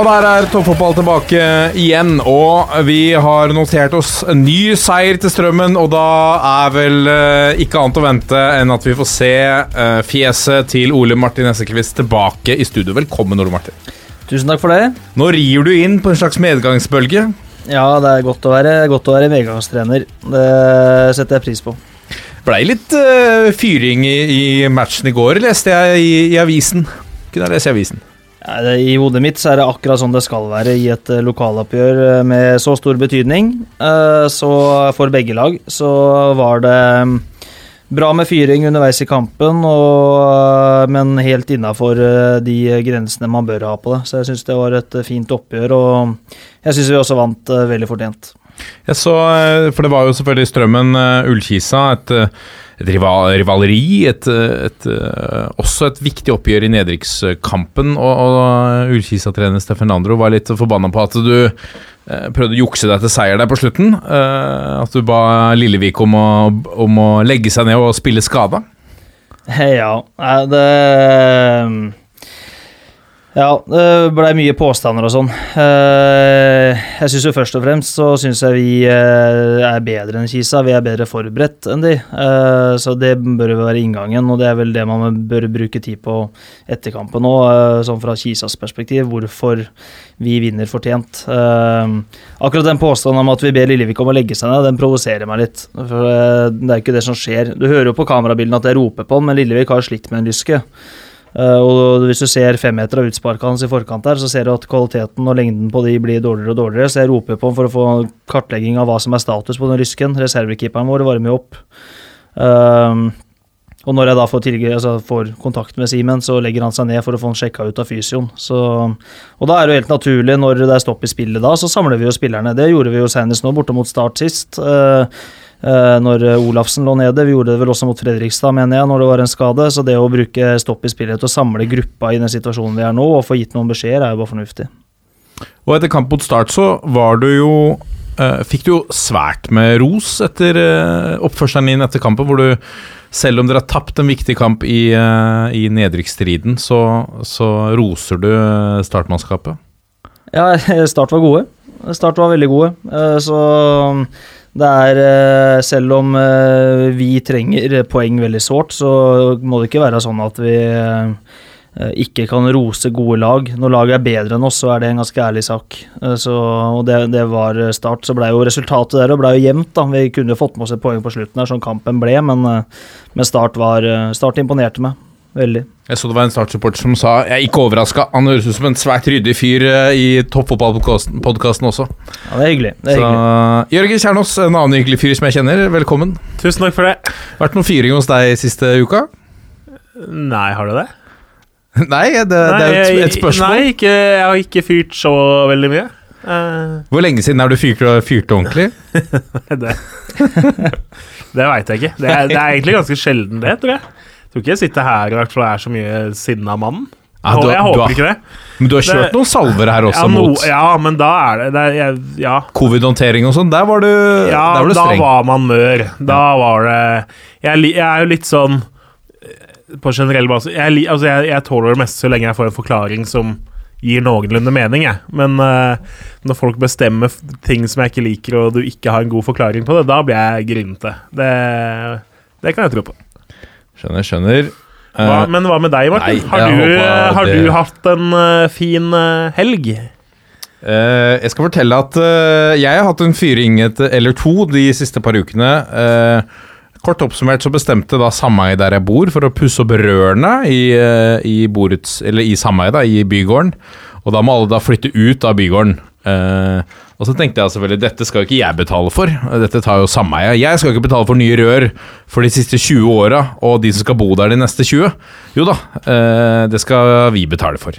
Og der er toppfotball tilbake igjen, og vi har notert oss en ny seier til Strømmen. Og da er vel eh, ikke annet å vente enn at vi får se eh, fjeset til Ole Martin Essekvist tilbake i studio. Velkommen, Ole Martin. Tusen takk for det. Nå rir du inn på en slags medgangsbølge. Ja, det er godt å være, godt å være medgangstrener. Det setter jeg pris på. Blei litt uh, fyring i, i matchen i går, leste jeg i, i avisen. Kunne jeg lese i avisen. I hodet mitt så er det akkurat sånn det skal være i et eh, lokaloppgjør eh, med så stor betydning. Eh, Så for begge lag så var det mm, bra med fyring underveis i kampen, og, men helt innafor de grensene man bør ha på det. Så jeg syns det var et fint oppgjør, og jeg syns vi også vant veldig fortjent. Jeg så, for det var jo selvfølgelig Strømmen Ullkisa, et, et rivaleri, et, et, eh, også et viktig oppgjør i nedrykkskampen. Og, og Ullkisa-trener Steffen Landro var litt forbanna på at du eh, prøvde å jukse deg til seier der på slutten. Eh, at du ba Lillevik om å, om å legge seg ned og spille skada. Ja, det Ja, det blei mye påstander og sånn. Eh, Jeg syns jo først og fremst så syns jeg vi eh, er bedre enn Kisa. Vi er bedre forberedt enn de. Eh, Så det bør være inngangen, og det er vel det man bør bruke tid på etter kampen eh, sånn fra Kisas perspektiv. Hvorfor vi vinner fortjent. Akkurat den påstanden om at vi ber Lillevik om å legge seg ned, den provoserer meg litt. For det er ikke det som skjer. Du hører jo på kamerabildene at jeg roper på han, men Lillevik har slitt med en lyske. Eh, og hvis du ser femmeter av utsparket hans i forkant der, så ser du at kvaliteten og lengden på de blir dårligere og dårligere, så jeg roper på ham for å få kartlegging av hva som er status på den rysken. Reservekeeperen vår varmer jo opp. Um, og når jeg da får, tilg altså får kontakt med Simen, så legger han seg ned for å få han sjekka ut av fysioen. Så, og da er det jo helt naturlig, når det er stopp i spillet da, så samler vi jo spillerne. Det gjorde vi jo senest nå, borte mot Start sist. eh, når Olafsen lå nede. Vi gjorde det vel også mot Fredrikstad, mener jeg, når det var en skade. Så det å bruke stopp i spillet til å samle gruppa i den situasjonen vi er nå, og få gitt noen beskjeder, er jo bare fornuftig. Og etter kamp mot Start så var du jo eh, Fikk du jo svært med ros etter eh, oppførselen din etter kampen, hvor du selv om dere har tapt en viktig kamp i, eh, i nedrykksstriden, så, så roser du eh, startmannskapet. Ja, Start var gode. Start var veldig gode. Eh, Så det er eh, Selv om eh, vi trenger poeng veldig sårt, så må det ikke være sånn at vi eh, ikke kan rose gode lag. Når laget er bedre enn oss, så er det en ganske ærlig sak. Eh, Så, og det, det var Start. Så ble jo resultatet der og ble jo jevnt. da. Vi kunne jo fått med oss et poeng på slutten, her, sånn kampen ble, men, eh, men Start, var, eh, Start imponerte meg. Veldig. Jeg så det var en Start-supporter som sa Jeg er ikke overraska, han høres ut som en svært ryddig fyr eh, i toppfotballpodkasten også. Ja, det er hyggelig. Det er Så hyggelig. Jørgen Kjernås, en annen hyggelig fyr som jeg kjenner, velkommen. Tusen takk for det. Vært noen fyring hos deg siste uka? Nei, har du det? Nei, det, det er jo et, et spørsmål. Nei, ikke, jeg har ikke fyrt så veldig mye. Uh... Hvor lenge siden er du fyrt, fyrt ordentlig? det det veit jeg ikke. Det er, det er egentlig ganske sjelden, det, tror jeg. Tror ikke jeg sitter her og er så mye sinna mann. Ja, du- jeg håper har- ikke det. Men du har kjørt Det- noen salver her også Ja, no, mot ja, men da er det, det jeg, Ja, covid-håndtering og sånn. Der var du, ja var du da var man mør. Da var det jeg, jeg er jo litt sånn eh, På generell basis jeg, altså jeg, jeg tåler det meste så lenge jeg får en forklaring som gir noenlunde mening, jeg. Men uh, når folk bestemmer ting som jeg ikke liker, og du ikke har en god forklaring på det, da blir jeg grinete. Det, det kan jeg tro på. Skjønner, skjønner. Hva, Eh, men hva med deg, Martin? nei, har du, har du hatt en eh, fin eh, helg? Uh, jeg skal fortelle at uh, jeg har hatt en fyring eller to de siste par ukene. Uh, kort oppsummert så bestemte da sameiet der jeg bor for å pusse opp rørene i, i, borets, eller i sameiet, i bygården. Og da må alle da flytte ut av bygården. Eh, Og så tenkte jeg selvfølgelig dette skal ikke jeg betale for, dette tar jo sameie. Jeg skal ikke betale for nye rør for de siste 20 åra, og de som skal bo der de neste 20. Jo da, eh, det skal vi betale for.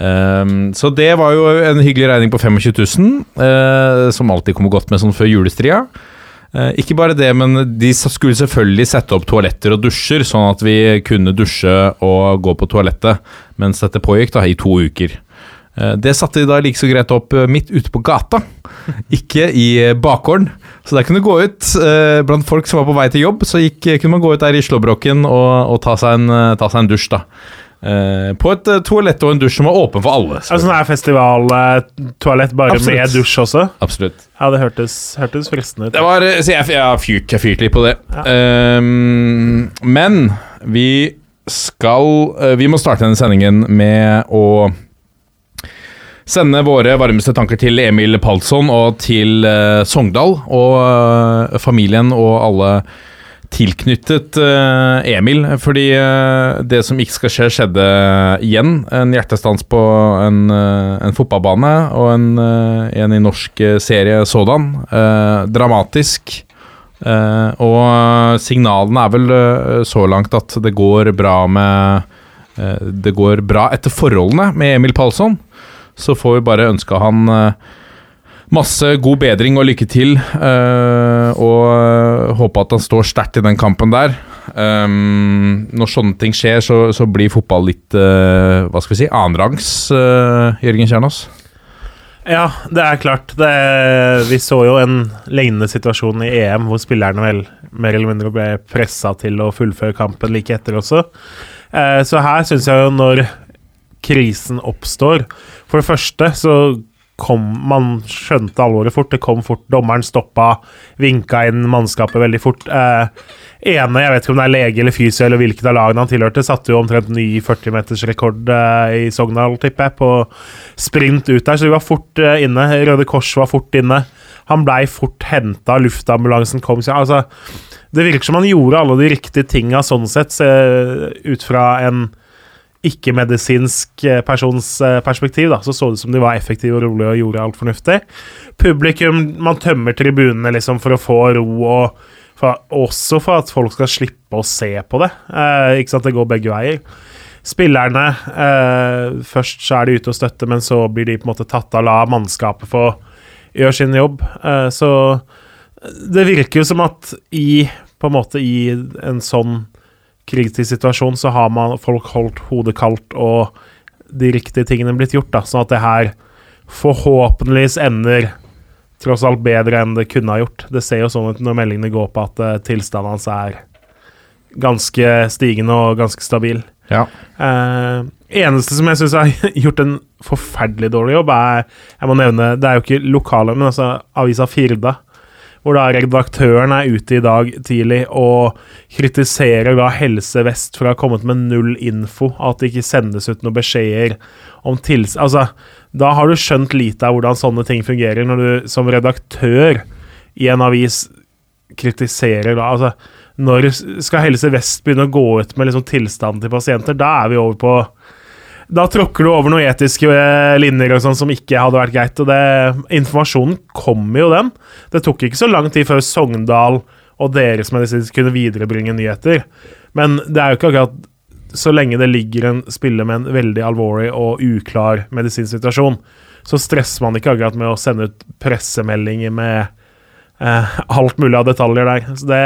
Um, så det var jo en hyggelig regning på 25 000, uh, som alltid kommer godt med sånn før julestria. Uh, ikke bare det, men de skulle selvfølgelig sette opp toaletter og dusjer, sånn at vi kunne dusje og gå på toalettet mens dette pågikk da, i to uker. Uh, det satte de da like så greit opp midt ute på gata, ikke i bakgården. Så der kunne du gå ut blant folk som var på vei til jobb, så gikk, kunne man gå ut der i slåbroken og, og ta, seg en, ta seg en dusj, da. Eh, på et toalett og en dusj som var åpen for alle. Altså sånn er festivaltoalett uh, bare Absolutt. med dusj også? Absolutt. Ja, det hørtes, hørtes fristende ut. Det var, så jeg, jeg, fyrt, jeg fyrte litt på det. Ja. Um, men vi skal Vi må starte denne sendingen med å sende våre varmeste tanker til Emil Palsson og til Sogndal og familien og alle tilknyttet uh, Emil, fordi uh, det som ikke skal skje, skjedde igjen. En hjertestans på en, uh, en fotballbane, og en, en, i norsk serie sådan. dramatisk. og signalene er vel så langt at det går bra med Det går bra etter forholdene med Emil Palsson. Så får vi bare ønske han Masse god bedring og lykke til, uh, og uh, håpe at han står sterkt i den kampen der. Når sånne ting skjer, så, så blir fotball litt hva skal vi si, annenrangs, Jørgen Kjernås? Ja, det er klart. Det, vi så jo en lignende situasjon i EM, hvor spillerne vel mer eller mindre ble pressa til å fullføre kampen like etter også. så her syns jeg jo når krisen oppstår For det første så kom Man skjønte alvoret fort. Det kom fort. Dommeren stoppa, vinka inn mannskapet veldig fort. Eh, ene, jeg vet ikke om det er lege eller fysio eller hvilket av lagene han tilhørte, satte jo omtrent ny 40-metersrekord eh, i Sogndal, tipper jeg, på sprint ut der. Så de var fort eh, inne. Røde Kors var fort inne. Han blei fort henta, luftambulansen kom. Så, altså, det virker som han gjorde alle de riktige tinga sånn sett, ut fra en ikke-medisinsk eh, persons eh, perspektiv, da, så så det ut som de var effektive og rolige og gjorde alt fornuftig. Publikum Man tømmer tribunene liksom for å få ro, og for, også for at folk skal slippe å se på det. Eh, ikke sant, Det går begge veier. Spillerne eh, Først så er de ute og støtter, men så blir de på en måte tatt av la mannskapet få gjøre sin jobb. Eh, så det virker jo som at i på en måte i en sånn kritisk situasjon, så har man folk holdt hodet kaldt og de riktige tingene blitt gjort, da, sånn at det her forhåpentligvis ender tross alt bedre enn det kunne ha gjort. Det ser jo sånn ut når meldingene går på at uh, tilstanden hans er ganske stigende og ganske stabil. Ja. Uh, eneste som jeg syns har gjort en forferdelig dårlig jobb, er Jeg må nevne, det er jo ikke lokale, men altså avisa Firda hvor da redaktøren er ute i dag tidlig og kritiserer da Helse Vest for å ha kommet med null info, at det ikke sendes ut noen beskjeder om tils... Altså, da har du skjønt lite av hvordan sånne ting fungerer, når du som redaktør i en avis kritiserer da Altså, når skal Helse Vest begynne å gå ut med liksom tilstanden til pasienter? Da er vi over på da tråkker du over noen etiske eh, linjer og sånn som ikke hadde vært greit. og det, Informasjonen kommer jo, den. Det tok ikke så lang tid før Sogndal og deres medisinsk kunne viderebringe nyheter. Men det er jo ikke akkurat Så lenge det ligger en spiller med en veldig alvorlig og uklar medisinsk situasjon, så stresser man ikke akkurat med å sende ut pressemeldinger med eh, alt mulig av detaljer der. Så det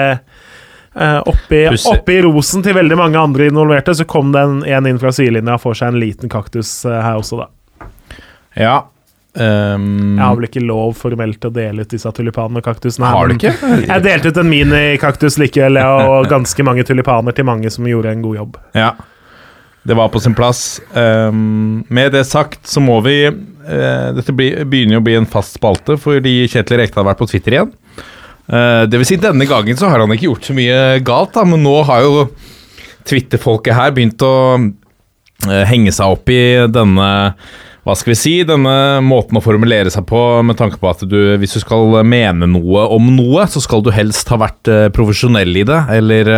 Uh, oppi, oppi, rosen til veldig mange andre involverte, så kom det en, en inn fra sidelinja og får seg en liten kaktus uh, her også, da. Ja. Um, jeg har vel ikke lov formelt til å dele ut disse tulipanene og kaktusene. Har du ikke? Jeg delte ut en minikaktus likevel, og ganske mange tulipaner til mange som gjorde en god jobb. Ja, det var på sin plass. Um, med det sagt så må vi uh, Dette begynner jo å bli en fast spalte fordi Kjetil Rekdal har vært på Twitter igjen. Uh, det vil si, denne gangen så har han ikke gjort så mye galt, da, men nå har jo Twitter-folket her begynt å uh, henge seg opp i denne hva skal vi si, denne måten å formulere seg på med tanke på at du, hvis du skal mene noe om noe, så skal du helst ha vært uh, profesjonell i det, eller,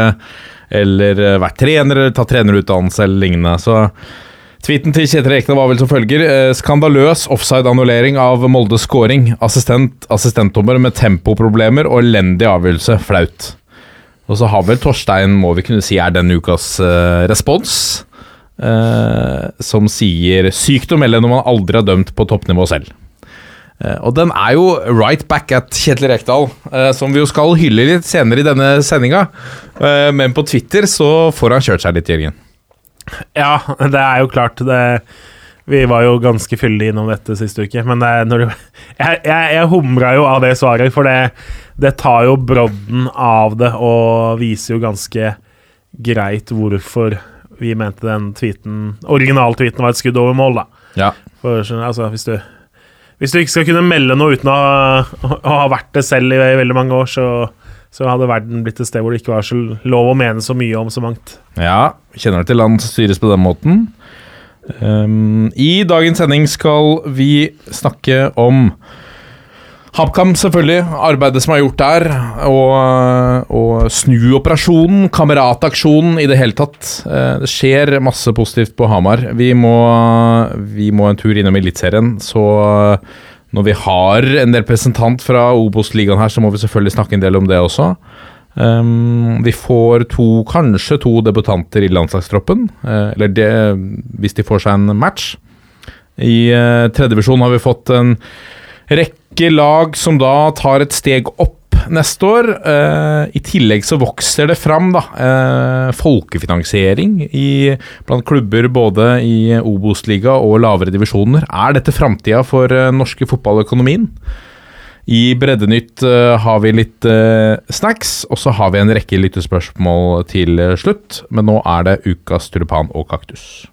eller vært trener, eller tatt trenerutdannelse eller lignende. Så Tweeten til Kjetil Rekdal var vel som følger. Eh, skandaløs offside-annullering av Moldes scoring. Assistent, assistentdommer med tempoproblemer og elendig avgjørelse. Flaut. Og så har vel Torstein, må vi kunne si, er denne ukas eh, respons. eh, som sier 'sykt å melde når man aldri har dømt på toppnivå selv'. Eh, og den er jo right back at Kjetil Rekdal, eh, som vi jo skal hylle litt senere i denne sendinga. Men på Twitter så får han kjørt seg litt, Jørgen. Ja, det er jo klart det Vi var jo ganske fyldige innom dette siste uke, men det du Jeg, jeg, jeg humra jo av det svaret, for det, det tar jo brodden av det og viser jo ganske greit hvorfor vi mente den tweeten originaltweeten var et skudd over mål, da. Ja. For altså, hvis du hvis du ikke skal kunne melde noe uten å, ha- å ha vært det selv i, veldig mange år, så, så hadde verden blitt et sted hvor det ikke var så lov å mene så mye om så mangt. Ja, kjenner det til land som styres på den måten? Um, I dagens sending skal vi snakke om HabKam, selvfølgelig. Arbeidet som er gjort der. Og, og snuoperasjonen, kamerataksjonen, i det hele tatt. Eh, Det skjer masse positivt på Hamar. Vi må, vi må en tur innom Eliteserien, så når vi har en representant fra Obos-ligaen her, så må vi selvfølgelig snakke en del om det også. Um, vi får to, kanskje to debutanter i landslagstroppen, Uh, eller det hvis de får seg en match. I uh, tredjevisjon har vi fått en rekke lag som da tar et steg opp neste år. Eh, I tillegg så vokser det fram da, eh, folkefinansiering i, blant klubber både i Obos-liga og lavere divisjoner. Er dette framtida for eh, norske fotballøkonomien? I Breddenytt har vi litt snacks, og så har vi en rekke lyttespørsmål til slutt. Men nå er det ukas tulipan og kaktus.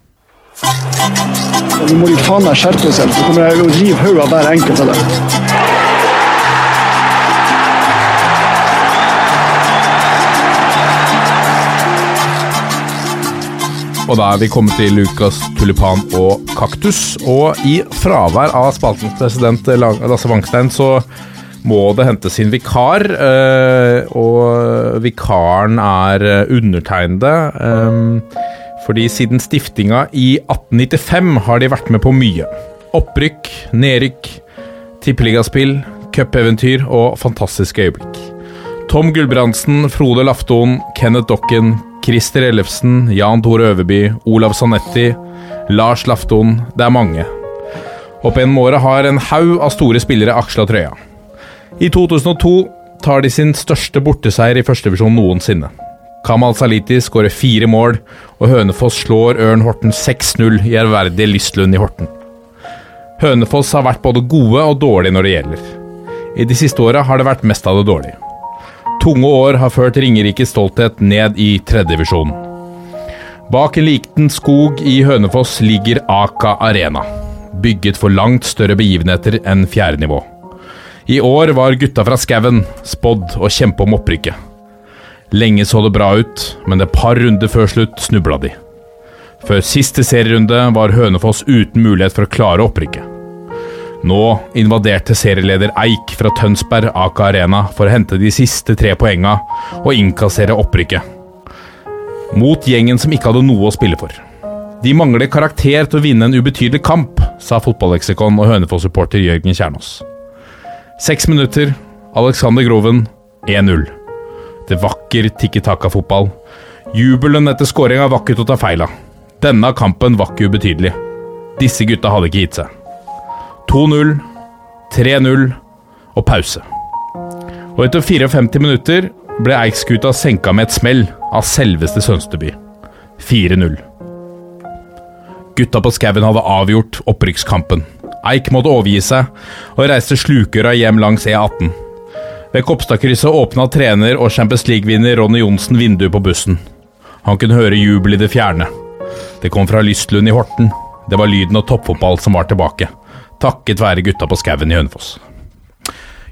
Nå må de faen meg skjerpe seg, så kommer jeg å rive hodet av hver enkelt av dem. Og da er vi kommet til ukas tulipan og kaktus. Og i fravær av spaltens president eh, Lasse Wangstein, så må det hentes inn vikar. eh, og vikaren er eh, undertegnede. fordi siden stiftinga i 1895 har de vært med på mye. Opprykk, nedrykk, tippeligaspill, cupeventyr og fantastiske øyeblikk. Tom Gulbrandsen, Frode Lafton, Kenneth Dokken, Christer Ellefsen, Jan Tore Øverby, Olav Sanetti, Lars Lafton Det er mange. Opp gjennom året har en haug av store spillere aksla trøya. I 2002 tar de sin største borteseier i førstevisjon noensinne. Kamal Saliti skårer fire mål, og Hønefoss slår Ørn Horten 6-0 i ærverdige Lystlund i Horten. Hønefoss har vært både gode og dårlige når det gjelder. I de siste åra har det vært mest av det dårlige. Tunge år har ført Ringerikes stolthet ned i tredjedivisjon. Bak en liten skog i Hønefoss ligger Aka Arena, bygget for langt større begivenheter enn fjerde nivå. I år var gutta fra skauen spådd å kjempe om opprykket. Lenge så det bra ut, men et par runder før slutt snubla de. Før siste serierunde var Hønefoss uten mulighet for å klare opprykket. Nå invaderte serieleder Eik fra Tønsberg Aka Arena for å hente de siste tre poenga og innkassere opprykket. Mot gjengen som ikke hadde noe å spille for. De mangler karakter til å vinne en ubetydelig kamp, sa fotballeksikon og Hønefoss-supporter Jørgen Kjernås. Seks minutter, Alexander Groven 1-0. Det vakker tikki-taka-fotball. Jubelen etter skåringa var ikke til å ta feil av. Denne kampen var ikke ubetydelig. Disse gutta hadde ikke gitt seg. 2-0, 3-0 og pause. Og etter 54 minutter ble Eikskuta senka med et smell av selveste Sønsteby. 4-0. Gutta på skauen hadde avgjort opprykkskampen. Eik måtte overgi seg og reiste slukøra hjem langs E18. Ved Kopstadkrysset åpna trener og Champions League-vinner Ronny Johnsen vinduet på bussen. Han kunne høre jubel i det fjerne. Det kom fra Lystlund i Horten. Det var lyden av toppfotball som var tilbake. Takket være gutta på skauen i Hønefoss.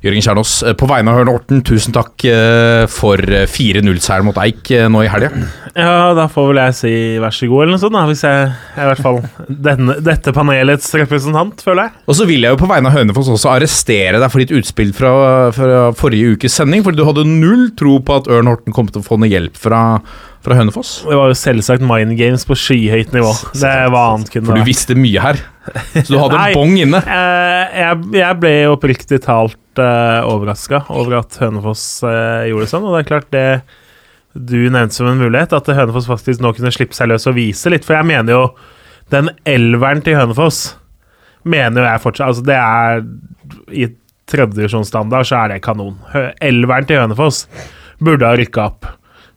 Jørgen Kjernås, eh, på vegne av Hørn Horten, tusen takk eh, for 4-0-seieren mot Eik eh, nå i helga. Ja, da får vel jeg si vær så god, eller noe sånt, da, hvis jeg er i hvert fall denne, dette panelets representant, føler jeg. Og så vil jeg jo på vegne av Hønefoss også arrestere deg for ditt utspill fra, fra forrige ukes sending, fordi du hadde null tro på at Ørn Horten kom til å få noe hjelp fra, fra Hønefoss. Det var jo selvsagt mind games på skyhøyt nivå. Det var annet kunne For du visste mye her. Så du hadde en bong inne. Eh, jeg, jeg ble oppriktig talt uh, overraska over at Hønefoss uh, gjorde det sånn, og det er klart det du nevnte som en mulighet, at Hønefoss faktisk nå kunne slippe seg løs og vise litt, for jeg mener jo den elveren til Hønefoss mener jo jeg fortsatt Altså, det er I tredjedivisjonsstandard så er det kanon. Elveren til Hønefoss burde ha rykka opp.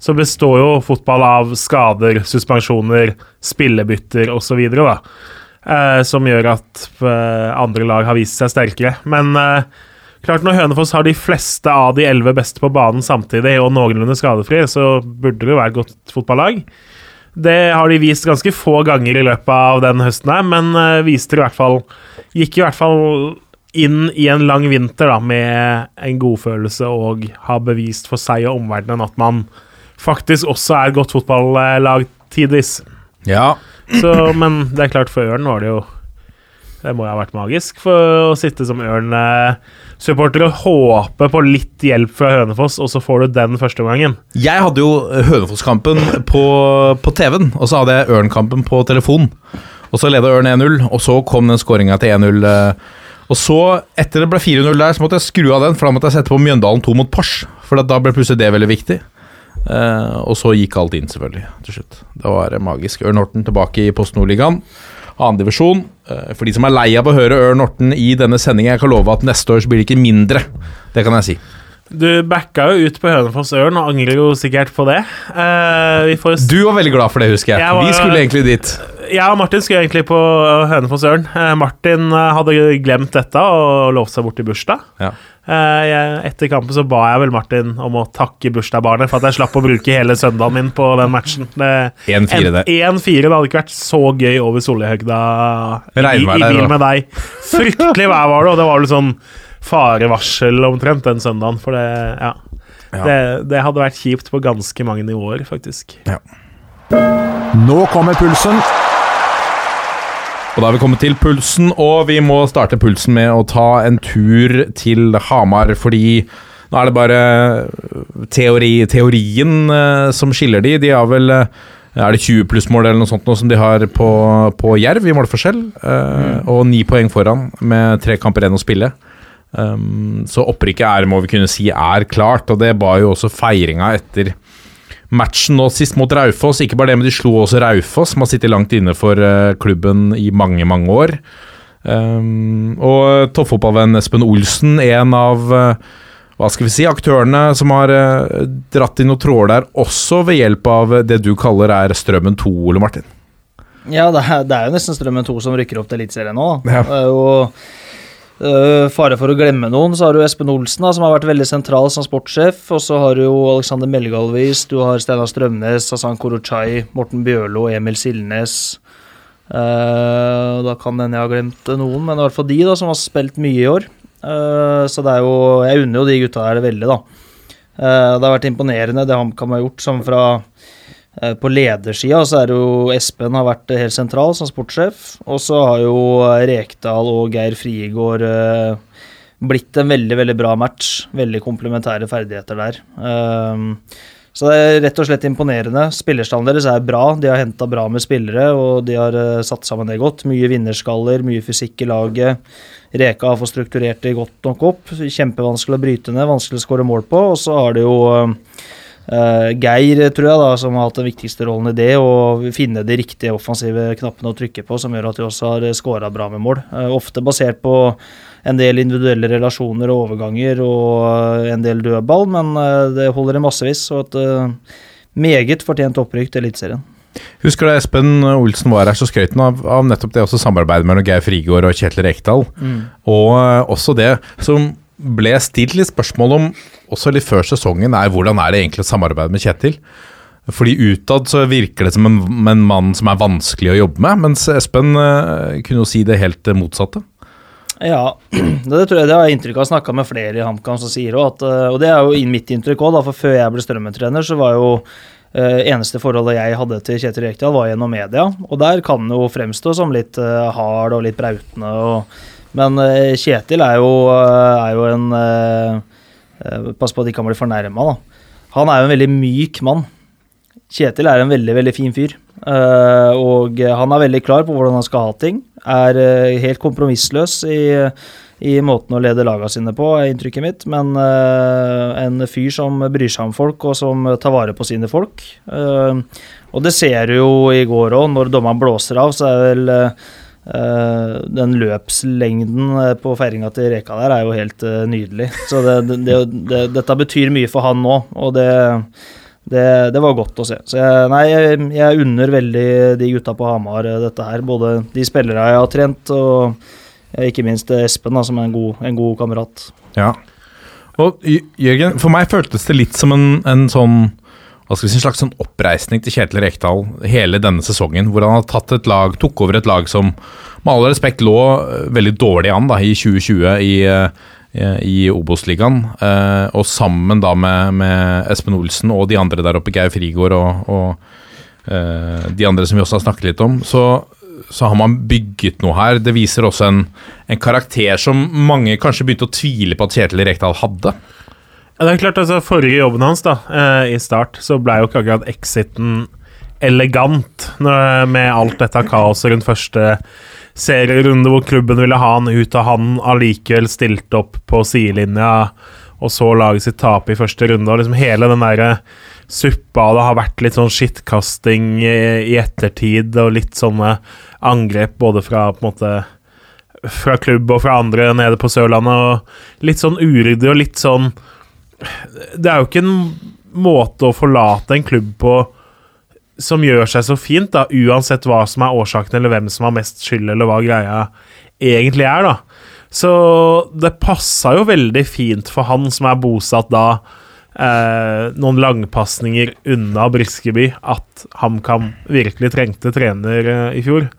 Så består jo fotball av skader, suspensjoner, spillebytter osv.. Eh, som gjør at eh, andre lag har vist seg sterkere. Men eh, klart når Hønefoss har de fleste av de elleve beste på banen samtidig, og noenlunde skadefri, så burde det jo være et godt fotballag. Det har de vist ganske få ganger i løpet av den høsten her, men eh, viste i hvert fall Gikk i hvert fall inn i en lang vinter da, med en godfølelse og har bevist for seg og omverdenen at man faktisk også er et godt fotballag tidvis. Ja. Så, men det er klart, for Ørn var det jo Det må jo ha vært magisk for å sitte som Ørn-supporter og håpe på litt hjelp fra Hønefoss, og så får du den første gangen. Jeg hadde jo Hønefoss-kampen på, på TV-en, og så hadde jeg Ørn-kampen på telefon. Og så leda Ørn 1-0, og så kom den skåringa til 1-0. eh, Og så, etter det ble 4-0 der, så måtte jeg skru av den, for da måtte jeg sette på Mjøndalen 2 mot Pors. For da ble plutselig det veldig viktig. Eh, og så gikk alt inn, selvfølgelig, til slutt. Det var eh, magisk. Ørn Horten tilbake i Post Nordligaen. Annendivisjon. Uh, for de som er lei av å høre Ørn Horten i denne sendingen, jeg kan love at neste år så blir det ikke mindre. Det kan jeg si. Du backa jo ut på Hønefoss Ørn og angrer jo sikkert på det. Eh, vi får Du var veldig glad for det, husker jeg. Jeg var- Vi skulle egentlig dit. Jeg og Martin skulle egentlig på Hønefoss Ørn. Eh, Martin eh, hadde glemt dette og lovt seg bort i bursdag. Ja. Eh, jeg, etter kampen så ba jeg vel Martin om å takke bursdagsbarnet for at jeg slapp å bruke hele søndagen min på den matchen. 1-4 det. 1-4, det hadde ikke vært så gøy over Solihøgda i, i bil med deg. Fryktelig vær var det, og det var vel sånn farevarsel omtrent den søndagen. For det, ja. Ja. Det, det hadde vært kjipt på ganske mange nivåer, faktisk. Nå kommer pulsen. Og da har vi kommet til pulsen, og vi må starte pulsen med å ta en tur til Hamar, fordi nå er det bare teori, teorien eh, som skiller de. De har vel eh, Er det 20 plussmål eller noe sånt nå som de har på, på Jerv i målforskjell? eh, Og ni poeng foran med tre kamper igjen å spille. Um, så opprykket er, må vi kunne si, er klart, og det ba jo også feiringa etter matchen nå sist mot Raufoss. Ikke bare det, men de slo også Raufoss, som har sittet langt inne for eh, klubben i mange, mange år. Um, og toppfotballvenn Espen Olsen, en av eh, hva skal vi si, aktørene som har eh, dratt inn noen tråder der, også ved hjelp av det du kaller er Strømmen 2, Ole Martin. Ja, det er, det er jo nesten Strømmen 2 som rykker opp til Eliteserien nå. Ja. Det øh, fare for å glemme noen, så har du Espen Olsen, da, som har vært veldig sentral som sportssjef. Og så har du jo Alexander Melgalvis, du har Steinar Strømnes, Hasan Korochai, Morten Bjørlo, Emil Silnes. Uh, da kan hende jeg har glemt noen, men i hvert fall de da, som har spilt mye i år. Uh, så det er jo Jeg unner jo de gutta her det veldig, da. Eh, det har vært imponerende det HamKam har gjort, som fra Eh, På ledersida så er det jo Espen har vært helt sentral som sportssjef. Og så har jo Rekdal og Geir Friegård eh, blitt en veldig, veldig bra match. Veldig komplementære ferdigheter der. Um, så det er rett og slett imponerende. Spillerstallen deres er bra. De har henta bra med spillere, og de har eh, satt sammen det godt. Mye vinnerskaller, mye fysikk i laget. Reka har fått strukturert det godt nok opp. Kjempevanskelig å bryte ned, vanskelig å skåre mål på. Og så har det jo eh, Eh, Geir, tror jeg, da, som har hatt den viktigste rollen i det, å finne de riktige offensive knappene å trykke på, som gjør at de også har skåra bra med mål. Uh, ofte basert på en del individuelle relasjoner og overganger og eh, en del dødball, men uh, det holder i massevis. Og et eh, meget fortjent opprykk til Eliteserien. Husker da Espen Olsen var her, så skrøt han av, av nettopp det også samarbeidet mellom Geir Frigård og Kjetil Rekdal. Og eh, også det som ble stilt litt spørsmål om også litt før sesongen, er hvordan er det egentlig å samarbeide med Kjetil? Fordi utad så virker det som en, en mann som er vanskelig å jobbe med, mens Espen eh, kunne jo si det helt motsatte. Ja, det tror jeg det har jeg inntrykk av. Snakka med flere i HamKam som sier òg at eh, Og det er jo mitt inntrykk òg, for før jeg ble strømmetrener, så var jo Eh, eneste forholdet jeg hadde til Kjetil Rekdal, var gjennom media, og der kan jo fremstå som litt eh, hard og litt brautende. Og, men eh, Kjetil er jo, eh, er jo en eh, Pass på at ikke kan bli fornærma, da. Han er jo en veldig myk mann. Kjetil er en veldig, veldig fin fyr. Og han er veldig klar på hvordan han skal ha ting. Er helt kompromissløs i, i måten å lede lagene sine på, er inntrykket mitt. Men en fyr som bryr seg om folk, og som tar vare på sine folk. Og det ser du jo i går òg, når dommeren blåser av, så er det vel den løpslengden eh, på feiringa til Reka der er jo helt eh, nydelig. Så det, det, det, det, dette betyr mye for han nå, og det, det, var godt å se. Så jeg, nei, jeg, jeg unner veldig de gutta på Hamar eh, dette her. Både de spillere jeg har trent, og eh, ikke minst Espen, da, som er en god, en god kamerat. Ja. Og Jørgen, for meg føltes det litt som en, en sånn hva skal vi si, en slags sånn oppreisning til Kjetil Rekdal hele denne sesongen, hvor han har tatt et lag, tok over et lag som med all respekt lå eh, veldig dårlig an da, i 2020 i, eh, i Obos-ligaen. Eh, og sammen da med, med Espen Olsen og de andre der oppe, Geir Frigård og, og de andre som vi også har snakket litt om, så, så har man bygget noe her. Det viser også en, en karakter som mange kanskje begynte å tvile på at Kjetil Rekdal hadde. Ja, det er klart, altså Forrige jobben hans da, eh, i Start, så ble jo ikke akkurat exiten elegant med alt dette kaoset rundt første serierunde, hvor klubben ville ha han ut, og han allikevel stilte opp på sidelinja, og så laget sitt tap i første runde. og liksom Hele den der suppa det har vært litt sånn skittkasting i, i ettertid, og litt sånne angrep både fra på en måte fra klubb og fra andre nede på Sørlandet, og litt sånn uryddig og litt sånn det er jo ikke en måte å forlate en klubb på som gjør seg så fint, da, uansett hva som er årsaken, eller hvem som har mest skyld, eller hva greia egentlig er, da. Så det passa jo veldig fint for han som er bosatt da eh, noen langpasninger unna Briskeby, at HamKam virkelig trengte trener eh, i fjor.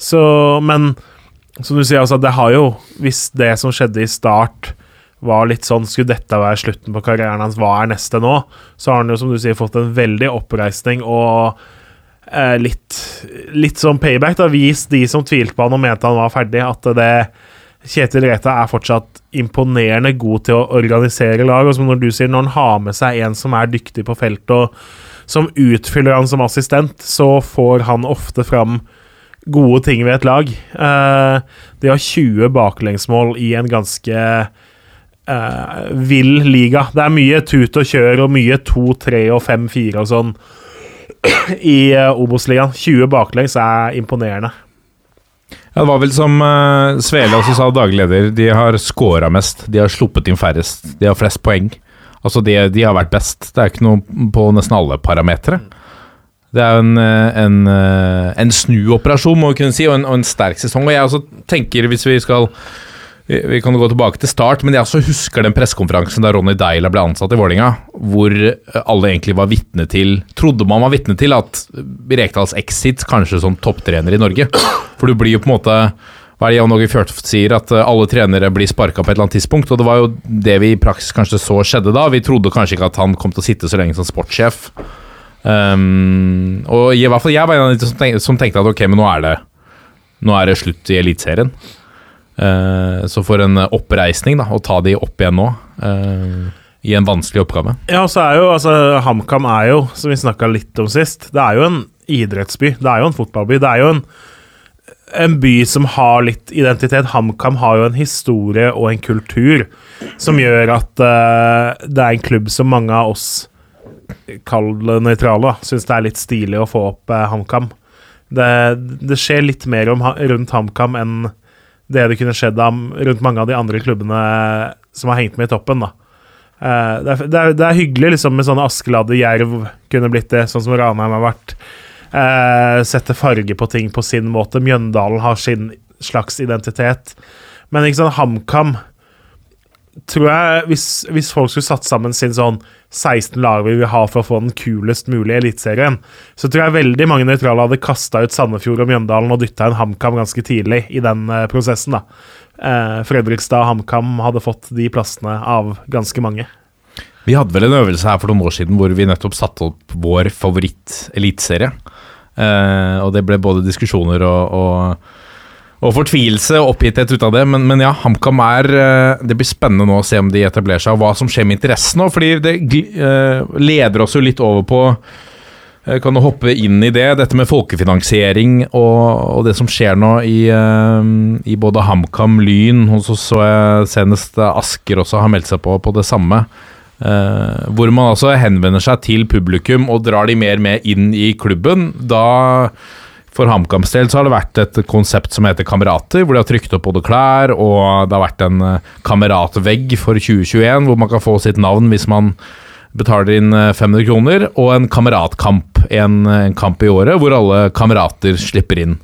Så, men som du sier, altså, det har jo Hvis det som skjedde i start, var litt sånn Skulle dette være slutten på karrieren hans, hva er neste nå? Så har han jo, som du sier, fått en veldig oppreisning og eh, litt, litt sånn payback. da, Vist de som tvilte på han og mente han var ferdig, at det Kjetil Reta er fortsatt imponerende god til å organisere lag. Og som når du sier, når han har med seg en som er dyktig på feltet, og som utfyller han som assistent, så får han ofte fram gode ting ved et lag. Eh, de har 20 baklengsmål i en ganske eh, vill liga. Det er mye tut og kjør og mye 2, 3 og 5, 4 og sånn i uh, Obos-ligaen. 20 baklengs er imponerende. Ja, Det var vel som uh, Svele også sa, daglig leder, de har scora mest, de har sluppet inn færrest, de har flest poeng. Altså, de, de har vært best. Det er ikke noe på nesten alle parametere. Det er jo en, en, en snuoperasjon, må vi kunne si, og en, og en sterk sesong. Og jeg også tenker, hvis vi skal vi vi kan gå tilbake til start, men jeg også husker den pressekonferansen da Ronny Deila ble ansatt i Vålinga, hvor eh, alle egentlig var vitne til Trodde man var vitne til at Rekdals exit kanskje som topptrener i Norge. For du blir jo på en måte hva er det Jan Åge Fjørtoft sier, at eh, alle trenere blir sparka på et eller annet tidspunkt. Og det var jo det vi i praksis kanskje så skjedde da. Vi trodde kanskje ikke at han kom til å sitte så lenge som sportssjef. Um, og i hvert fall jeg var en av de som tenkte at ok, men nå er det Nå er det slutt i Eliteserien. Eh, så for en oppreisning da, å ta de opp igjen nå, eh, i en vanskelig oppgave. Ja, så er jo altså HamKam er jo, som vi snakka litt om sist, det er jo en idrettsby. Det er jo en fotballby. Det er jo en, en by som har litt identitet. HamKam har jo en historie og en kultur som gjør at uh, det er en klubb som mange av oss Kall det nøytrale, syns det er litt stilig å få opp uh, HamKam. Det, det skjer litt mer om, rundt HamKam enn det det kunne skjedd om, rundt mange av de andre klubbene som har hengt med i toppen. da. Eh, det, er, det, er, det er hyggelig liksom, med sånne Askeladde, Jerv kunne blitt det, sånn som Ranheim har vært. Eh, sette farge på ting på sin måte. Mjøndalen har sin slags identitet. Men ikke sånn HamKam tror jeg, hvis, hvis folk skulle satt sammen sin sånn 16 lag vi vil ha for å få den kulest mulige eliteserien, så tror jeg veldig mange nøytrale hadde kasta ut Sandefjord og Mjøndalen og dytta inn HamKam ganske tidlig i den eh, prosessen. da. Eh, Fredrikstad og HamKam hadde fått de plassene av ganske mange. Vi hadde vel en øvelse her for noen år siden hvor vi nettopp satte opp vår favoritt-eliteserie. Eh, og det ble både diskusjoner og, og, og fortvilelse og oppgitthet ut av det. Men, men ja, HamKam er eh, Det blir spennende nå å se om de etablerer seg, og hva som skjer med interessen nå. Fordi det eh, leder oss jo litt over på jeg kan du hoppe inn i det, dette med folkefinansiering og, og det som skjer nå i, eh, i både HamKam, Lyn, og så så jeg senest eh, Asker også har meldt seg på på det samme. Uh, hvor man altså henvender seg til publikum og drar de mer med inn i klubben. Da for HamKams del så har det vært et konsept som heter Kamerater, hvor de har trykt opp både klær, og det har vært en eh, kameratvegg for 2021, hvor man kan få sitt navn hvis man betaler inn eh, 500 kroner, og en kameratkamp, en, en kamp i året, hvor alle kamerater slipper inn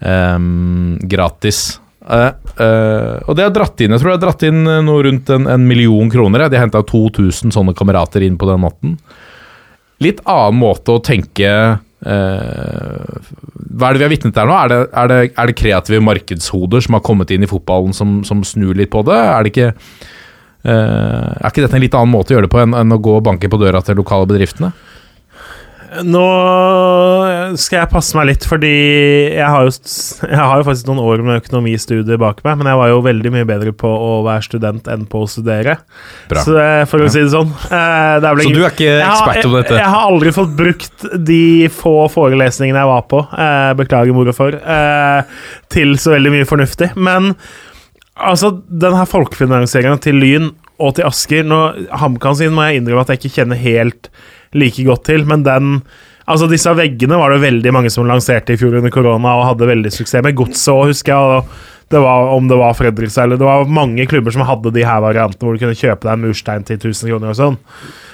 um, gratis. Uh, uh, og det har dratt inn jeg tror det har dratt inn eh, noe rundt en, en million kroner. jeg. De henta 2000 sånne kamerater inn på den måten. Litt annen måte å tenke eh, Hva er det vi har vitne til her nå? Er det, er, det, er det kreative markedshoder som har kommet inn i fotballen som, som snur litt på det? Er det ikke uh, Er ikke dette en litt annen måte å gjøre det på enn, enn å gå og banke på døra til lokale bedriftene? Nå skal jeg passe meg litt, fordi jeg har jo, jeg har jo faktisk noen år med økonomistudier bak meg, men jeg var jo veldig mye bedre på å være student enn på å studere. Bra. Så, eh, for å si det sånn. eh, det Så du er ikke ekspert om dette? Jeg, jeg har aldri fått brukt de få forelesningene jeg var på, eh, beklager mora for, til så veldig mye fornuftig. Men altså, den her folkefinansieringa til Lyn og til Asker nå, HamKam sin må jeg innrømme at jeg ikke kjenner helt like godt til, men den Altså, disse veggene var det veldig mange som lanserte i fjor under korona og hadde veldig suksess med. Godset òg, husker jeg. Det var, om det var Fredrikstad eller Det var mange klubber som hadde de her variantene hvor du kunne kjøpe deg en murstein til 1000 kroner og sånn.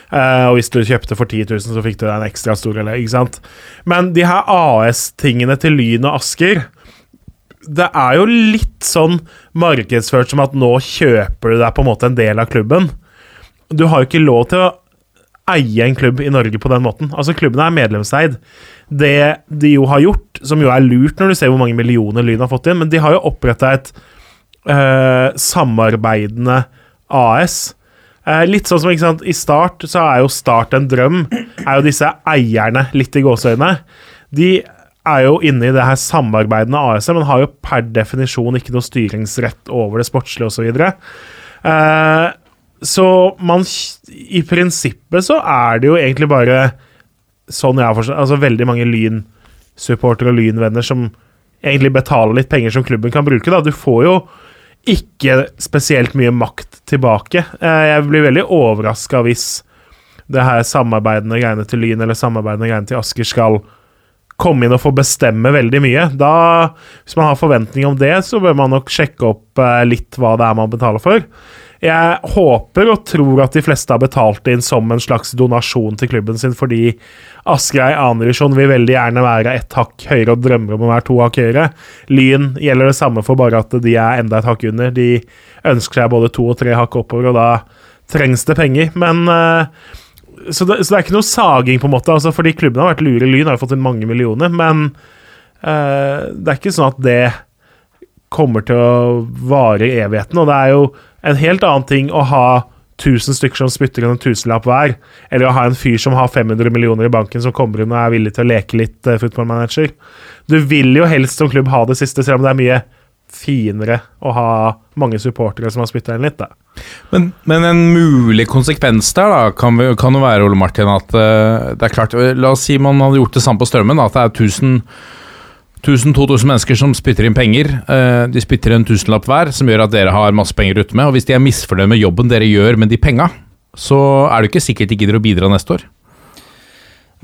Uh, og hvis du kjøpte for 10 000, så fikk du deg en ekstra stor, eller ikke sant. Men de her AS-tingene til Lyn og Asker det er jo litt sånn markedsført som at nå kjøper du deg på en måte en del av klubben. Du har jo ikke lov til å eie en klubb i Norge på den måten. Altså Klubbene er medlemseid. Det de jo har gjort, som jo er lurt når du ser hvor mange millioner Lyn har fått inn, men de har jo oppretta et eh, samarbeidende AS. Eh, litt sånn som ikke sant, I Start så er jo Start en drøm. Er jo disse eierne, litt i gåseøynene, de er jo inne i det her samarbeidende AS-et, men har jo per definisjon ikke noe styringsrett over det sportslige osv. Eh, så man I prinsippet så er det jo egentlig bare sånn jeg har forstått Altså veldig mange Lyn-supportere og Lyn-venner som egentlig betaler litt penger som klubben kan bruke. da Du får jo ikke spesielt mye makt tilbake. Eh, jeg blir veldig overraska hvis det her samarbeidende greiene til Lyn eller samarbeidende greiene til Asker skal komme inn og få bestemme veldig mye. Da, hvis man har forventning om det, så bør man nok sjekke opp eh, litt hva det er man betaler for. Jeg håper og tror at de fleste har betalt inn som en slags donasjon til klubben sin, fordi Asgeir i andredivisjon vil veldig gjerne være ett hakk høyere og drømmer om å være to hakk høyere. Lyn gjelder det samme for bare at de er enda et hakk under. De ønsker seg både to og tre hakk oppover, og da trengs det penger. Men eh, så det, så det er ikke noe saging, på en måte, altså, fordi klubben har vært lure. Lyn har fått inn mange millioner, men uh, det er ikke sånn at det kommer til å vare i evigheten. Og det er jo en helt annen ting å ha 1000 stykker som spytter inn en tusenlapp hver, eller å ha en fyr som har 500 millioner i banken som kommer inn og er villig til å leke litt uh, footballmanager. Du vil jo helst som klubb ha det siste, selv om det er mye finere å ha mange supportere som har spytta inn litt. Da. Men, men en mulig konsekvens der da, kan, vi, kan jo være Ole Martin, at uh, det er klart eh, La oss si man hadde gjort det samme på strømmen. At det er 1000 1000-2000 mennesker som spytter inn penger. Eh, de spytter en tusenlapp hver, som gjør at dere har masse penger ute med. Og hvis de er misfornøyd med jobben dere gjør med de penga, så er det ikke sikkert de gidder å bidra neste år.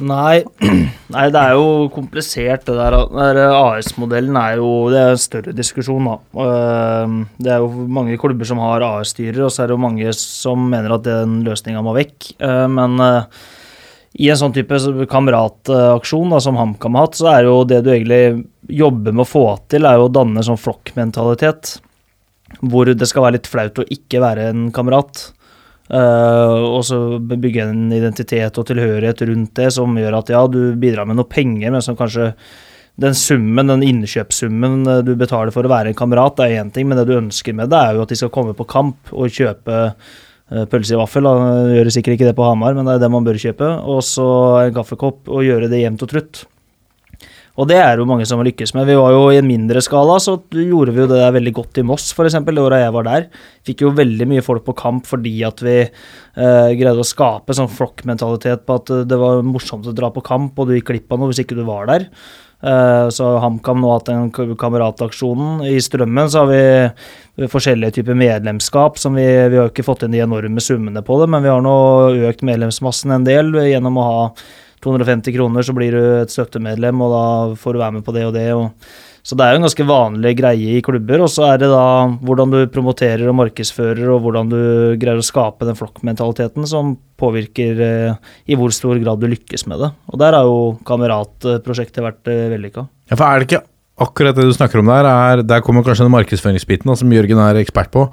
Nei, nei, det er jo komplisert, det der. Der AS-modellen er jo Det er en større diskusjon, da. Ehm, Det er jo mange klubber som har AS-styrer, og så er det jo mange som mener at den løsninga må vekk. Eh, Men eh, i en sånn type kamerataksjon som HamKam har hatt, så er jo det du egentlig jobber med å få til, er jo å danne sånn flokkmentalitet. Hvor det skal være litt flaut å ikke være en kamerat. Uh, og så bygge en identitet og tilhørighet rundt det som gjør at ja, du bidrar med noe penger, men som kanskje den summen, den innkjøpssummen eh, du betaler for å være en kamerat, det er én ting, men det du ønsker med det, er jo at de skal komme på kamp og kjøpe pølse i vaffel. Da. Gjør sikkert ikke det på Hamar, men det er det man bør kjøpe. Og så en kaffekopp, og gjøre det jevnt og trutt. Og det er jo mange som har lykkes med. Vi var jo i en mindre skala, så gjorde vi jo det der veldig godt i Moss, f.eks. Det året jeg var der. Fikk jo veldig mye folk på kamp fordi at vi eh, greide å skape sånn flokkmentalitet på at det var morsomt å dra på kamp, og du gikk glipp av noe hvis ikke du var der. Eh, så HamKam nå hatt den kamerataksjonen. I Strømmen så har vi forskjellige typer medlemskap. som Vi, vi har ikke fått inn de enorme summene på det, men vi har nå økt medlemsmassen en del gjennom å ha 250 kroner, så blir du et støttemedlem, og da får du være med på det og det. Og, så det er jo en ganske vanlig greie i klubber. Og så er det da hvordan du promoterer og markedsfører, og hvordan du greier å skape den flokkmentaliteten som påvirker eh, i hvor stor grad du lykkes med det. Og der har jo Kameratprosjektet vært eh, vellykka. Ja, for er det ikke akkurat det du snakker om der, er, der kommer kanskje den markedsføringsbiten da, som Jørgen er ekspert på.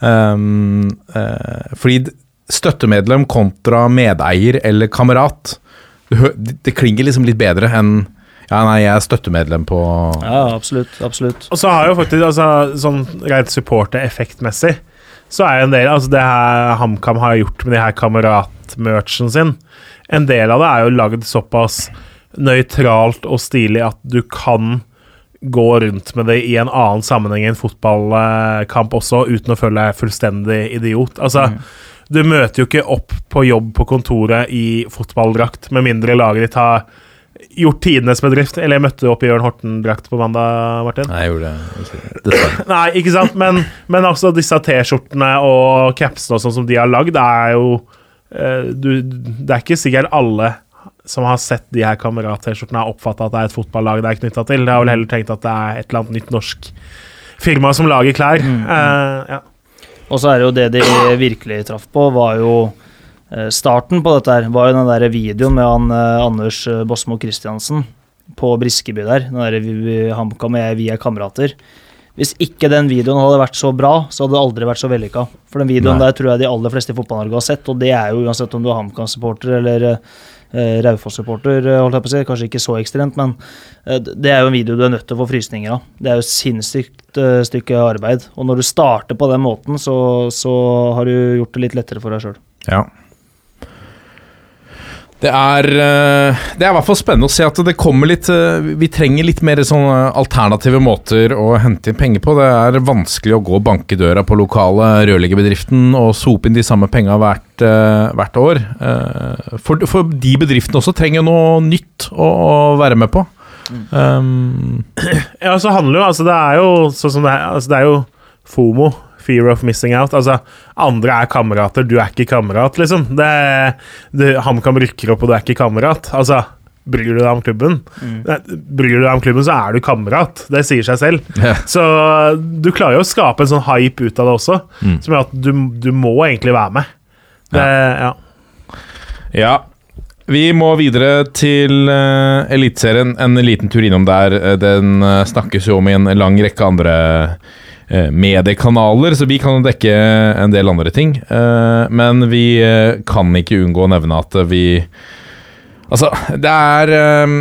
Um, uh, fordi støttemedlem kontra medeier eller kamerat det det klinger liksom litt bedre enn Ja, nei, jeg er støttemedlem på Ja, absolutt. absolutt. Og så har jo faktisk, altså, sånn rent supporter-effektmessig, så er jo en del Altså, det her HamKam har gjort med de her kameratmerchen sin, en del av det er jo lagd såpass nøytralt og stilig at du kan gå rundt med det i en annen sammenheng i en fotballkamp også, uten å føle deg fullstendig idiot. Altså, du møter jo ikke opp på jobb på kontoret i fotballdrakt, med mindre laget ditt har gjort tidenes bedrift. Eller jeg møtte opp i Jørn Horten-drakt på mandag, Martin. Nei, jeg gjorde det. Dessverre. Nei, ikke sant, men, men altså disse T-skjortene og capsene og sånn som de har lagd, er jo uh, du, Det er ikke sikkert alle som har sett de her kamerat-T-skjortene, har oppfatta at det er et fotballag det er knytta til. Det har vel heller tenkt at det er et eller annet nytt norsk firma som lager klær. Eh, ja. Og så er det jo det de virkelig traff på, var jo Starten på dette her var jo den der videoen med han eh, Anders eh, Bosmo Christiansen på Briskeby der. Den der HamKam og jeg, vi er kamerater. Hvis ikke den videoen hadde vært så bra, så hadde det aldri vært så vellykka. For den videoen Nei. der tror jeg de aller fleste i Fotball-Norge har sett, og det er jo uansett om du er HamKam-supporter eller eh, Raufoss-supporter, eh, holdt jeg på å si. Kanskje ikke så ekstremt, men eh, det er jo en video du er nødt til å få frysninger av. Det er jo et sinnssykt eh, stykke arbeid. Og når du starter på den måten, så, så har du gjort det litt lettere for deg sjøl. Ja. Det er, eh, det er i hvert fall spennende å se at det kommer litt eh, Vi trenger litt mer sånne alternative måter å hente inn penger på. Det er vanskelig å gå og banke i døra på lokale rørleggerbedriften og sope inn de samme penga hvert, eh, hvert år. Eh, For, for de bedriftene også trenger noe nytt å, å være med på. Um, Ja, så handler jo Altså, det er jo sånn som det er Altså, det er jo FOMO. Fear of missing out. Altså, andre er kamerater, du er ikke kamerat, liksom. Det, det, HamKam rykker opp, og du er ikke kamerat. Altså, bryr du deg om klubben? Mm. Bryr du deg om klubben, så er du kamerat. Det sier seg selv. Yeah. Så du klarer jo å skape en sånn hype ut av det også, Mm. som gjør at du, du må egentlig være med. Det, ja. Ja. Vi må videre til uh, Eliteserien. En liten tur innom der. Eh, Den uh, snakkes jo om i en lang rekke andre eh, mediekanaler, så vi kan dekke en del andre ting. Eh, men vi eh, kan ikke unngå å nevne at vi Altså, det er eh,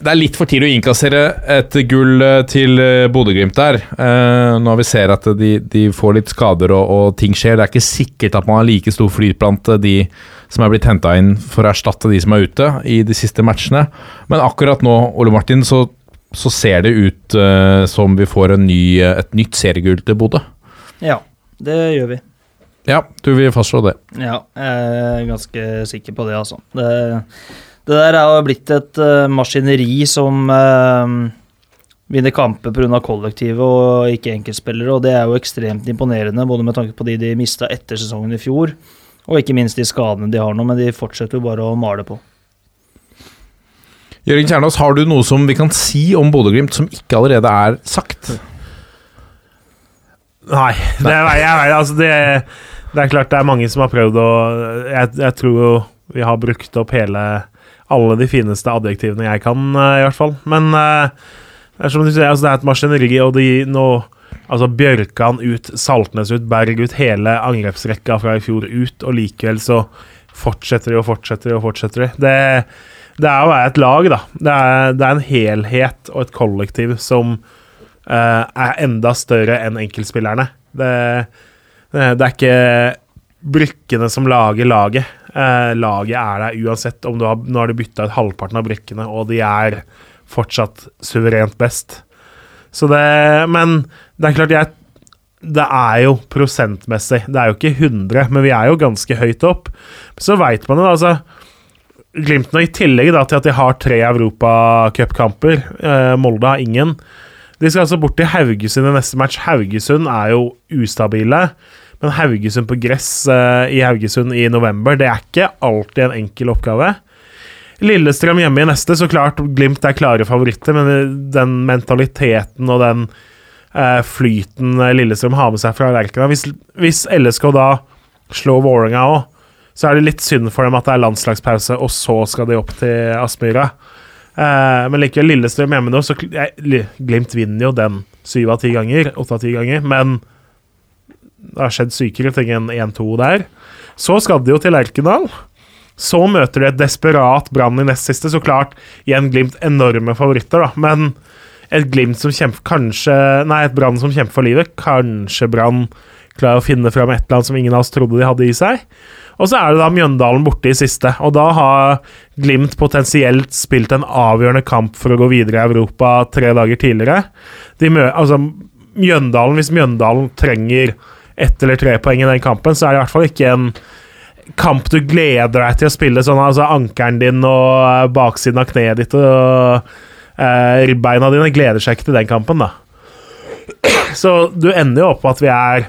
det er litt for tidlig å innkassere et gull eh, til eh, Bodø-Glimt der. Eh, når vi ser at de, de får litt skader og, og ting skjer. Det er ikke sikkert at man har like stor flyt blant eh, de som er blitt henta inn for å erstatte de som er ute i de siste matchene. Men akkurat nå, Ole Martin, så, så ser det ut uh, som vi får en ny, eh, et nytt seriegull til Bodø. Ja, det gjør vi. Ja, du vil fastslå det. Ja, jeg er ganske sikker på det, altså. Det, det der er jo blitt et uh, maskineri som uh, vinner kamper pga. kollektivet og ikke enkeltspillere, og det er jo ekstremt imponerende, både med tanke på de de mista etter sesongen i fjor, og ikke minst de skadene de har nå, men de fortsetter jo bare å male på. Jørgen Kjernås, har du noe som vi kan si om Bodø-Glimt som ikke allerede er sagt? Nei, det, er- jeg, altså det, det er klart det er mange som har prøvd å Jeg, jeg tror jo vi har brukt opp hele alle de fineste adjektivene jeg kan, eh, i hvert fall. Men eh, det er som du sier, altså det er et maskineri, og de nå Altså Bjørkan ut, Saltnes ut, Berg ut, hele angrepsrekka fra i fjor ut, og likevel så fortsetter de og fortsetter de og fortsetter de. Det, det er å være et lag, da. Det er, det er en helhet og et kollektiv som uh, er enda større enn enkeltspillerne. Det, det, er ikke brikkene som lager laget. Uh, laget er der uansett om du har Nå har de bytta ut halvparten av brikkene, og de er fortsatt suverent best. Så det Men det er klart, jeg Det er jo prosentmessig. Det er jo ikke 100, men vi er jo ganske høyt opp. Så veit man jo, altså Glimt nå, i tillegg da, til at de har tre europacupkamper, eh, Molde har ingen. De skal altså bort til Haugesund i neste match. Haugesund er jo ustabile. Men Haugesund på gress eh, i Haugesund i november, det er ikke alltid en enkel oppgave. Lillestrøm hjemme i neste, så klart Glimt er klare favoritter, men den mentaliteten og den eh, flyten Lillestrøm har med seg fra Lerkena hvis, hvis LSK da slår Vålerenga òg, så er det litt synd for dem at det er landslagspause, og så skal de opp til Aspmyra. Eh, men likevel, Lillestrøm hjemme nå, så Glimt vinner jo den syv av ti ganger, åtte av ti ganger, men det har skjedd sykere ting enn 1-2 der. Så skal de jo til Lerkendal. Så møter de et desperat Brann i nest siste. Så klart, igjen Glimt enorme favoritter, da. Men et Glimt som kjemper Kanskje Nei, et Brann som kjemper for livet. Kanskje Brann klarer å finne fram et eller annet som ingen av oss trodde de hadde i seg. Og så er det da Mjøndalen borte i siste. Og da har Glimt potensielt spilt en avgjørende kamp for å gå videre i Europa tre dager tidligere. De mø altså, Mjøndalen, hvis Mjøndalen trenger ett eller tre poeng i den kampen, så er det i hvert fall ikke en kamp du gleder deg til å spille sånn altså ankelen din og eh, baksiden av kneet ditt og eh, ribbeina dine gleder seg ikke til den kampen, da. Så du ender jo opp med at vi er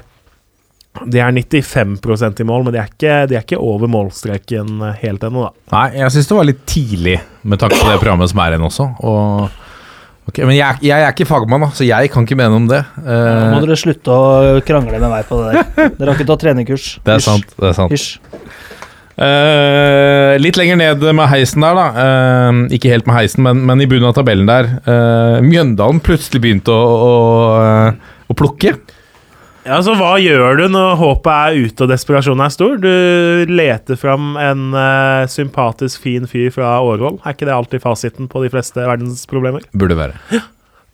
De er 95% i mål, men de er ikke, de er ikke over målstreken eh, helt ennå, da. Nei, jeg syns det var litt tidlig med tanke på det programmet som er igjen også. Og, Okay, men jeg, jeg er ikke fagmann, da, så jeg kan ikke mene om det. Nå må Eh, dere slutte å krangle med meg på det der. Dere har ikke tatt trenerkurs. det er sant. det er sant. Eh, litt lenger ned med heisen der, da. Uh, ikke helt med heisen, men, men i bunnen av tabellen der. Uh, Mjøndalen plutselig begynte å, å, å plukke. Ja, så Hva gjør du når håpet er ute og desperasjonen er stor? Du leter fram en uh, sympatisk, fin fyr fra Årvoll. Er ikke det alltid fasiten på de fleste verdensproblemer? Burde være.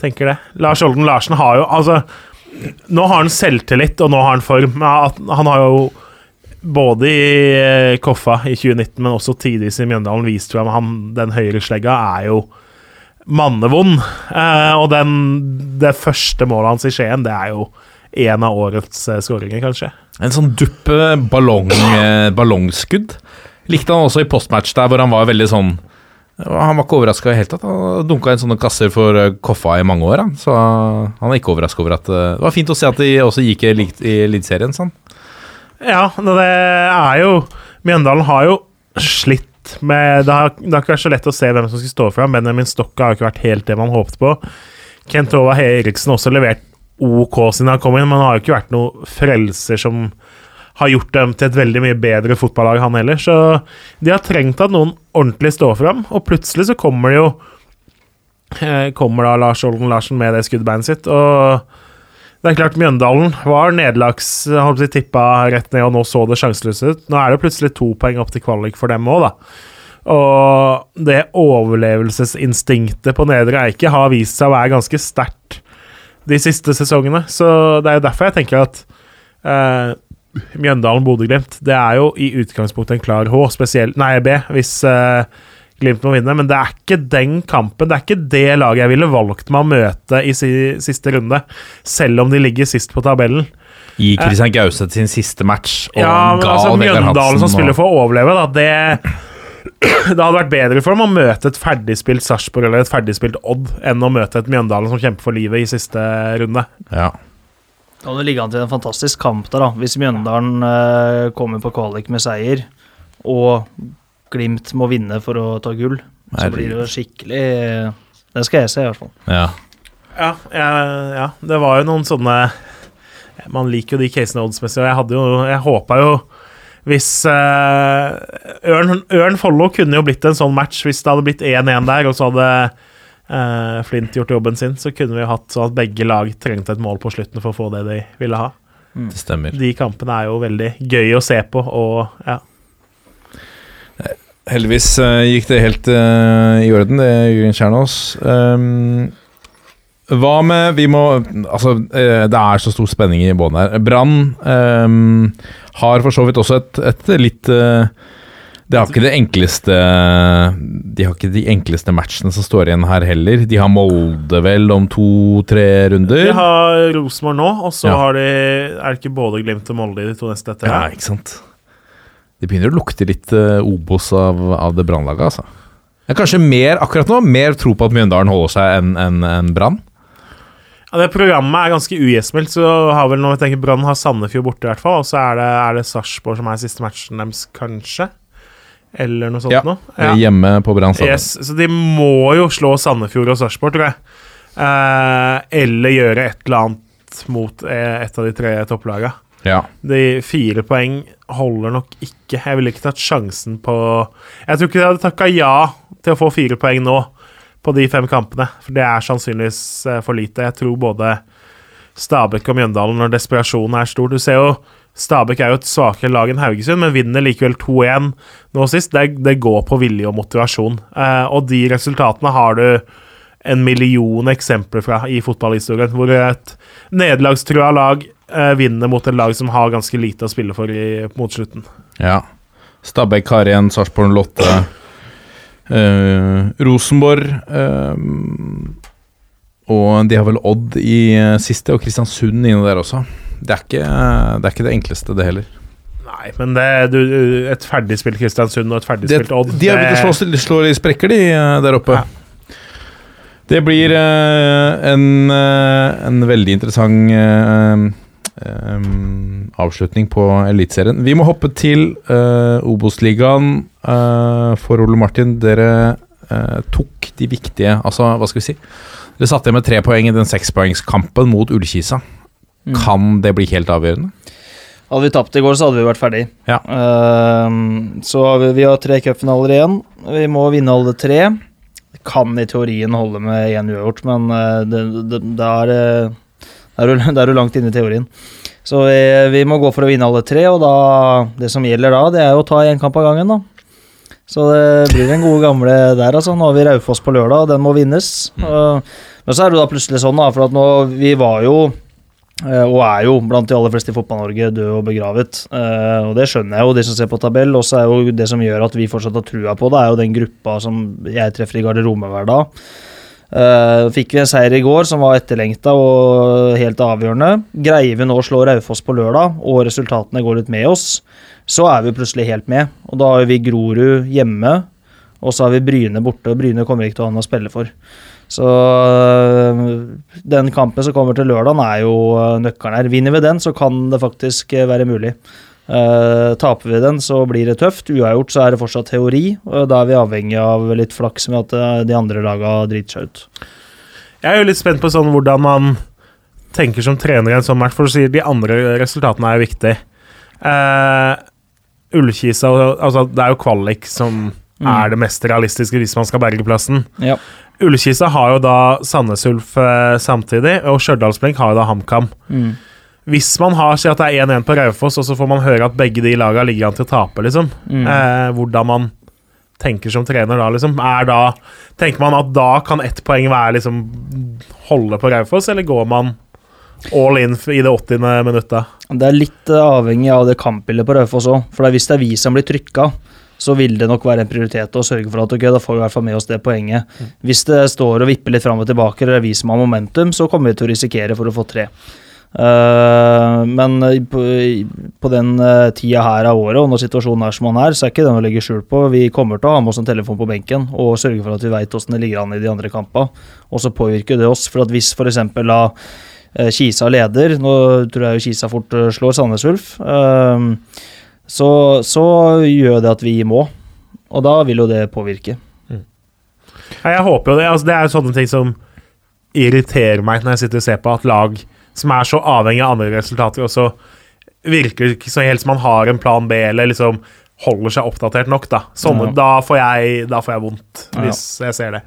tenker det. Lars Olden Larsen har jo Altså, nå har han selvtillit, og nå har han form. Han har jo både i uh, Koffa i 2019, men også tidvis i Mjøndalen vist fram han den høyre slegga er jo mannevond. Uh, og den, det første målet hans i Skien, det er jo en av årets eh, skåringer, kanskje. En sånn duppe ballong, eh, ballongskudd. Likte han også i postmatch der, hvor han var veldig sånn Han var ikke overraska i det hele tatt. Han dunka inn sånne kasser for eh, Koffa i mange år, han. Så han er ikke overraska over at Det var fint å se at de også gikk i Elit- i Eliteserien, sånn. Ja, det er jo Mjøndalen har jo slitt med det har, det har ikke vært så lett å se hvem som skal stå fram. Benjamin Stokka har ikke vært helt det man håpet på. Kent Ova Eriksen har også levert OK siden han kom inn, men han har jo ikke vært noen frelser som har gjort dem til et veldig mye bedre fotballag, han heller. Så de har trengt at noen ordentlig står fram, og plutselig så kommer det jo eh, Kommer da Lars Olden Larsen med det skuddbeinet sitt, og det er klart Mjøndalen var nederlags holdt på å tippa rett ned, og nå så det sjanseløst ut. Nå er det plutselig to poeng opp til kvalik for dem òg, da. Og det overlevelsesinstinktet på Nedre Eike har vist seg å være ganske sterkt de siste sesongene. Så det er jo derfor jeg tenker at eh, Mjøndalen-Bodø-Glimt Det er jo i utgangspunktet en klar H, spesielt Nei, B, hvis eh, Glimt må vinne. Men det er ikke den kampen, det er ikke det laget jeg ville valgt meg å møte i si, siste runde, selv om de ligger sist på tabellen. I Christian Gauseth sin siste match. Og Ja, men altså Mjøndalen som spiller for å overleve, da, det Det hadde vært bedre for dem å møte et ferdigspilt Sarpsborg eller et ferdigspilt Odd enn å møte et Mjøndalen som kjemper for livet i siste runde. Ja. Og det ligger an til en fantastisk kamp der, da. Hvis Mjøndalen eh, kommer på kvalik med seier, og Glimt må vinne for å ta gull, så blir det jo skikkelig Den skal jeg se, i hvert fall. ja. Ja, jeg, ja, det var jo noen sånne Man liker jo de casene oddsmessig, og jeg hadde jo Jeg håpa jo hvis uh, Ørn, Ørn Follo kunne jo blitt en sånn match hvis det hadde blitt 1-1 der, og så hadde uh, Flint gjort jobben sin, så kunne vi hatt sånn at begge lag trengte et mål på slutten for å få det de ville ha. Det stemmer. De kampene er jo veldig gøy å se på, og ja. Heldigvis uh, gikk det helt i orden, det, Jørgen Kjernås. Um, Hva med Vi må Altså, eh, det er så stor spenning i bånn her. Brann um, har for så vidt også et, et litt uh, Det har ikke det enkleste De har ikke de enkleste matchene som står igjen her heller. De har Molde vel om to-tre runder. De har Rosenborg nå, og så Ja. har de Er det ikke både Glimt og Molde i de to neste etter? Ja, ikke sant. Det begynner å lukte litt uh, Obos av, av det brannlaget, altså. Kanskje mer akkurat nå, mer tro på at Mjøndalen holder seg enn en, enn Brann. Ja, det programmet er ganske ugjestmildt, så har vel noe, vi tenker Brann har Sandefjord borte, i hvert fall. Og så er det, er det Sarpsborg som er siste matchen deres, kanskje? Eller noe sånt Ja, noe? Hjemme på Brann. Yes, så de må jo slå Sandefjord og Sarpsborg, tror jeg. Eh, eller gjøre et eller annet mot eh, et av de tre topplagene. Ja. De fire poeng holder nok ikke. Jeg ville ikke tatt sjansen på Jeg tror ikke de hadde takka ja til å få fire poeng nå på de fem kampene, for det er sannsynligvis eh, for lite. Jeg tror både Stabæk og Mjøndalen, når desperasjonen er stor Du ser jo Stabæk er jo et svakere lag enn Haugesund, men vinner likevel 2-1 nå sist. Det, det går på vilje og motivasjon. Eh, og de resultatene har du en million eksempler fra i fotballhistorien, hvor et nederlagstrua lag eh, vinner mot et lag som har ganske lite å spille for i, mot slutten. Ja. Stabæk har igjen Sarpsborg Lotte. Eh, Rosenborg uh, Og de har vel Odd i uh, siste, og Kristiansund inne der også. Det er ikke det, er ikke det enkleste, det heller. Nei, men det, du, et ferdigspilt Kristiansund og et ferdigspilt Odd de har begynt å slå, slå i sprekker, de der oppe. Ja. Det blir en, en veldig interessant eh, avslutning på Eliteserien. Vi må hoppe til uh, Obos-ligaen. uh, for Ole Martin, dere uh, tok de viktige Altså, hva skal vi si? Dere satte igjen med tre poeng i den sekspoengskampen mot Ullkisa. Mm. Kan det bli helt avgjørende? Hadde vi tapt i går, så hadde vi vært ferdig. Ja. Uh, så vi, vi har tre cupfinaler igjen. Vi må vinne alle tre. Kan i teorien holde med én uavgjort, men det, det, det er, eh, det er, jo langt inne i teorien. Så vi, vi må gå for å vinne alle tre, og da, det som gjelder da, det er å ta én kamp av gangen, da. Så det blir den gode gamle der, altså. Nå har vi Raufoss på lørdag, og den må vinnes. Mm. men så er det da plutselig sånn, da, for at nå Vi var jo Eh, og er jo blant de aller fleste i Fotball-Norge død og begravet. Eh, og det skjønner jeg jo, de som ser på tabell. Og så er jo det som gjør at vi fortsatt har trua på det, er jo den gruppa som jeg treffer i garderoben hver dag. Eh, fikk vi en seier i går som var etterlengta og helt avgjørende. Greier vi nå å slå Raufoss på lørdag, og resultatene går litt med oss, så er vi plutselig helt med. Og da har vi Grorud hjemme, og så har vi Bryne borte. og Bryne kommer ikke til å ha noe å spille for. Så uh, den kampen som kommer til lørdagen, er jo øh, nøkkelen her. Vinner vi den, så kan det faktisk være mulig. Eh, taper vi den, så blir det tøft. Uavgjort så er det fortsatt teori, og da er vi avhengig av litt flaks med at øh, de andre laga driter seg ut. Jeg er jo litt spent på sånn hvordan man tenker som trener i en sånn match, for du sier de andre resultatene er jo viktig. Uh, Ullkisa altså Det er jo kvalik som Mm. er det mest realistiske hvis man skal berge plassen. Ja. Ullkisa har jo da Sandnes Ulf eh, samtidig, og Stjørdalsblink har jo da HamKam. Mm. Hvis man har sier at det er 1-1 på Raufoss, og så får man høre at begge de laga ligger an til å tape, liksom. Mm. Eh, hvordan man tenker som trener da, liksom. Er da Tenker man at da kan ett poeng være liksom holde på Raufoss, eller går man all in i det 80. minuttet? Det er litt øh, avhengig av det kampbildet på Raufoss òg. For hvis det er vi som blir trykka, så vil det nok være en prioritet å sørge for at ok, da får vi i hvert fall med oss det poenget. Hvis det står og vipper litt fram og tilbake, eller det er vi som har momentum, så kommer vi til å risikere for å få tre. Eh, men på, på den uh, tida her av året, og når situasjonen er som den er, så er ikke den å legge skjul på. Vi kommer til å ha med oss en telefon på benken og sørge for at vi veit åssen det ligger an i de andre kampene. Og så påvirker det oss. For at hvis f.eks. da eh, Kisa leder, nå tror jeg jo Kisa fort eh, slår Sandnes Ulf, eh, så, så gjør det at vi må. Og da vil jo det påvirke. Ja, jeg håper jo det. Altså, det er jo sånne ting som irriterer meg når jeg sitter og ser på at lag som er så avhengig av andre resultater, og så virker det ikke så helt som man har en plan B, eller liksom holder seg oppdatert nok, da. Sånne, Ja. da, får jeg, da får jeg vondt, Ja. hvis jeg ser det.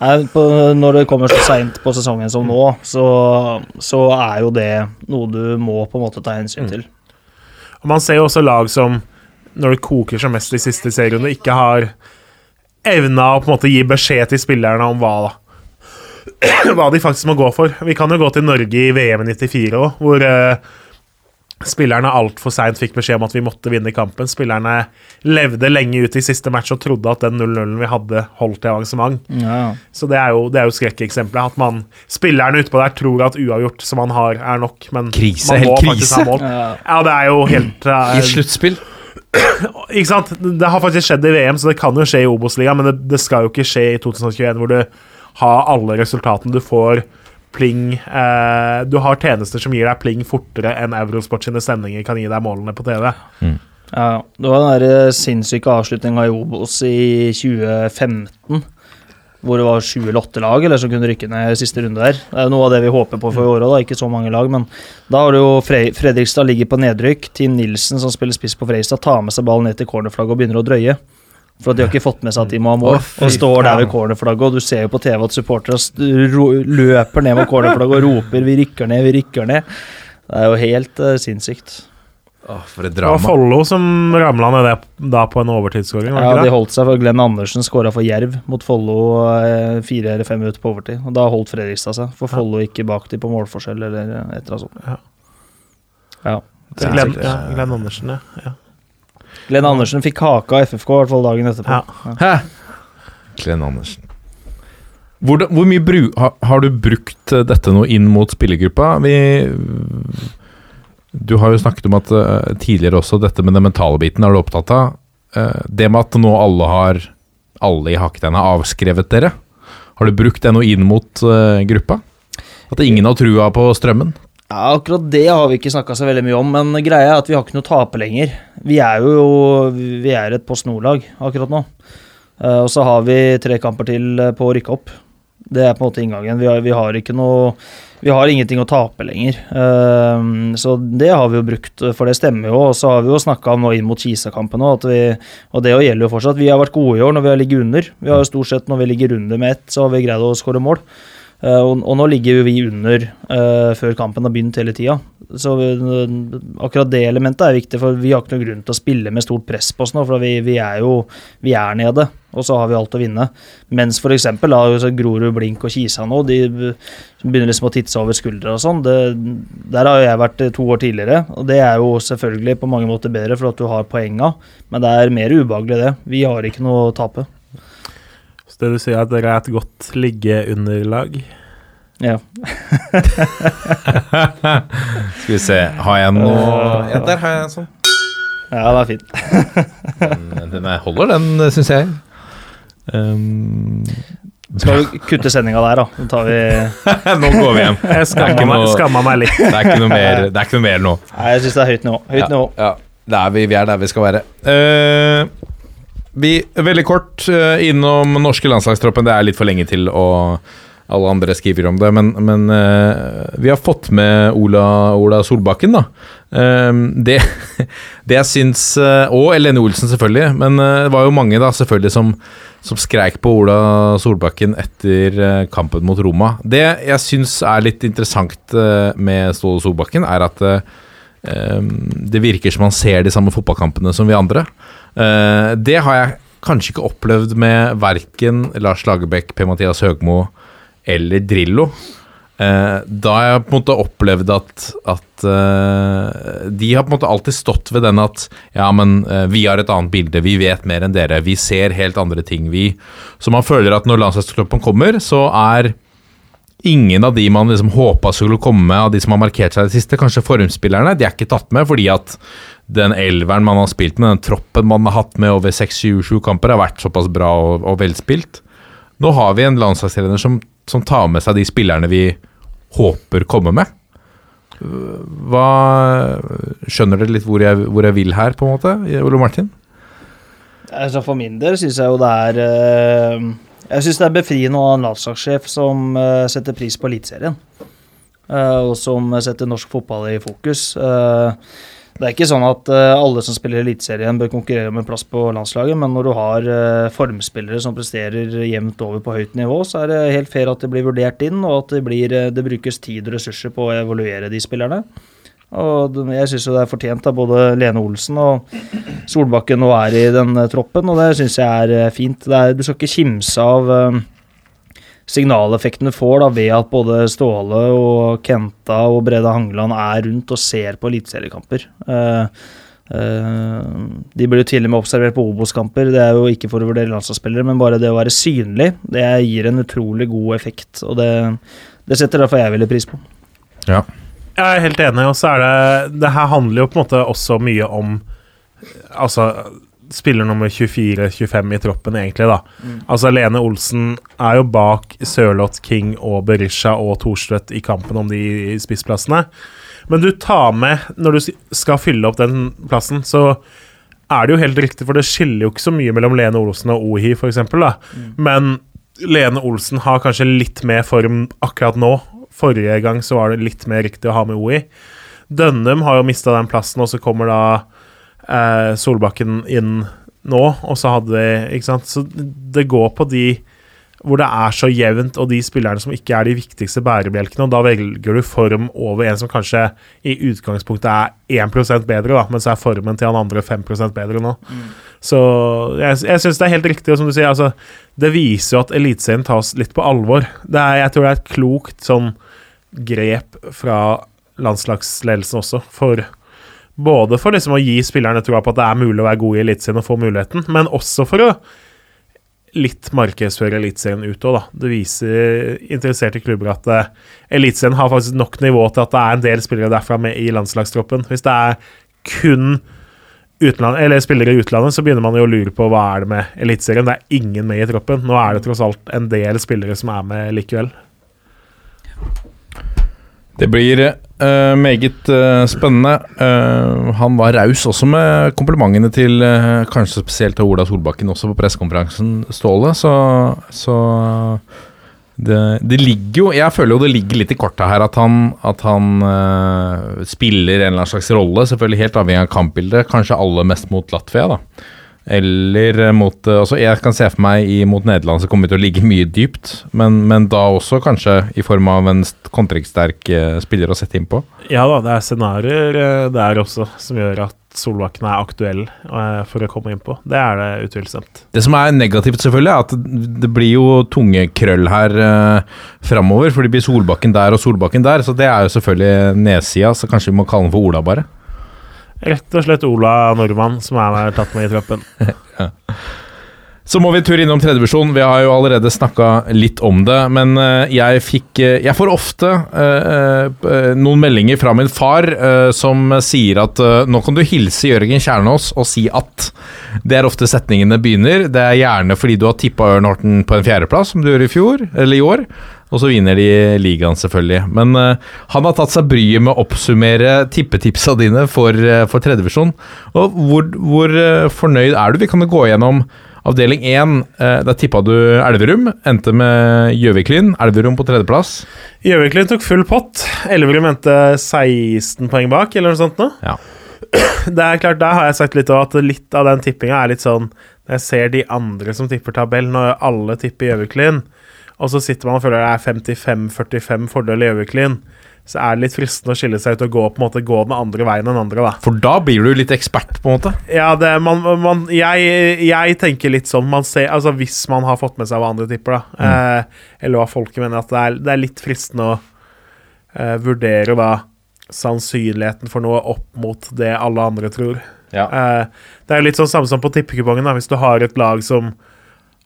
Nei, på, når det kommer så seint på sesongen som nå, så, så er jo det noe du må på en måte ta hensyn til. Og man ser jo også lag som, når det koker som mest i siste serierunde, ikke har evna å på en måte gi beskjed til spillerne om hva da. hva de faktisk må gå for. Vi kan jo gå til Norge i VM i 94 òg, hvor eh, spillerne altfor seint fikk beskjed om at vi måtte vinne kampen. Spillerne levde lenge ut i siste match og trodde at den 0-0-en vi hadde, holdt til avansement. Ja. Så det er jo, det er jo skrekkeksempelet. At man, spillerne utpå der tror at uavgjort som man har, er nok, men Krise, man må helt faktisk krise. ha mål. Ja. Ja, det er jo helt eh, I sluttspill. Ikke sant? Det har faktisk skjedd i VM, så det kan jo skje i Obos-ligaen, men det, det skal jo ikke skje i 2021, hvor du har alle resultatene. Du får pling eh, Du har tjenester som gir deg pling fortere enn Eurosport sine sendinger kan gi deg målene på TV. Ja, det var den der eh, sinnssyke avslutninga i Obos i 2015. Hvor det var sju eller åtte lag eller, som kunne rykke ned i siste runde der. Det er jo noe av det vi håper på for i år òg, ikke så mange lag. Men da har du jo Fre Fredrikstad ligger på nedrykk. Tim Nilsen, som spiller spiss på Fredrikstad, tar med seg ballen ned til cornerflagget og begynner å drøye. For at de har ikke fått med seg at de må ha mål. Oh, og står der ved cornerflagget, og du ser jo på TV at supportere løper ned mot cornerflagget og roper 'vi rykker ned, vi rykker ned'. Det er jo helt uh, sinnssykt. Åh, for et Det var drama. Follo som ramla ned det da på en overtidsskåring. var det Ja, de holdt seg for Glenn Andersen skåra for Jerv mot Follo eh, fire eller fem minutter på overtid. Og da holdt Fredrikstad seg, for Follo gikk bak de på målforskjell eller et eller annet sånt. Ja. Ja. Glenn, ja, Glenn Andersen, ja. ja. Glenn Andersen fikk kake av FFK, i hvert fall dagen etterpå. Ja. Hæ? Glenn Andersen. Hvor, hvor mye bru, har, har du brukt eh, dette nå inn mot spillergruppa? Vi, du har jo snakket om at eh, tidligere også dette med den mentale biten er du opptatt av. Eh, det med at nå alle har alle i hakketegnet avskrevet dere. Har du brukt det nå inn mot gruppa? At ingen har trua på strømmen? Ja, akkurat det har vi ikke snakka så veldig mye om, men greia er at vi har ikke noe tape lenger. Vi er jo vi er et Post Nord-lag akkurat nå. Eh, og så har vi tre kamper til eh, på å rykke opp. Det er på en måte inngangen. Vi har, vi har noe Vi har ingenting å tape lenger. Eh, så det har vi jo brukt, for det stemmer jo. Og så har vi jo snakka om nå inn mot Kisa-kampen òg, og det gjelder jo fortsatt. Vi har vært gode i år når vi har ligget under. Vi har jo stort sett når vi ligger under med ett, så har vi greid å skåre mål. Eh, og, og nå ligger jo vi under uh, før kampen har begynt hele tida. Så eh, akkurat det elementet er viktig, for vi har ikke noen grunn til å spille med stort press på oss nå, for vi, vi er jo vi er nede, og så har vi alt å vinne. Mens f.eks. Grorud, Blink og Kisa nå, de begynner liksom å titte seg over skuldra og sånn. Der har jeg vært to år tidligere, og det er jo selvfølgelig på mange måter bedre for at du har poenga, men det er mer ubehagelig det. Vi har ikke noe å tape. Så det du sier, at dere er et godt liggeunderlag? Ja. Skal vi se, har jeg noe Ja, der har jeg en sånn. ja, det er fint. Den, den er- holder, den, syns jeg. Um, Skal vi kutte sendinga der, da? Nå, tar vi nå går vi hjem. Jeg skamma meg, noe- skamma meg litt. Det er ikke noe mer, det er ikke noe mer nå. Nei, jeg syns det er høyt nivå. Høyt nivå. Ja, det er vi, vi er der vi skal være. Eh, vi, veldig kort uh, innom norske landslagstroppen. Det er litt for lenge til, og alle andre skriver om det. Men, men uh, vi har fått med Ola, Ola Solbakken, da. Uh, det, det jeg syns Og Elene Olsen, selvfølgelig. Men det var jo mange da, selvfølgelig som, som skreik på Ola Solbakken etter kampen mot Roma. Det jeg syns er litt interessant med Ståle Solbakken, er at det virker som han ser de samme fotballkampene som vi andre. Eh, det har jeg kanskje ikke opplevd med verken Lars Lagerbäck, Per-Mathias Høgmo eller Drillo. Uh, da har jeg på en måte opplevd at, at uh, de har på en måte alltid stått ved den at ja, men vi har et annet bilde, vi vet mer enn dere, vi ser helt andre ting, vi. Så man føler at når landslagstroppen kommer, så er ingen av de man liksom håpa skulle komme, av de som har markert seg i det siste, kanskje formspillerne, de er ikke tatt med fordi at den elveren man har spilt med, den troppen man har hatt med over 6-7 kamper, har vært såpass bra og, og velspilt. Nå har vi en landslagstrener som, som tar med seg de spillerne vi håper kommer med. Hva Skjønner dere litt hvor jeg, hvor jeg vil her, på en måte, Ole Martin? Altså For min del syns jeg jo det er eh, Jeg syns det er befriende å ha en landslagssjef som uh, setter pris på Eliteserien. Uh, og som setter norsk fotball i fokus. Uh, det er ikke sånn at alle som spiller Eliteserien bør konkurrere om en plass på landslaget, men når du har formspillere som presterer jevnt over på høyt nivå, så er det helt fair at de blir vurdert inn, og at det, blir, det brukes tid og ressurser på å evaluere de spillerne. Og jeg syns jo det er fortjent av både Lene Olsen og Solbakken nå er i den eh, troppen, og det syns jeg er eh, fint. Er, du skal ikke kimse av eh, signaleffekten du får da ved at både Ståle og Kenta og Brede Hangeland er rundt og ser på eliteseriekamper. Uh, de blir jo til og med observert på Obos-kamper. Det er jo ikke for å vurdere landslagsspillere, men bare det å være synlig, det gir en utrolig god effekt. Og det, det setter derfor jeg veldig pris på. Ja. Jeg er helt enig, og så er det Det her handler jo på en måte også mye om Altså spiller nummer 24-25 i troppen, egentlig, da. Altså Lene Olsen er jo bak Sørloth, King og Berisha og Thorstvedt i kampen om de spissplassene. Men du tar med, når du skal fylle opp den plassen, så er det jo helt riktig, for det skiller jo ikke så mye mellom Lene Olsen og Ohi, f.eks. Mm. Men Lene Olsen har kanskje litt mer form akkurat nå. Forrige gang så var det litt mer riktig å ha med OI. Dønnum har jo mista den plassen, og så kommer da eh, Solbakken inn nå, og så hadde vi Ikke sant. Så det går på de hvor det er så jevnt, og de spillerne som ikke er de viktigste bærebjelkene. og Da velger du form over en som kanskje i utgangspunktet er 1 bedre, da, men så er formen til han andre 5 bedre nå. Mm. Så jeg, jeg syns det er helt riktig, som du sier. altså Det viser jo at Eliteserien tas litt på alvor. Er, jeg tror det er et klokt sånn grep fra landslagsledelsen også, for både for liksom å gi spillerne troa på at det er mulig å være god i Eliteserien og få muligheten, men også for å litt markedsføre Eliteserien ut òg, da. Det viser interesserte klubber at uh, Eliteserien har faktisk nok nivå til at det er en del spillere derfra med i landslagstroppen. Hvis det er kun utland, eller spillere i utlandet, så begynner man jo å lure på hva er det med Eliteserien. Det er ingen med i troppen. Nå er det tross alt en del spillere som er med likevel. Det blir uh, meget uh, spennende. Uh, han var raus også med komplimentene til kanskje spesielt til Ola Solbakken også på pressekonferansen, Ståle, så, så det, det, ligger jo Jeg føler jo det ligger litt i korta her at han, at han spiller en eller annen slags rolle, selvfølgelig helt avhengig av kampbildet, kanskje aller mest mot Latvia, da. Eller eh, mot eh, altså Jeg kan se for meg i, mot Nederland så kommer til å ligge mye dypt, men, men da også kanskje i form av en kontringssterk spiller å sette inn på? Ja da, det er scenarioer der også som gjør at Solbakken er aktuell for å komme inn på. Det er det utvilsomt. Det som er negativt, selvfølgelig, er at det blir jo tunge krøll her uh, framover. For det blir Solbakken der og Solbakken der, så det er jo selvfølgelig nedsida. Så kanskje vi må kalle den for Ola, bare. Rett og slett Ola Nordmann som er tatt med i troppen. ja. Så må vi en tur innom tredjevisjon. Vi har jo allerede snakka litt om det. Men eh, jeg fikk eh, Jeg får ofte uh, noen meldinger fra min far som sier at nå kan du hilse Jørgen Kjernås og si at. Det er ofte setningene begynner. Det er gjerne fordi du har tippa Ørn Horten på en fjerdeplass, som du gjorde i fjor, eller i år. Og så vinner de ligaen, selvfølgelig. Men uh, han har tatt seg bryet med å oppsummere tippetipsa dine for, uh, for tredjevisjon. Og hvor, hvor fornøyd er du? Vi kan jo gå gjennom avdeling én. Uh, der tippa du Elverum. Endte med Gjøviklyn. Elverum på tredjeplass. Gjøviklyn tok full pott. Elverum endte 16 poeng bak, eller noe sånt noe. Ja. Det er klart, Der har jeg sagt litt at litt av den tippinga er litt sånn Når jeg ser de andre som tipper tabell, når alle tipper Gjøviklyn, og så sitter man og føler det er 55-45 fordel i Gjøviklin, så er det litt fristende å skille seg ut og gå, på en måte, gå den andre veien enn andre. da. For da blir du litt ekspert, på en måte? Ja, det, man, man, jeg, jeg, tenker litt sånn man ser, altså Hvis man har fått med seg hva andre tipper, da, mm. eh, eller hva folket mener, at det er, det er litt fristende å eh, vurdere da sannsynligheten for noe opp mot det alle andre tror. Ja. Eh, det er litt sånn samme som på tippekupongen. Hvis du har et lag som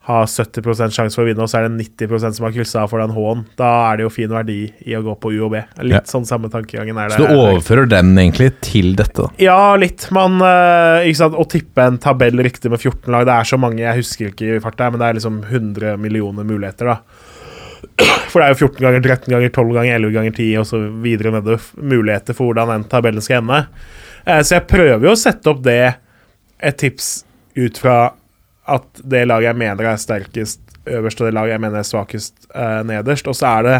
har 70% sjanse for å vinne, og så er det 90% som har kryssa av for den H-en. Da er det jo fin verdi i å gå på U og B. Litt ja. sånn samme tankegangen er det. Så du overfører den egentlig til dette? Ja, litt. Man uh, ikke sant, Å tippe en tabell riktig med 14 lag, det er så mange, jeg husker ikke i farta, men det er liksom 100 millioner muligheter, da. For det er jo 14 ganger 13 ganger 12 ganger 11 ganger 10 og så videre nedover. Muligheter for hvordan den tabellen skal ende. Uh, så jeg prøver jo å sette opp det et tips ut fra at det laget jeg mener er sterkest øverst, og det laget jeg mener er svakest eh, nederst. Og så er det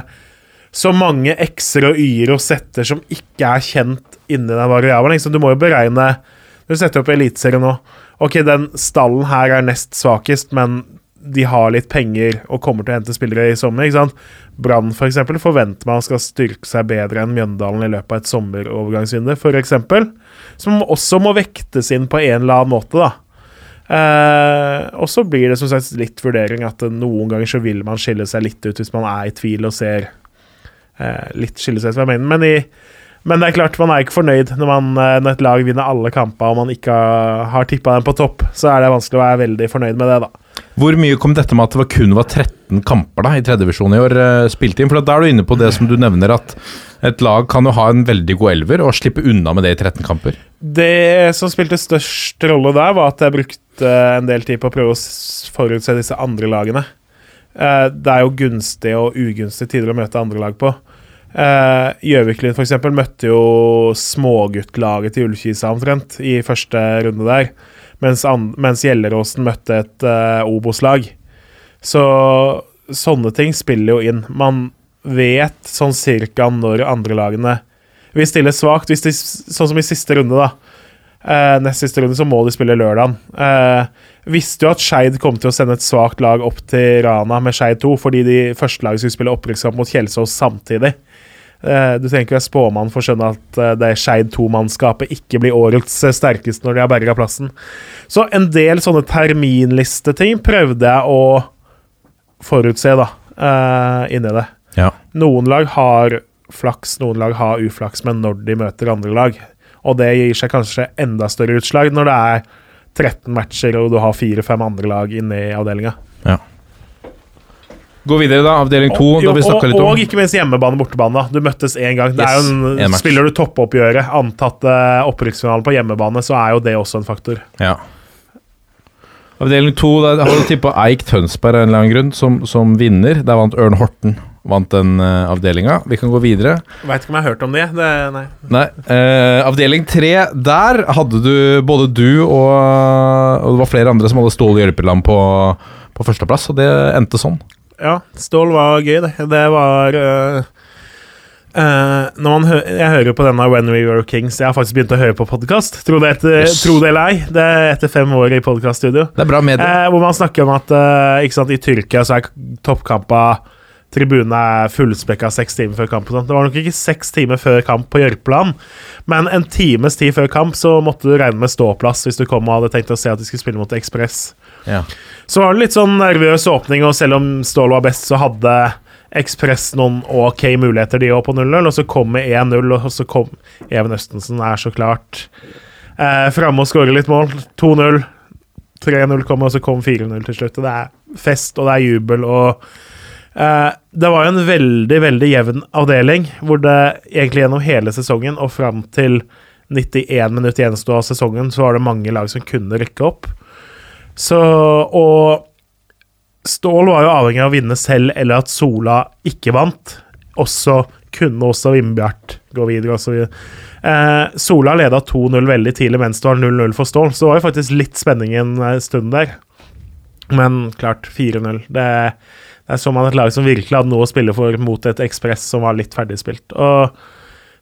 så mange x-er og y-er og setter som ikke er kjent inni den variabelen. Liksom. Du må jo beregne Du setter opp Eliteserien nå. Ok, den stallen her er nest svakest, men de har litt penger og kommer til å hente spillere i sommer. ikke sant? Brann for For forventer man skal styrke seg bedre enn Mjøndalen i løpet av et sommerovergangsvindu, f.eks. Som også må vektes inn på en eller annen måte. da. Eh, og så blir det som sagt litt vurdering at noen ganger så vil man skille seg litt ut hvis man er i tvil og ser eh, litt skille seg ut fra mengden. Men, i, men det er klart, man er ikke fornøyd når, man, eh, når et lag vinner alle kamper og man ikke har, tippa dem på topp. Så er det vanskelig å være veldig fornøyd med det, da. Hvor mye kom dette med at det var kun var 13 kamper da i tredjedivisjon i år eh, spilt inn? For da er du inne på det som du nevner, at et lag kan jo ha en veldig god elver og slippe unna med det i 13 kamper. Det som spilte størst rolle der, var at jeg brukte en del tid på å prøve å forutse disse andre lagene. Eh, Det er jo gunstige og ugunstige tider å møte andre lag på. Eh, Gjøvik-Lyn f.eks. møtte jo småguttlaget til Ullkisa omtrent i første runde der, mens, mens Gjelleråsen møtte et uh, Obos-lag. Så sånne ting spiller jo inn. Man vet sånn cirka når andre lagene vil stille svakt. Sånn som i siste runde, da. Eh, nest siste runde så må de spille lørdagen. Eh, visste jo at Skeid kom til å sende et svakt lag opp til Rana med Skeid 2, fordi de første laget skulle spille opprykkskamp mot Kjelsås samtidig. Eh, du trenger ikke være spåmann for å skjønne at eh, det Skeid 2-mannskapet ikke blir årets eh, sterkeste når de har berga plassen. Så en del sånne terminlisteting prøvde jeg å forutse, da, eh, inni det. Ja. Noen lag har flaks, noen lag har uflaks, men når de møter andre lag. Og det gir seg kanskje enda større utslag når det er 13 matcher og du har fire-fem andre lag inne i avdelinga. Gå videre, da. Avdeling to. Og, da vi og, om og ikke minst hjemmebane bortebane. da. Du møttes én gang. Det Yes, en spiller du toppoppgjøret, antatt uh, opprykksfinalen på hjemmebane, så er jo det også en faktor. Ja. Avdeling to, der har du tippa Eik Tønsberg av en eller annen grunn som, som vinner. Der vant Ørn Horten vant den uh, avdelinga. Vi kan gå videre. Veit ikke om jeg har hørt om det. det nei. Nei, Uh, avdeling tre, der hadde du både du og, og det var flere andre som hadde Stål Jørpeland på, på førsteplass, og det endte sånn. Ja, Stål var gøy, det. Det var uh, når man hø Jeg hører på denne When We Were Kings. Jeg har faktisk begynt å høre på podkast. Tro, det etter- Yes. tro det eller ei. Det er etter fem år i podkaststudio. Det bra med. Eh, hvor man snakker om at sant, i Tyrkia så er toppkampa Tribunene er fullspekka seks timer før kamp. Det var nok ikke seks timer før kamp på Jørpeland, men en times tid før kamp så måtte du regne med ståplass hvis du kom og hadde tenkt å se at de skulle spille mot Ekspress. Ja. Så var det litt sånn nervøs åpning, og selv om Stål var best, så hadde Ekspress noen ok muligheter, de òg, på 0-0. Og så kom med 1-0, og så kom Even Østensen er så klart eh, framme og skårer litt mål. 2-0. 3-0 kom, og så kom 4-0 til slutt. Og det er fest, og det er jubel, og Det var jo en veldig, veldig jevn avdeling, hvor det egentlig gjennom hele sesongen og fram til 91 minutter gjensto av sesongen, så var det mange lag som kunne rykke opp. Så Og Stål var jo avhengig av å vinne selv, eller at Sola ikke vant. Også kunne også Vindbjart gå videre, videre. Eh, Sola leda 2-0 veldig tidlig mens det var 0-0 for Stål, så det var jo faktisk litt spenning en eh, stund der. Men klart, 4-0. Det, det er så man et lag som virkelig hadde noe å spille for mot et Ekspress som var litt ferdigspilt. Og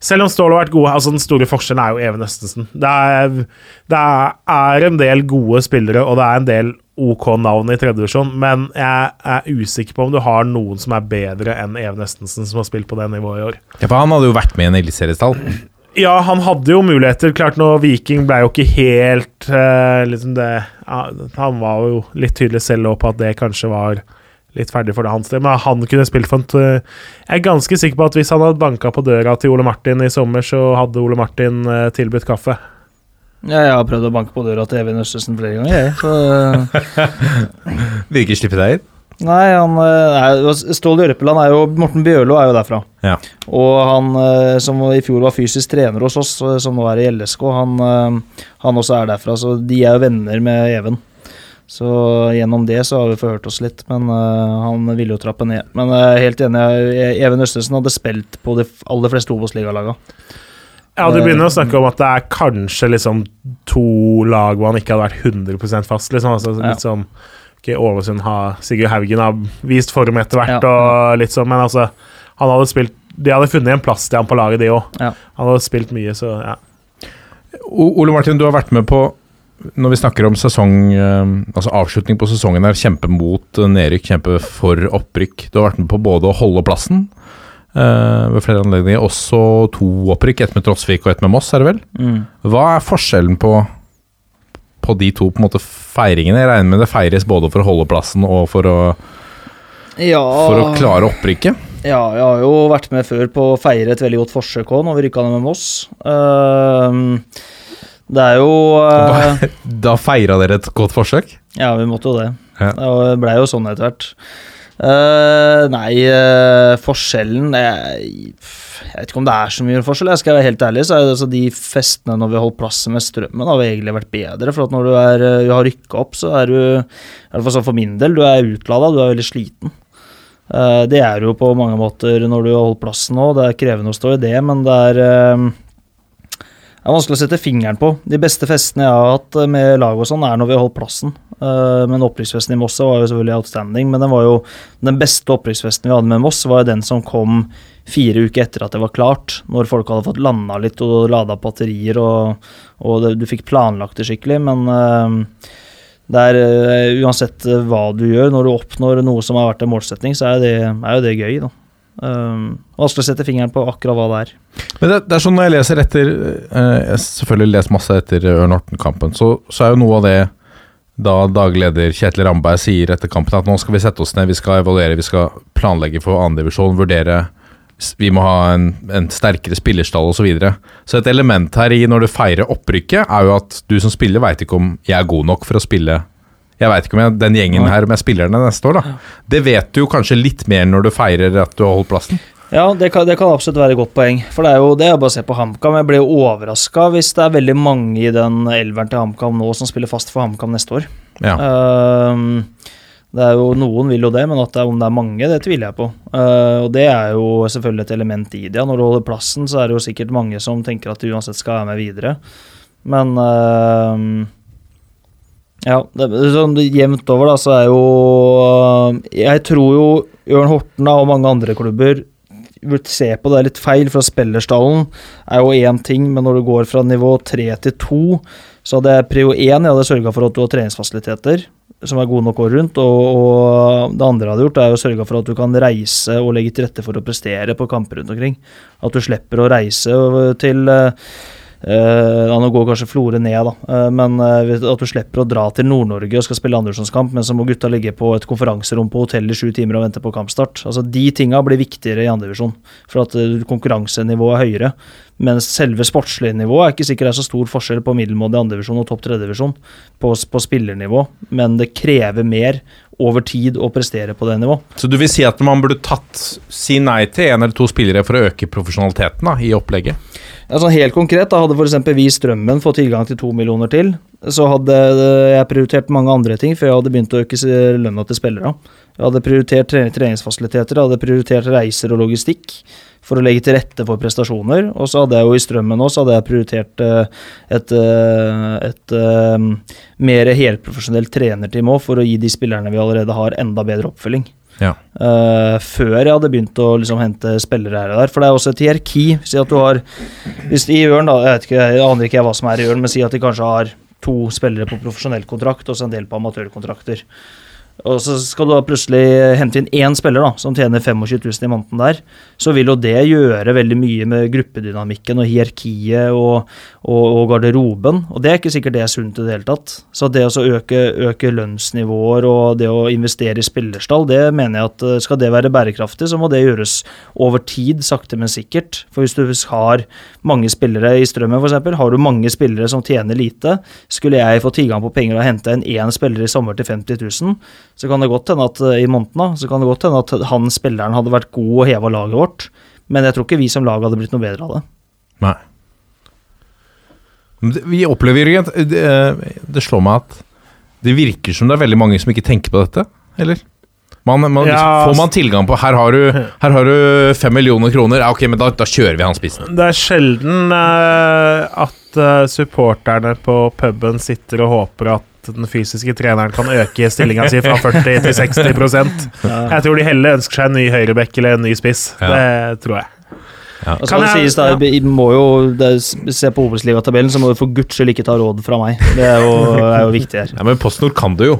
selv om Stål har vært gode, altså den store forskjellen er jo Even Østensen. Det er, det er en del gode spillere, og det er en del OK navn i tredjevisjon, men jeg er usikker på om du har noen som er bedre enn Even Østensen, som har spilt på det nivået i år. Ja, for han hadde jo vært med i en eliteseriestall. Ja, han hadde jo muligheter. Klart nå, Viking ble jo ikke helt uh, liksom det ja, Han var jo litt tydelig selv på at det kanskje var litt ferdig for det hans del, men han kunne spilt for en Jeg er ganske sikker på at hvis han hadde banka på døra til Ole Martin i sommer, så hadde Ole Martin eh, tilbudt kaffe. Ja, jeg har prøvd å banke på døra til Even Østesen flere ganger, jeg. Så, Vil ikke slippe deg inn. nei, han eh, er, Stål Jørpeland er jo Morten Bjørlo er jo derfra. Ja. Og han eh, som i fjor var fysisk trener hos oss, som nå er i LSK, han, han også er derfra. Så de er jo venner med Even. Så gjennom det så har vi forhørt oss litt, men uh, han ville jo trappe ned. Men jeg er helt enig, Even Østensen hadde spilt på de aller fleste Obos-ligalagene. Ja, du begynner å snakke om at det er kanskje liksom to lag hvor han ikke hadde vært 100% fast. Liksom. Altså, Ja. litt sånn ok, Ålesund har Sigurd Haugen har vist form etter hvert, Ja. og litt sånn, men altså Han hadde spilt De hadde funnet en plass til han på laget, de òg. Ja. Han hadde spilt mye, så ja. Ole Martin, du har vært med på når vi snakker om sesong eh, Altså avslutning på sesongen her, kjempe mot eh, nedrykk, kjempe for opprykk. Du har vært med på både å holde plassen uh, ved flere anledninger, også to opprykk. Ett med Trosvik og ett med Moss, er det vel? Mm. Hva er forskjellen på på de to på en måte feiringene? Jeg regner med det feires både for å holde plassen og for å, Ja, for å klare opprykket? Ja, jeg har jo vært med før på å feire et veldig godt forsøk òg, når vi rykka ned med Moss. Ehm, det er jo uh, Da feira dere et godt forsøk? Ja, vi måtte jo det. Ja. Det blei jo sånn etter hvert. Uh, nei, uh, forskjellen jeg, jeg vet ikke om det er så mye forskjell. Jeg skal være helt ærlig, så er det altså de festene når vi har holdt plassen med strømmen, har egentlig vært bedre. For at når du, er, du har rykka opp, så er du, i hvert fall sånn for min del, du er utlada, du er veldig sliten. Uh, det er du jo på mange måter når du har holdt plassen nå. Det er krevende å stå i det, men det er det er vanskelig å sette fingeren på. De beste festene jeg har hatt eh, med lag og sånn, er når vi har holdt plassen. Eh, men opprykksfesten i Moss var jo selvfølgelig outstanding. Men den jo den beste opprykksfesten vi hadde med Moss, var jo den som kom fire uker etter at det var klart. Når folk hadde fått landa litt og lada batterier og, og det, du fikk planlagt det skikkelig. Men uh, det er uh, uansett hva du gjør, når du oppnår noe som har vært en målsetting, så er, det, er jo det gøy, da. Um, vanskelig å sette fingeren på akkurat hva det er. Men det, det er sånn når jeg leser etter eh, Jeg selvfølgelig lest masse etter Ørn Horten-kampen, så, så er jo noe av det da daglig leder Kjetil Ramberg sier etter kampen at nå skal vi sette oss ned, vi skal evaluere, vi skal planlegge for andredivisjon, vurdere Vi må ha en, en sterkere spillerstall osv. Så, videre. så et element her i når du feirer opprykket, er jo at du som spiller veit ikke om jeg er god nok for å spille Jeg veit ikke om jeg, den gjengen her om jeg spiller den neste år, da. Det vet du jo kanskje litt mer når du feirer at du har holdt plassen. Ja, det kan, det kan absolutt være et godt poeng. For det er jo det er bare å se på HamKam. Jeg blir overraska hvis det er veldig mange i den elveren til HamKam nå som spiller fast for HamKam neste år. Ja. Ehm, det er jo Noen vil jo det, men det er, om det er mange, det tviler jeg på. Uh, og det er jo selvfølgelig et element i det. ja. Når du holder plassen, så er det jo sikkert mange som tenker at du uansett skal være med videre. Men ehm, ja, det, sånn jevnt over, da, så er jo Jeg tror jo Jørn Horten da, og mange andre klubber burde se på det litt feil, for spillerstallen er jo én ting, men når du går fra nivå tre til to, så hadde jeg prio én jeg hadde sørga for at du har treningsfasiliteter som er gode nok året rundt, og, og det andre jeg hadde gjort, er å sørge for at du kan reise og legge til rette for å prestere på kamper rundt omkring. At du slipper å reise til eh, Ja, nå går kanskje Florø ned, da, uh, men uh, at du slipper å dra til Nord-Norge og skal spille andredivisjonskamp, men så må gutta ligge på et konferanserom på hotell i sju timer og vente på kampstart. Altså De tinga blir viktigere i andredivisjon, for at uh, konkurransenivået er høyere. Mens selve sportslige nivået er ikke sikkert det er så stor forskjell på middelmådig andredivisjon og topp tredjedivisjon på, på spillernivå, men det krever mer over tid å prestere på det nivået. Så du vil si at man burde tatt si nei til en eller to spillere for å øke profesjonaliteten da, i opplegget? Sånn helt konkret, da hadde f.eks. vi i Strømmen fått tilgang til to millioner til, så hadde jeg prioritert mange andre ting før jeg hadde begynt å øke lønna til spillere. Jeg hadde prioritert treningsfasiliteter, jeg hadde prioritert reiser og logistikk for å legge til rette for prestasjoner. Og så hadde jeg jo i Strømmen nå, så hadde jeg prioritert et, et, eh, et eh, mer helprofesjonelt trenerteam òg, for å gi de spillerne vi allerede har, enda bedre oppfølging. Ja. Uh, før jeg hadde begynt å liksom hente spillere her og der. For det er også et hierarki. Si at du har Hvis i Ørn, da, jeg, ikke, jeg aner ikke hva som er i Ørn, men si at de kanskje har to spillere på profesjonell kontrakt og så en del på amatørkontrakter. Og så skal du da plutselig hente inn én spiller da, som tjener 25 000 i måneden der, så vil jo det gjøre veldig mye med gruppedynamikken og hierarkiet og, og, og garderoben. Og det er ikke sikkert det er sunt i det hele tatt. Så det å øke, øke lønnsnivåer og det å investere i spillerstall, det mener jeg at eh, skal det være bærekraftig, så må det gjøres over tid, sakte, men sikkert. For hvis du har mange spillere i Strømmen f.eks., har du mange spillere som tjener lite, skulle jeg få tilgang på penger og hente en én spiller i sommer til 50 000, så kan det godt hende at eh, i måneden så kan det godt hende at han spilleren hadde vært god og heva laget vårt, men jeg tror ikke vi som lag hadde blitt noe bedre av det. Nei. Vi opplever Jørgen, det, det slår meg at det virker som det er veldig mange som ikke tenker på dette, eller? Man, man, Ja, får man tilgang på Her har du, her har du fem millioner kroner, ja, ok, men da, da kjører vi han spissen. Det er sjelden uh, at eh, supporterne på puben sitter og håper at den fysiske treneren kan øke stillinga si fra 40 til 60% Jeg tror de heller ønsker seg en ny høyrebekk eller en ny spiss. Ja. Det tror jeg. Og så Kan det sies da, ja. må jo det, se på Obos-ligatabellen, så må du for guds skyld ikke ta råd fra meg. Det er jo, er jo viktig her. Ja, Men PostNord kan det jo.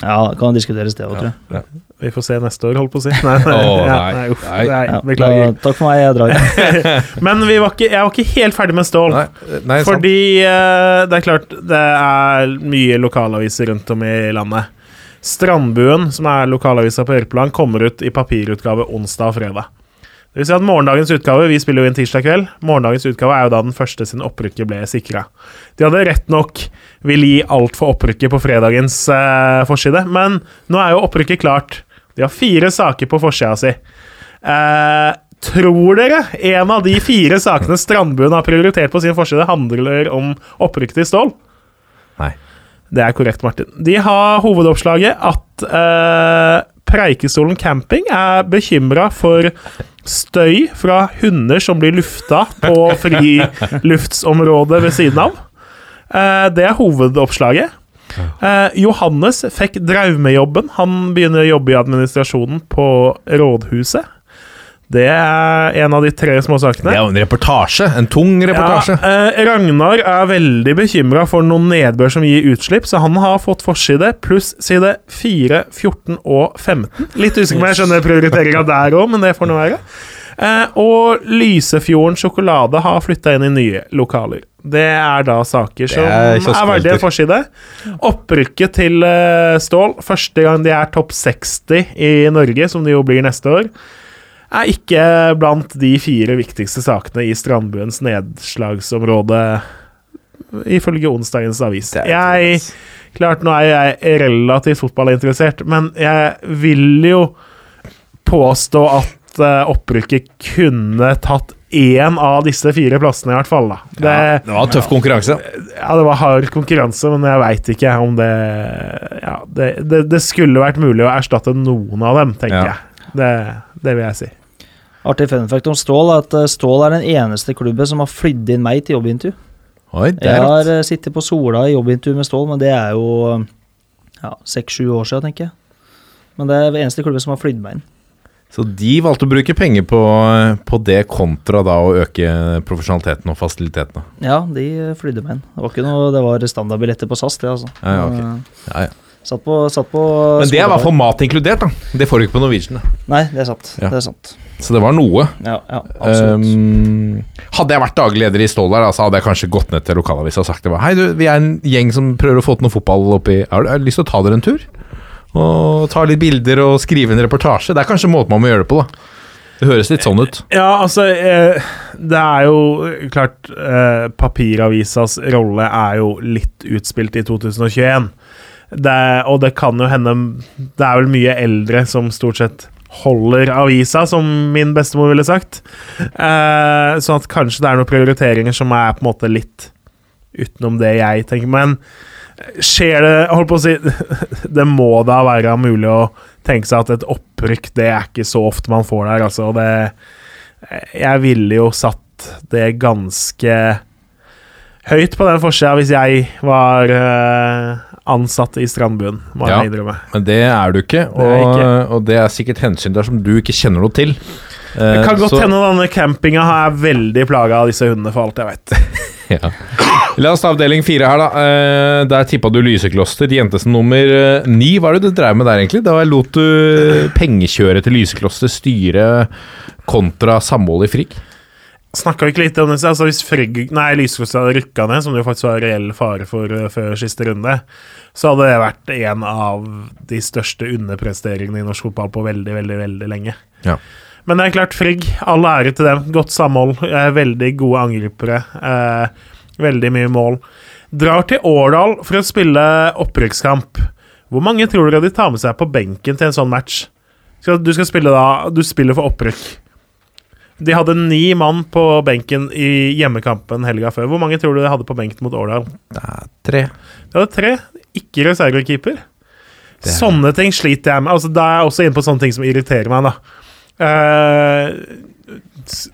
Ja, det kan diskuteres det òg, tror jeg. Vi får se neste år, holdt på å si. Nei, nei, Åh, ja, nei, nei, uff, nei. nei, Ja, takk for meg, jeg drar. Men vi var ikke, jeg var ikke helt ferdig med Stål. Nei, nei. Fordi uh, det er klart det er mye lokalaviser rundt om i landet. Strandbuen, som er lokalavisa på Ørpeland, kommer ut i papirutgave onsdag og fredag. Det vil si at morgendagens utgave Vi spiller jo inn tirsdag kveld. Morgendagens utgave er jo da den første siden opprykket ble sikra. De hadde rett nok vil gi alt for opprykket på fredagens eh, forside, men nå er jo opprykket klart. De har fire saker på forsida si. Eh, tror dere en av de fire sakene Strandbuen har prioritert på sin forside, handler om opprykket til Stål? Nei. Det er korrekt, Martin. De har hovedoppslaget at eh, Preikestolen camping er bekymra for støy fra hunder som blir lufta på friluftsområdet ved siden av. Eh, det er hovedoppslaget. Eh, Johannes fikk Draumejobben. Han begynner å jobbe i administrasjonen på rådhuset. Det er en av de tre små sakene. Det er jo en reportasje. En tung reportasje. Ja, eh, Ragnar er veldig bekymra for noen nedbør som gir utslipp, så han har fått forside pluss side 4, 14 og 15. Litt usikker på om jeg skjønner prioriteringa der òg, men det får nå være. Eh, og Lysefjorden sjokolade har flytta inn i nye lokaler. Det er da saker som er er, verdige forside. Opprykket til eh, Stål, første gang de er topp 60 i Norge, som de jo blir neste år, er ikke blant de fire viktigste sakene i Strandbuens nedslagsområde, ifølge onsdagens avis. Jeg, klart, nå er jeg relativt fotballinteressert, men jeg vil jo påstå at eh, opprykket kunne tatt én av disse fire plassene, i hvert fall. da. Det, Ja, det var tøff konkurranse. ja, det var hard konkurranse, men jeg veit ikke om det Ja, det, det, det skulle vært mulig å erstatte noen av dem, tenker Ja. jeg. Det, det vil jeg si. Artig fun fact om Stål er at eh, Stål er den eneste klubben som har flydd inn meg til jobbintervju. Oi, det Jeg har eh, sittet på Sola i jobbintervju med Stål, men det er jo ja, seks-sju år siden, tenker jeg. Men det er den eneste klubben som har flydd meg inn. Så de valgte å bruke penger på, på det kontra da å øke profesjonaliteten og fasilitetene. Ja, de flydde med en. Det var ikke noe, det var standardbilletter på SAS, det, altså. Ja, ja, ok. Eh, Ja, ja. Satt på, satt på Men det er i hvert fall mat inkludert, da. Det får du ikke på Norwegian. da. Nei, det er sant. Ja. Det er sant. Så det var noe. Ja, ja absolutt. Um, hadde jeg vært daglig leder i Stål der, da, så hadde jeg kanskje gått ned til lokalavisa og sagt det var Hei, du, vi er en gjeng som prøver å få til noe fotball oppi har du lyst til å ta dere en tur? Og ta litt bilder og skrive en reportasje? Det er kanskje måten man må gjøre det på, da. Det høres litt sånn ut. Ja, altså eh, Det er jo klart eh, Papiravisas rolle er jo litt utspilt i 2021. Det, og det kan jo hende Det er vel mye eldre som stort sett holder avisa, som min bestemor ville sagt. Eh, sånn at kanskje det er noen prioriteringer som er på en måte litt utenom det jeg tenker. Men skjer det jeg Holdt på å si Det må da være mulig å tenke seg at et opprykk, det er ikke så ofte man får der, altså. Det Jeg ville jo satt det ganske høyt på den forsida hvis jeg var eh, ansatt i Strandbuen, må Ja. innrømme. Men det er du ikke, Det er ikke. og det er sikkert hensyn der som du ikke kjenner noe til. Det Eh, kan godt så- hende denne campinga er veldig plaga av disse hundene, for alt jeg vet. Ja. La oss ta avdeling fire her, da. Eh, der tippa du Lysekloster, Jentesen nummer eh, ni. Hva er det du drev med der, egentlig? Da lot du pengekjøret til Lysekloster styre kontra samholdet i Frigg. Snakka vi ikke litt om det? Altså Hvis Frigg, nei, Lysekloster hadde rykka ned, som det jo faktisk var reell fare for eh, før siste runde, så hadde det vært en av de største underpresteringene i norsk fotball på veldig, veldig, veldig lenge. Ja. Men det er klart, Frigg, all ære til dem. Godt samhold. Veldig gode angripere. Eh, veldig mye mål. Drar til Årdal for å spille opprykkskamp. Hvor mange tror dere de tar med seg på benken til en sånn match? Du skal spille da Du spiller for opprykk. De hadde ni mann på benken i hjemmekampen helga før. Hvor mange tror du de hadde på benken mot Årdal? Tre. De hadde tre. Ikke reservekeeper. Er- Sånne ting sliter jeg med. Altså, da er jeg også inne på sånne ting som irriterer meg. da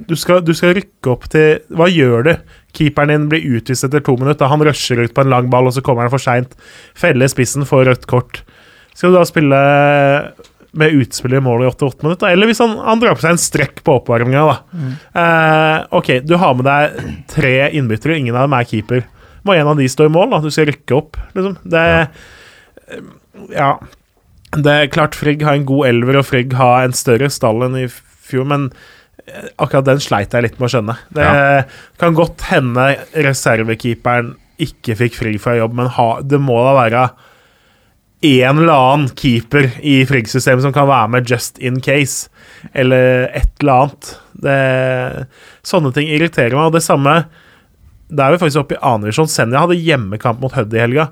du, skal, du skal rykke opp til Hva gjør du? Keeperen din blir utvist etter to minutter. Han rusher ut på en lang ball, og så kommer han for seint. Feller spissen, får rødt kort. Skal du da spille med utspill i mål i 88 minutter? Eller hvis han, han drar på seg en strekk på oppvarminga, da. Eh, ok, du har med deg tre innbyttere, ingen av dem er keeper. Må en av de stå i mål, da? Du skal rykke opp, liksom. Det Ja. Det er klart Frigg har en god elver, og Frigg har en større stall enn i fjor, men eh, akkurat den sleit jeg litt med å skjønne. Det kan godt hende reservekeeperen ikke fikk Frigg fra jobb, men ha, det må da være en eller annen keeper i Frigg-systemet som kan være med just in case, eller et eller annet. Det, sånne ting irriterer meg, og det samme Da er vi faktisk oppe i annen divisjon. Senja hadde hjemmekamp mot Hødd i helga.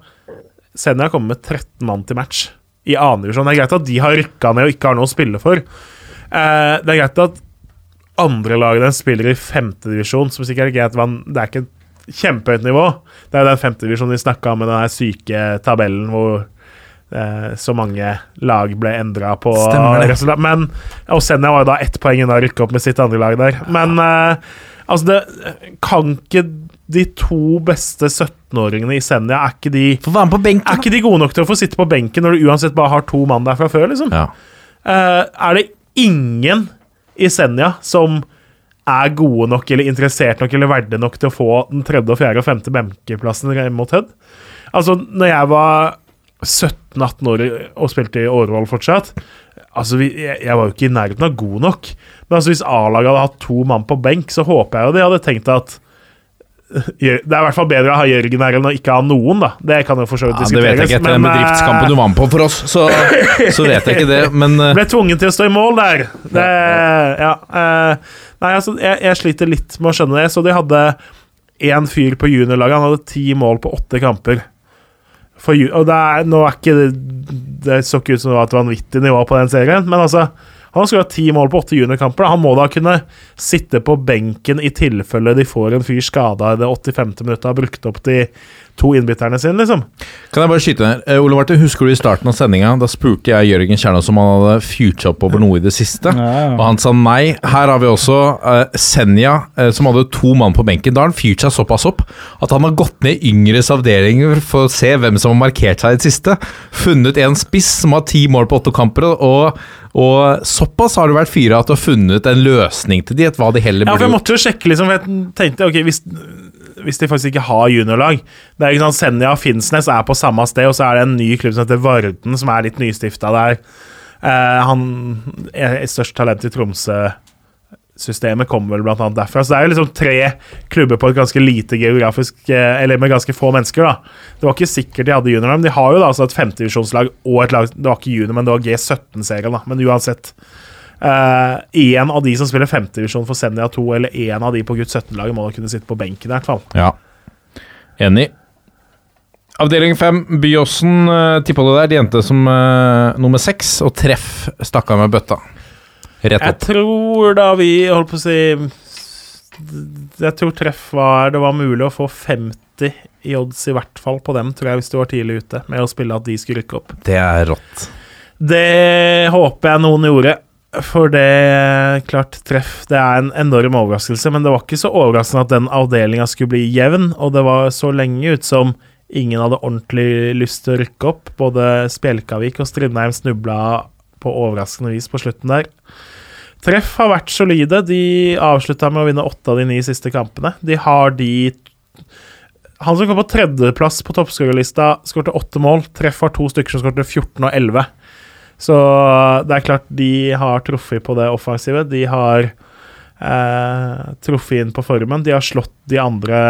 Senja kommer med 13 mann til match i annen divisjon. Det er greit at de har rykka ned og ikke har noe å spille for. Eh, det er greit at andre lagene spiller i femtedivisjon, som sikkert er greit, det er ikke et kjempehøyt nivå. Det er jo den femtedivisjonen vi snakka om med den syke tabellen hvor eh, så mange lag ble endra på resultat. Men, og Senja var jo da ett poeng unna å rykke opp med sitt andre lag der. Men eh, altså, det kan ikke de to beste 17-åringene i Senja Er ikke de på er ikke de gode nok til å få sitte på benken når du uansett bare har to mann der fra før? liksom? Ja. Uh, er det ingen i Senja som er gode nok eller interessert nok eller verdige nok til å få den tredje, og fjerde og femte benkeplassen mot Hødd? Altså, når jeg var 17-18 år og spilte i Årvoll fortsatt Altså, vi, jeg, jeg var jo ikke i nærheten av god nok. Men altså, hvis A-laget hadde hatt to mann på benk, så håper jeg jo de hadde tenkt at Det er i hvert fall bedre å ha Jørgen her enn å ikke ha noen, da. Det kan jo for så vidt Ja, det vet jeg ikke etter den eh, bedriftskampen du var med på for oss, så, så vet jeg ikke det, men uh... ble tvunget til å stå i mål der. Det, ja. Uh, nei, altså, jeg, jeg sliter litt med å skjønne det. Så de hadde én fyr på juniorlaget. Han hadde ti mål på åtte kamper. For, og det er, nå er ikke det Det så ikke ut som det var et vanvittig nivå på den serien, men altså han skulle ha ti mål på åtte juniorkamper. Han må da kunne sitte på benken i tilfelle de får en fyr skada i det 85. minuttet og har brukt opp de to innbytterne sine, liksom. Kan jeg bare skyte ned? Eh, Ole Martin, husker du i starten av sendinga? Da spurte jeg Jørgen Kjernås om han hadde fyrt seg opp over noe i det siste. Ja, ja. Og han sa nei. Her har vi også uh, Senja, uh, som hadde to mann på benken. Da har han fyrt seg såpass opp at han har gått ned i yngres avdelinger for å se hvem som har markert seg i det siste. Funnet en spiss som har ti mål på åtte kamper, og, og såpass har du vært fyra at du har funnet en løsning til de, et hva de heller Ja, for jeg måtte jo sjekke, liksom. Jeg tenkte, ok, hvis, hvis de faktisk ikke har juniorlag Det er ikke sånn Senja og Finnsnes er på samme sted, og så er det en ny klubb som heter Varden, som er litt nystifta der. Eh, han er er størst talent i Tromsø-systemet kommer vel blant annet derfra. Så det er jo liksom tre klubber på et ganske lite geografisk eh, Eller med ganske få mennesker, da. Det var ikke sikkert de hadde juniorlag, men de har jo da altså et femtedivisjonslag og et lag Det var ikke junior, men det var G17-serien, da. Men uansett. Én av de som spiller femtedivisjon for Senja 2, eller én av de på gutt 17-laget, må da kunne sitte på benken, i hvert fall. Ja. Enig. Avdeling fem, Byåsen uh, tippa du der. De endte som uh, nummer seks, og treff stakk av med bøtta. Rett opp. Jeg tror da vi holdt på å si Jeg tror treff var Det var mulig å få 50 i odds i hvert fall på dem, tror jeg, hvis du var tidlig ute med å spille at de skulle rykke opp. Det er rått. Det håper jeg noen gjorde. For det klart treff Det er en enorm overraskelse, men det var ikke så overraskende at den avdelinga skulle bli jevn, og det var så lenge ut som ingen hadde ordentlig lyst til å rykke opp. Både Spjelkavik og Strindheim snubla på overraskende vis på slutten der. Treff har vært solide. De avslutta med å vinne åtte av de ni siste kampene. De har de Han som kom på tredjeplass på toppskårerlista, skårte åtte mål. Treff har to stykker som skårte 14 og 11. Så det er klart de har truffet på det offensive. De har eh, truffet inn på formen. De har slått de andre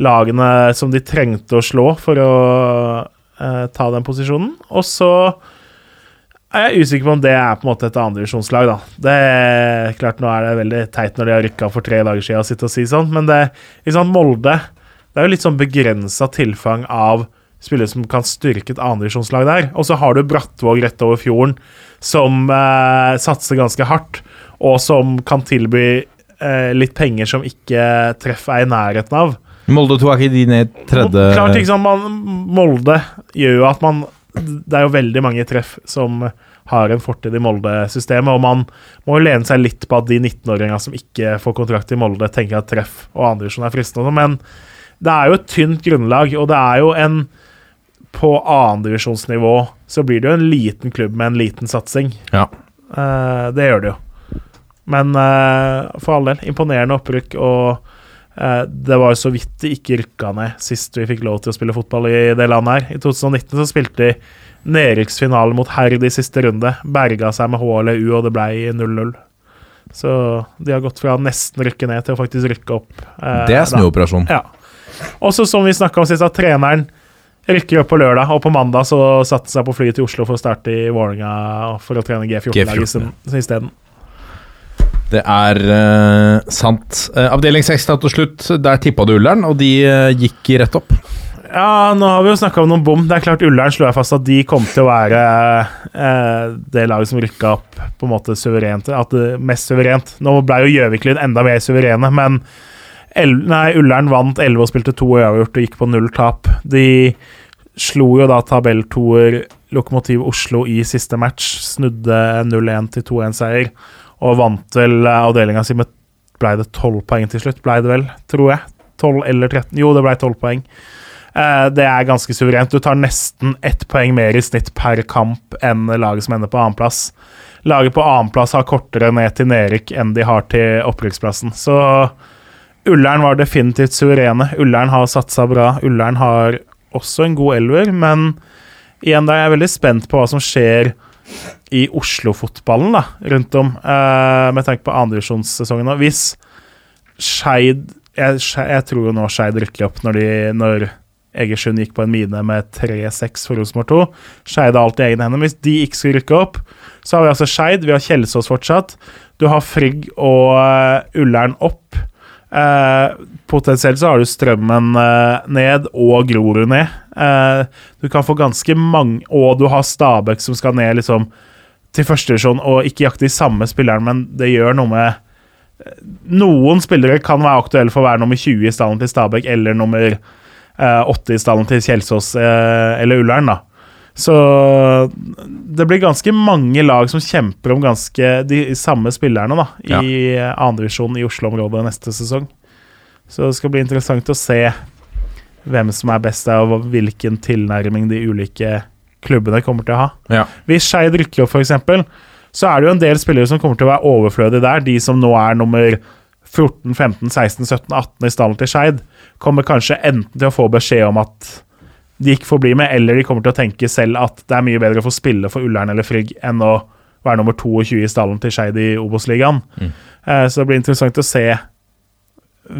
lagene som de trengte å slå for å eh, ta den posisjonen. Og så er jeg usikker på om det er på en måte et andredivisjonslag, da. Det er klart Nå er det veldig teit når de har rykka for tre dager siden, sitte og si sånn, men det liksom Molde Det er jo litt sånn begrensa tilfang av spillere som kan styrke et andredivisjonslag der. Og så har du Brattvåg rett over fjorden, som eh, satser ganske hardt, og som kan tilby eh, litt penger som ikke treff er i nærheten av. Molde 2 er ikke de ned tredje Klart, sant, man, Molde gjør jo at man Det er jo veldig mange treff som har en fortid i Molde-systemet, og man må jo lene seg litt på at de 19-åringene som ikke får kontrakt i Molde, tenker at treff og andredivisjon er fristende, sånn, men det er jo et tynt grunnlag, og det er jo en På annendivisjonsnivå så blir det jo en liten klubb med en liten satsing. Ja. Uh, det gjør det jo. Men uh, for all del, imponerende opprykk og uh, det var jo så vidt de ikke rykka ned sist vi fikk lov til å spille fotball i det landet her. I 2019 så spilte de nedrykksfinale mot Herd i siste runde. Berga seg med H eller U, og det ble 0-0. Så de har gått fra nesten rykke ned til å faktisk rykke opp. Det er snuoperasjon. Ja. Også som vi snakka om sist, at treneren rykker opp på lørdag, og på mandag så satte han seg på flyet til Oslo for å starte i Vålerenga for å trene G14-laget G14, isteden. Det er uh, sant. Uh, avdeling 6 da til slutt, der tippa du Ullern, og de uh, gikk rett opp. Ja, nå har vi jo snakka om noen bom. Det er klart Ullern slo jeg fast at de kom til å være det laget som rykka opp på en måte suverent. At det mest suverent. Nå ble jo Gjøvik-Lyn enda mer suverene, men El nei, Ullern vant 11 og spilte to uavgjort og gikk på null tap. De slo jo da tabelltoer Lokomotiv Oslo i siste match. Snudde 0-1 til 2-1-seier og vant vel avdelinga si med Ble det 12 poeng til slutt? Ble det vel, tror jeg. 12 eller 13? Jo, det ble 12 poeng. Eh, Det er ganske suverent. Du tar nesten ett poeng mer i snitt per kamp enn laget som ender på annenplass. Laget på annenplass har kortere ned til nedrykk enn de har til opprykksplassen. Så Ullern var definitivt suverene. Ullern har satsa bra. Ullern har også en god elver, men igjen, da er jeg veldig spent på hva som skjer i Oslo-fotballen da, rundt om, eh, med tanke på andredivisjonssesongen. Hvis Skeid jeg, jeg tror jo nå Skeid rykker opp når, når Egersund gikk på en mine med 3-6 for Rosenborg 2. Skeid har alt i egne hender. Hvis de ikke skulle rykke opp, så har vi altså Skeid, vi har Kjelsås fortsatt. Du har Frigg og eh, Ullern opp. Eh, potensielt så har du Strømmen eh, ned og Grorud ned. Eh, du kan få ganske mange Og du har Stabæk som skal ned liksom til førstedivisjon og ikke jakte de samme spillerne, men det gjør noe med eh, Noen spillere kan være aktuelle for å være nummer 20 i stallen til Stabæk eller nummer eh, 8 i stallen til Kjelsås eh, eller Ullern, da. Så det blir ganske mange lag som kjemper om ganske de samme spillerne da, i ja. andredivisjon i Oslo-området neste sesong. Så det skal bli interessant å se hvem som er best der, og hvilken tilnærming de ulike klubbene kommer til å ha. Ja. Hvis Skeid rykker opp, f.eks., så er det jo en del spillere som kommer til å være overflødige der. De som nå er nummer 14, 15, 16, 17, 18 i stallen til Skeid, kommer kanskje enten til å få beskjed om at de ikke får bli med, eller de kommer til å tenke selv at det er mye bedre å få spille for Ullern eller Frigg enn å være nummer 22 i stallen til Skeid i Obos-ligaen. Mm. Så det blir interessant å se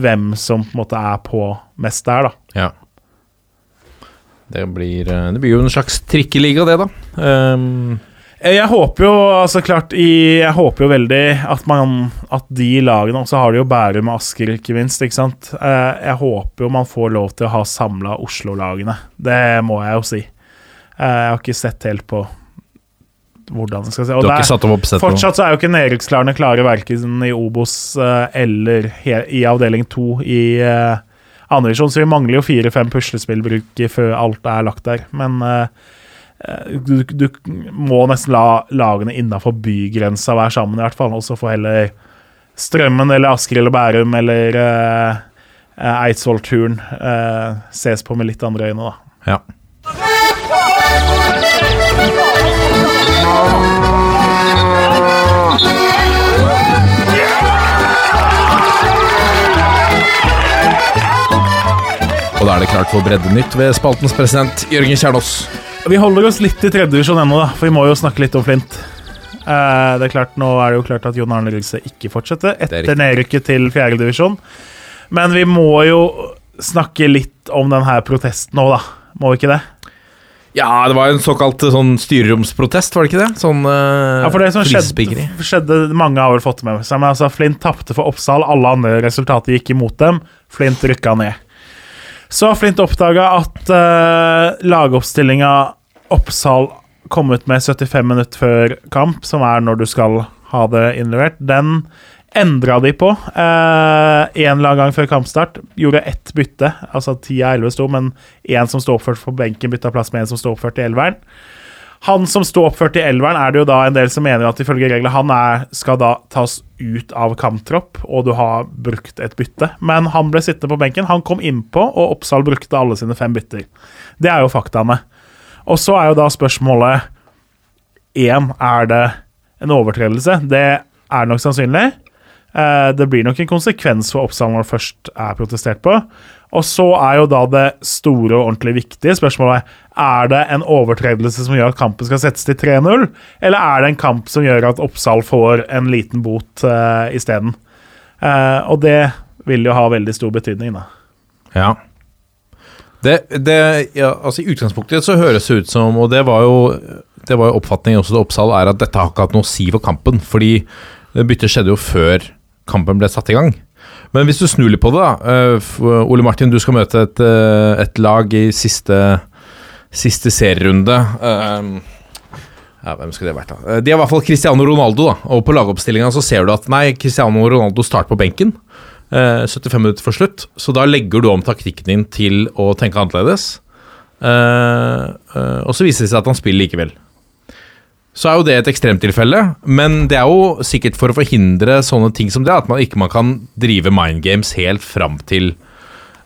hvem som på en måte er på mest der, da. Ja. Det blir, eh, det blir jo en slags trikkeliga, det, da. Um, Eh, Jeg håper jo altså klart i, Jeg håper jo veldig at man At de lagene Og så har de jo Bærum og Asker, ikke minst. Ikke sant? Eh, Jeg håper jo man får lov til å ha samla Oslo-lagene. Det må jeg jo si. Eh, Jeg har ikke sett helt på hvordan det skal se du har ikke satt opp oppsett Fortsatt så er jo ikke nedrykksklarene klare verken i Obos eh, eller i avdeling to i andre andredivisjon, så vi mangler jo fire-fem puslespillbruk før alt er lagt der. Men eh, eh, du, du må nesten la lagene innafor bygrensa være sammen, i hvert fall. Og så får heller Strømmen eller Asker eller Bærum eller uh, Eidsvoll-turen eh, ses på med litt andre øyne, da. Ja. Og da er det klart for Breddenytt ved spaltens president Jørgen Kjernås. Vi holder oss litt i tredje divisjon ennå, da, for vi må jo snakke litt om Flint. Eh, det er klart, Nå er det jo klart at Jon Arne Riise ikke fortsetter er etter nedrykket til fjerde divisjon. Men vi må jo snakke litt om den her protesten nå, da. Må vi ikke det? Ja, det var en såkalt eh, sånn styreromsprotest, var det ikke det? Sånn uh, Ja, for det som skjedde, skjedde Mange har vel fått det med seg, men altså Flint tapte for Oppsal. Alle andre resultater gikk imot dem. Flint rykka ned. Så har Flint oppdaga at uh, lagoppstillinga Oppsal kom ut med 75 minutter før kamp, som er når du skal ha det innlevert, den endra de på én uh, eller gang før kampstart. Gjorde ett bytte, altså 10 av 11 sto, men én som sto oppført på benken, bytta plass med en som sto oppført i elveren. Han som sto oppført i elveren, er det jo da en del som mener at ifølge reglene han er, skal da tas ut av kamptropp, og du har brukt et bytte. Men han ble sittende på benken. Han kom innpå, og Oppsal brukte alle sine fem bytter. Det er jo faktaene. Og så er jo da spørsmålet én er det en overtredelse. Det er nok sannsynlig. Eh, det blir nok en konsekvens for Oppsal når det først er protestert på. Og så er jo da det store og ordentlig viktige spørsmålet Er det en overtredelse som gjør at kampen skal settes til 3-0, eller er det en kamp som gjør at Oppsal får en liten bot uh, isteden? Uh, og det vil jo ha veldig stor betydning, da. Ja. Det, det, ja, altså I utgangspunktet så høres det ut som, og det var jo, det var jo oppfatningen også til Oppsal, er at dette har ikke hatt noe å si for kampen. Fordi byttet skjedde jo før kampen ble satt i gang. Men hvis du snur litt på det, da. Uh, Ole Martin, du skal møte et, uh, et lag i siste, siste serierunde. Uh, ja, hvem skulle det vært, da? De har i hvert fall Cristiano Ronaldo, da. Og på lagoppstillinga så ser du at nei, Cristiano Ronaldo starter på benken. 75 minutter for slutt, så da legger du om taktikken din til å tenke annerledes. og så viser det seg at han spiller likevel så er jo det et ekstremtilfelle. Men det er jo sikkert for å forhindre sånne ting som det, at man ikke man kan drive mind games helt fram til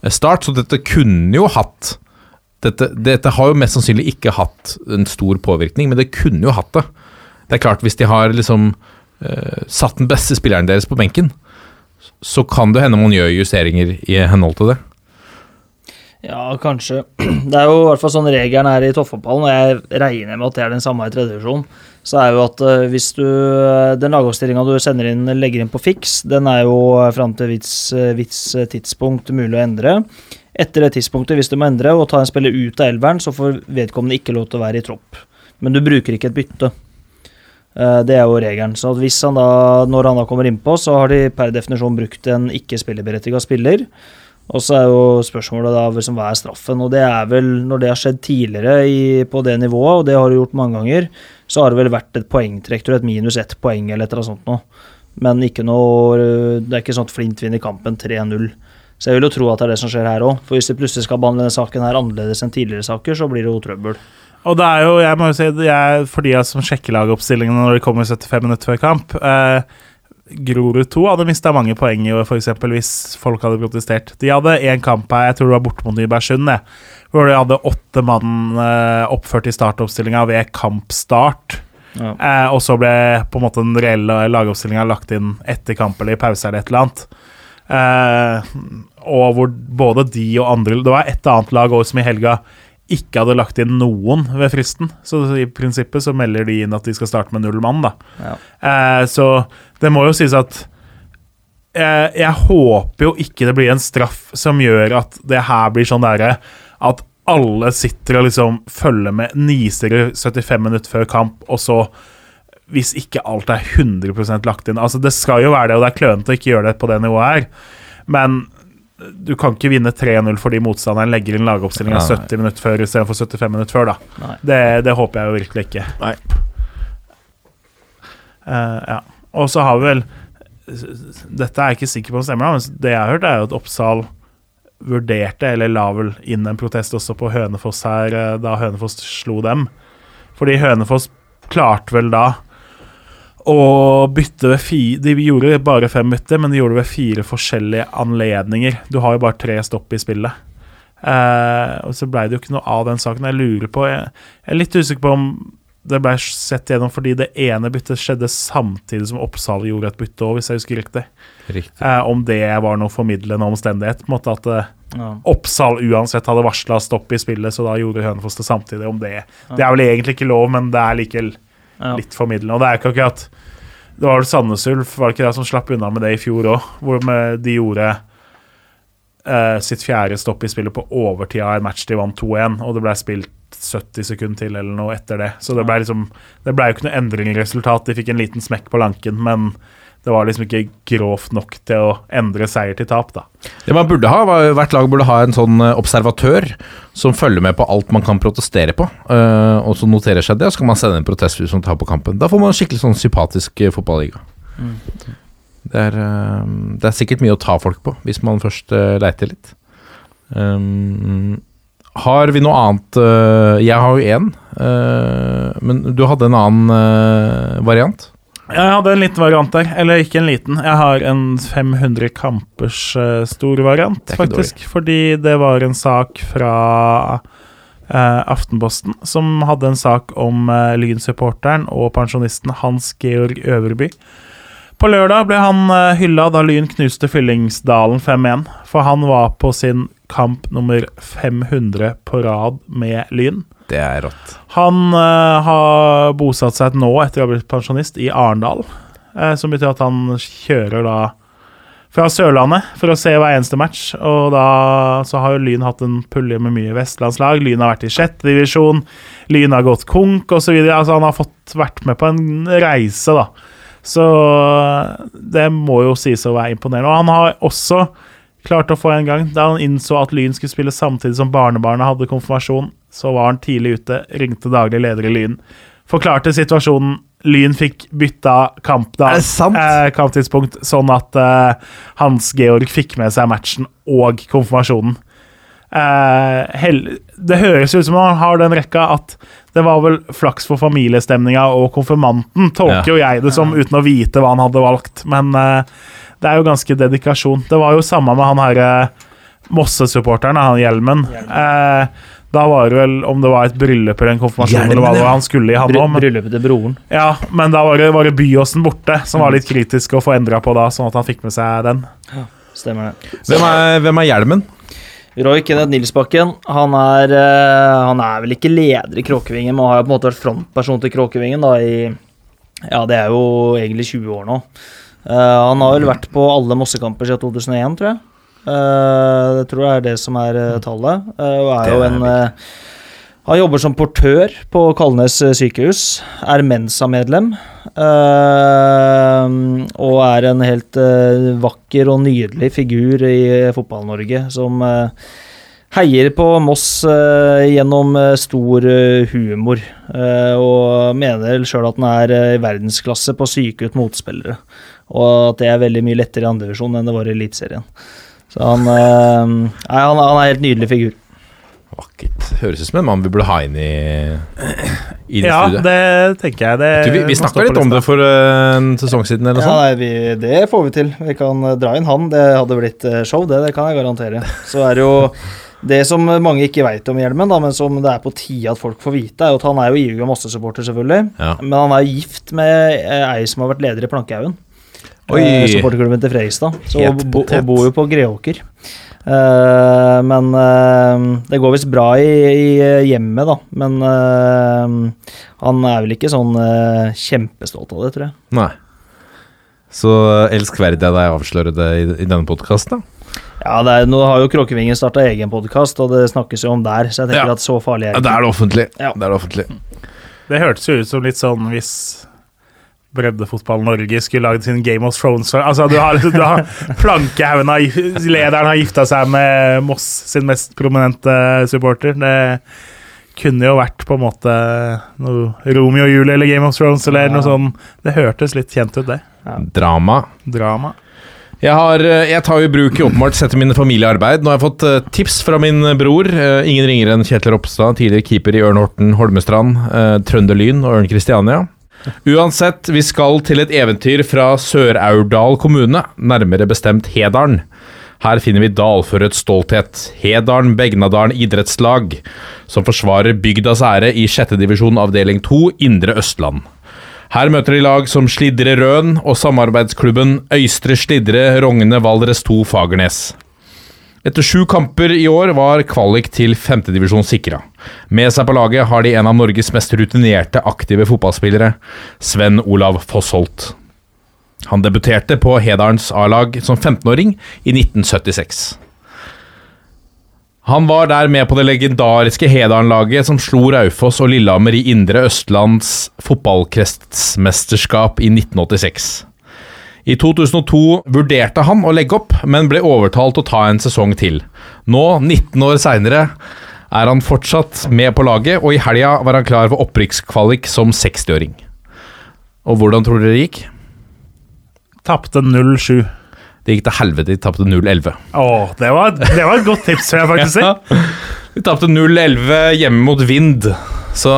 start. Så dette kunne jo hatt dette, dette, har jo mest sannsynlig ikke hatt en stor påvirkning, men det kunne jo hatt det. Det er klart, hvis de har liksom uh, satt den beste spilleren deres på benken, så kan det hende man gjør justeringer i henhold til det. Ja, kanskje. Det er jo i hvert fall sånn regelen er i toppfotballen, og jeg regner med at det er den samme i tredje divisjon. Så er jo at uh, hvis du Den lagoppstillinga du sender inn, legger inn på fiks, den er jo fram til vits, tidspunkt mulig å endre. Etter det tidspunktet, hvis du må endre og ta en spiller ut av elveren, så får vedkommende ikke lov til å være i tropp. Men du bruker ikke et bytte. Det er jo regelen. Så hvis han da, når han da kommer innpå, så har de per definisjon brukt en ikke-spilleberettiga spiller. Og så er jo spørsmålet da liksom, hva er straffen? Og det er vel, når det har skjedd tidligere i, på det nivået, og det har det gjort mange ganger, så har det vel vært et poengtrekk, tror jeg, et minus ett poeng eller et eller annet sånt noe. Men noe Det er ikke sånn at Flint vinner kampen 3-0. Så jeg vil jo tro at det er det som skjer her òg. For hvis de plutselig skal behandle denne saken her annerledes enn tidligere saker, så blir det jo trøbbel. Og det er jo, jeg må jo si, jeg, for de som sjekker lagoppstillingene når de kommer 75 minutter før kamp eh, Grorud 2 hadde mista mange poeng i år, f.eks. hvis folk hadde protestert. De hadde én kamp her, jeg tror det var borte mot Nybergsund, hvor de hadde åtte mann eh, oppført i startoppstillinga ved kampstart. Ja. Eh, og så ble på en måte den reelle lagoppstillinga lagt inn etter kamp eller i pause eller et eller annet. Eh, og hvor både de og andre Det var et annet lag også som i helga ikke hadde lagt inn noen ved fristen. Så i prinsippet så melder de inn at de skal starte med null mann, da. Ja. Eh, så det må jo sies at eh, jeg håper jo ikke det blir en straff som gjør at det her blir sånn derre at alle sitter og liksom følger med, niser i 75 minutter før kamp, og så hvis ikke alt er 100% lagt inn Altså, det skal jo være det, og det er klønete å ikke gjøre det på det nivået her, men du kan ikke vinne 3-0 fordi motstanderen legger inn lagoppstillinga 70 minutter før istedenfor 75 minutter før. da. Det, det, håper jeg jo virkelig ikke. Nei. Uh, ja. Og så har vi vel Dette er jeg ikke sikker på om stemmer, men det jeg har hørt, er jo at Oppsal vurderte, eller la vel inn en protest også på Hønefoss her, eh, da Hønefoss slo dem. Fordi Hønefoss klarte vel da og bytte ved fire De gjorde bare fem bytter, men de gjorde det ved fire forskjellige anledninger. Du har jo bare tre stopp i spillet. Eh, og så blei det jo ikke noe av den saken. Jeg lurer på Jeg, jeg er litt usikker på om det ble sett gjennom fordi det ene byttet skjedde samtidig som Oppsal gjorde et bytte òg, hvis jeg husker riktig. riktig. Eh, om det var noe formidlende omstendighet. på en måte At eh, ja. Oppsal uansett hadde varsla stopp i spillet, så da gjorde Hønefoss det samtidig. Om det ja. Det er vel egentlig ikke lov, men det er likevel litt formidlende. Og det er ikke akkurat Det var vel Sandnes Ulf var det ikke det som slapp unna med det i fjor òg, hvor de gjorde eh, sitt fjerde stopp i spillet på overtida i en match de vant 2-1, og det ble spilt 70 sekunder til eller noe etter det. Så det ble liksom Det ble jo ikke noe endring i resultat. De fikk en liten smekk på lanken, men det var liksom ikke grovt nok til å endre seier til tap, da. Det man burde ha, var, Hvert lag burde ha en sånn eh, observatør som følger med på alt man kan protestere på, uh, og som noterer seg det, og så kan man sende en protest hvis man tar på kampen. Da får man en skikkelig sånn sympatisk uh, fotballiga. Mm. Det, er, det, er, sikkert mye å ta folk på, hvis man først leiter litt. Um, har vi noe annet Jeg har jo én, men du hadde en annen variant? Jeg hadde en liten variant der. Eller ikke en liten. Jeg har en 500 kampers uh, stor variant, faktisk. Dårlig. Fordi det var en sak fra uh, Aftenposten som hadde en sak om uh, Lyn-supporteren og pensjonisten Hans Georg Øverby På lørdag ble han uh, hylla da Lyn knuste Fyllingsdalen 5-1. For han var på sin kamp nummer 500 på rad med Lyn. Det er rått. Han uh, har bosatt seg nå, etter å ha blitt pensjonist, i Arendal. Uh, som betyr at han kjører da fra Sørlandet for å se hver eneste match. Og da så har jo Lyn hatt en pulje med mye vestlandslag. Lyn har vært i sjette divisjon. Lyn har gått konk osv. Altså, han har fått vært med på en reise, da. Så det må jo sies å være imponerende. Og han har også klart å få en gang da han innså at Lyn skulle spille samtidig som barnebarnet hadde konfirmasjon, så var han tidlig ute, ringte daglig leder i Lyn. Forklarte situasjonen. Lyn fikk bytta kampdag, Er det sant? eh, kamptidspunkt, sånn at eh, Hans Georg fikk med seg matchen og konfirmasjonen. Eh, det høres ut som han har den rekka at det var vel flaks for familiestemninga og konfirmanten, tolker jo jeg det som, uten å vite hva han hadde valgt. Men eh, det er jo ganske dedikasjon. Det var jo samme med han her eh, Mosse-supporteren, han Hjelmen. Eh, da var det vel om det var et bryllup eller en konfirmasjon Hjelmen, eller hva det ja. var han skulle i, han om. bryllupet til broren. ja, men da var det, var det Byåsen borte, som var litt kritisk å få endra på da, sånn at han fikk med seg den. Stemmer det. Hvem er, hvem er hjelmen? Roy Kenneth Nilsbakken han er, eh, han er vel ikke leder i Kråkevingen, men har jo på en måte vært frontperson til Kråkevingen da i Ja, det er jo egentlig 20 år nå. Eh, han har vel vært på alle Mossekamper siden 2001, tror jeg. Eh, det tror jeg er det som er eh, tallet. Og er jo en Han jobber som portør på Kalnes eh, sykehus. Er Mensa-medlem. Uh, og er en helt uh, vakker og nydelig figur i Fotball-Norge som uh, heier på Moss gjennom stor humor. og mener sjøl at han er i verdensklasse på å psyke ut motspillere. Og at det er veldig mye lettere i andredivisjon enn det var i Eliteserien. Så han, eh, nei, han, han er en helt nydelig figur. Vakkert. Høres ut som en mann vi burde ha inn i, i Ja, studiet. det tenker jeg. Det Du, vi vi snakka litt om det for eh, en sesong siden, eller Ja, noe sånt. nei, vi, det får vi til. Vi kan eh, dra inn han. Det hadde blitt show, det, det kan jeg garantere. Så er det jo det som mange ikke veit om Hjelmen, da, men som det er på tide at folk får vite, er at han er jo IUG Mosse-supporter, selvfølgelig. Ja. Men han er gift med ei som har vært leder i Plankehaugen. Oi. Eh, supporterklubben til Fredrikstad. Så hun bo, bor jo på Greåker. Uh, men uh, det går visst bra i, i hjemmet, da. Men uh, han er vel ikke sånn kjempestolt av det, tror jeg. Nei. Så elskverdig av deg å avsløre det i, i denne podkasten, da. Ja, det er, nå har jo Kråkevingen starta egen podkast, og det snakkes jo om der, så jeg tenker Ja. at så farlig er Ja, det det er det offentlig. Ja. Det det. Det hørtes jo ut som litt sånn hvis Breddefotball Norge skulle laget sin Game of Thrones Altså, du har, du har Plankehaugen av Lederen har gifta seg med Moss sin mest prominente supporter. Det kunne jo vært på en måte noe Romeo og Julie eller Game of Thrones eller noe sånt. Det hørtes litt kjent ut, det. Drama. Drama. Jeg, har, eh, jeg tar jo i bruk i åpenbart sett mine familiearbeid. Nå har jeg fått eh, tips fra min bror. eh, ingen ringere enn Kjetil Ropstad, tidligere keeper i Ørn Horten Holmestrand, Trønderlyn og Ørn Kristiania. Uansett, vi skal til et eventyr fra Sør-Aurdal kommune, nærmere bestemt Hedalen. Her finner vi dalførets stolthet, Hedalen Begnadalen idrettslag, som forsvarer bygdas ære i 6. divisjon avdeling 2, Indre Østland. Her møter de lag som Slidre Røn og samarbeidsklubben Øystre Slidre Rogne Valdres 2 Fagernes. Etter sju kamper i år var kvalik til femtedivisjon sikra. Med seg på laget har de en av Norges mest rutinerte aktive fotballspillere, Sven Olav Fossholt. Han debuterte på Hedarens A-lag som 15-åring i 1976. Han var der med på det legendariske Hedalen-laget som slo Raufoss og Lillehammer i Indre Østlands fotballkretsmesterskap i 1986. I 2002 vurderte han å legge opp, men ble overtalt å ta en sesong til. Nå, 19 år seinere, er han fortsatt med på laget, og i helga var han klar for opprykkskvalik som 60-åring. Og hvordan tror dere det gikk? Tapte 0-7. Det gikk til helvete, de tapte 0-11. Å, det var, det var et godt tips, vil jeg faktisk si. De tapte 0-11 hjemme mot Vind, så,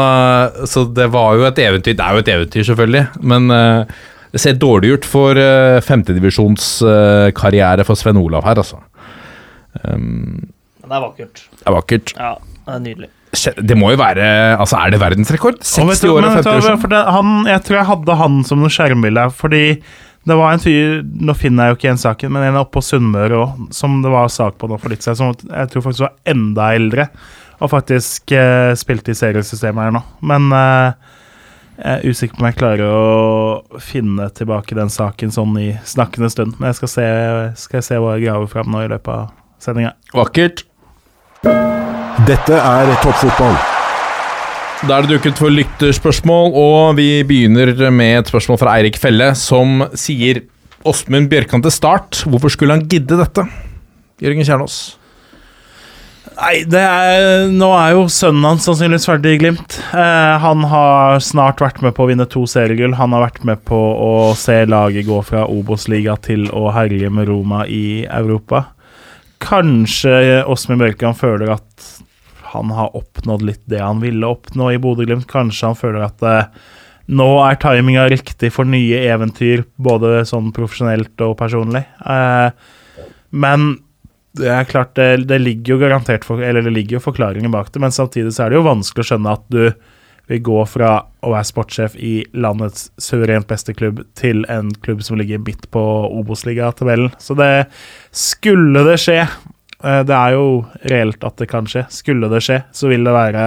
så det var jo et eventyr. Det er jo et eventyr, selvfølgelig, men uh, det ser dårlig ut for uh, femtedivisjonskarriere for Sven Olav her, altså. Um, Det er vakkert. det er vakkert. Ja, det er nydelig. Det må jo være Altså, er det verdensrekord? 60 du- år og vet du hva, 50 år siden. han, Jeg tror jeg hadde han som noe skjermbilde, fordi Det var en fyr Nå finner jeg jo ikke igjen saken, men en oppe på Sunnmøre òg, som det var sak på nå for litt siden, som jeg tror faktisk var enda eldre, og faktisk eh, spilte i seriesystemet her nå. Men eh, jeg er usikker på om jeg klarer å finne tilbake den saken sånn i snakkende stund. Men jeg skal se, skal jeg se hva jeg graver fram nå i løpet av sendinga. Vakkert. Dette er toppfotball. Da er det dukket for lytterspørsmål, og vi begynner med et spørsmål fra Eirik Felle, som sier Åsmund Bjørkan til start. Hvorfor skulle han gidde dette? Jørgen Kjernås. Nei, det er, nå er jo sønnen hans sannsynligvis ferdig i Glimt. Eh, han har snart vært med på å vinne to seriegull. Han har vært med på å se laget gå fra Obos-liga til å herje med Roma i Europa. Kanskje Åsmund Bjørkan føler at han har oppnådd litt det han ville oppnå i Bodø-Glimt. Kanskje han føler at eh, nå er timinga riktig for nye eventyr, både sånn profesjonelt og personlig. Eh, men det er klart, det, det ligger jo garantert for, Eller det ligger jo forklaringer bak det, men samtidig så er det jo vanskelig å skjønne at du vil gå fra å være sportssjef i landets suverent beste klubb til en klubb som ligger midt på Obos-ligatabellen. Så det skulle det skje. eh, Det er jo reelt at det kan skje. Skulle det skje, så vil det være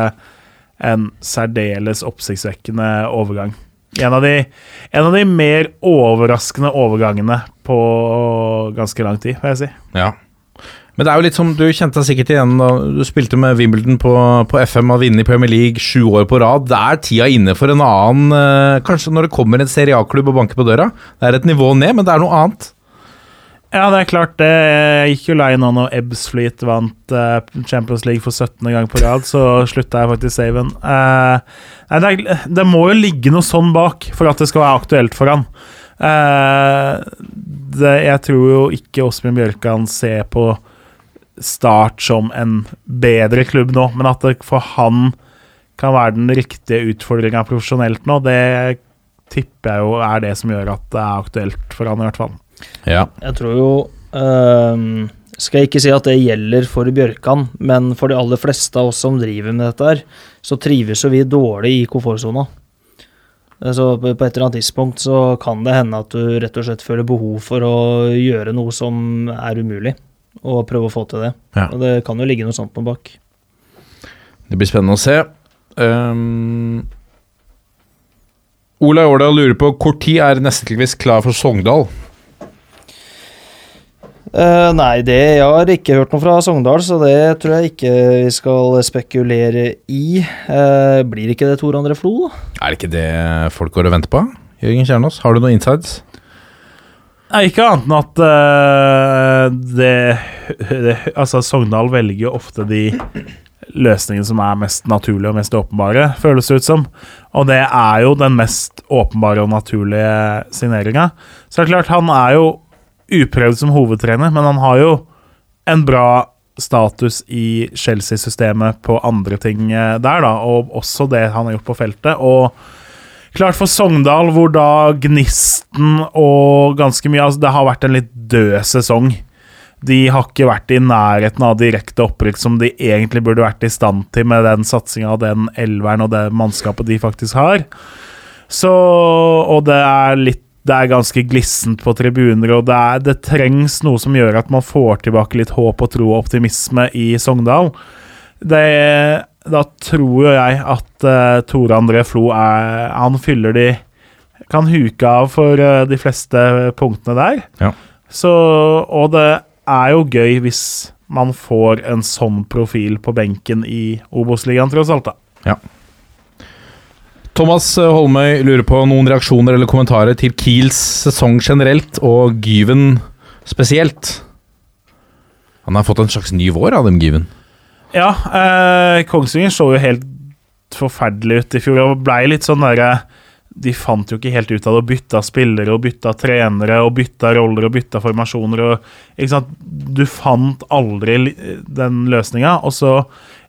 en særdeles oppsiktsvekkende overgang. En av, de, en av de mer overraskende overgangene på ganske lang tid, vil jeg si. Ja. Men det er jo litt som du kjente deg sikkert igjen da du spilte med Wimbledon på, på FM og vunnet i Premier League sju år på rad. Det er tida inne for en annen eh, Kanskje når det kommer en Serie A-klubb og banker på døra. Det er et nivå ned, men det er noe annet. Ja, det er klart det. Jeg gikk jo lei nå når Ebbsfleet vant eh, Champions League for 17. gang på rad, så slutta jeg faktisk saven. Eh, det, det må jo ligge noe sånn bak for at det skal være aktuelt for han. Eh, det, jeg tror jo ikke Åsmund Bjørkan ser på Start som en bedre klubb nå, men at det for han kan være den riktige utfordringa profesjonelt nå, det tipper jeg jo er det som gjør at det er aktuelt for han i hvert fall. Ja. Jeg tror jo ehm, Skal jeg ikke si at det gjelder for Bjørkan, men for de aller fleste av oss som driver med dette her, så trives jo vi dårlig i komfortsona. Så på på et eller annet tidspunkt så kan det hende at du rett og slett føler behov for å gjøre noe som er umulig, og prøve å få til det. Ja. Og det kan jo ligge noe sånt noe bak. Det blir spennende å se. Um, Ola Årdal lurer på hvor tid er neste klar for Sogndal? Uh, nei, det jeg har ikke hørt noe fra Sogndal, så det tror jeg ikke vi skal spekulere i. Uh, blir ikke det Tor André Flo, da? Er det ikke det folk går og venter på? Jørgen Kjernås, har du noen insides? Nei, ikke annet enn at uh, det, det Altså, Sogndal velger jo ofte de løsningene som er mest naturlige og mest åpenbare, føles det ut som. Og det er jo den mest åpenbare og naturlige signeringa. Så det er klart, han er jo uprøvd som hovedtrener, men han har jo en bra status i Chelsea-systemet på andre ting eh, der, da, og også det han har gjort på feltet. Og Klart for Sogndal, hvor da gnisten og ganske mye altså Det har vært en litt død sesong. De har ikke vært i nærheten av direkte opprykk som de egentlig burde vært i stand til med den satsinga og den elveren og det mannskapet de faktisk har. Så Og det er litt det er ganske glissent på tribuner, og det, er, det trengs noe som gjør at man får tilbake litt håp og tro og optimisme i Sogndal. Det, da tror jo jeg at uh, Tore André Flo er Han fyller de Kan huke av for uh, de fleste punktene der. Ja. Så, og det er jo gøy hvis man får en sånn profil på benken i Obos-ligaen, tross alt. da. Ja. Thomas eh, Holmøy lurer på noen reaksjoner eller kommentarer til Kiels sesong generelt, og Gyven spesielt. Han har fått en slags ny vår av dem, Gyven. Ja, eh, Kongsvinger så jo helt forferdelig ut i fjor. Og blei litt sånn derre De fant jo ikke helt ut av det, og bytta spillere og bytta trenere og bytta roller og bytta formasjoner og Ikke sant. Du fant aldri den løsninga, og så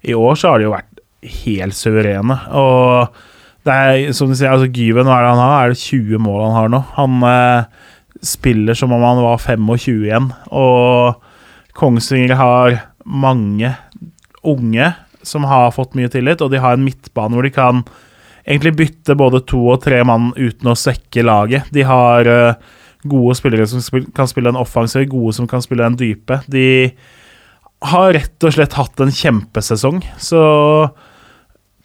i år så har de jo vært helt suverene. Og det er som du sier, altså Gyven, hva er det han har? Er det 20 mål han har nå? Han eh, spiller som om han var 25 igjen, og Kongsvinger har mange unge som har fått mye tillit, og de har en midtbane hvor de kan egentlig bytte både to og tre mann uten å svekke laget. De har eh, Gode spillere som kan spille en offensiv, gode som kan spille en dype. De har rett og slett hatt en kjempesesong. Så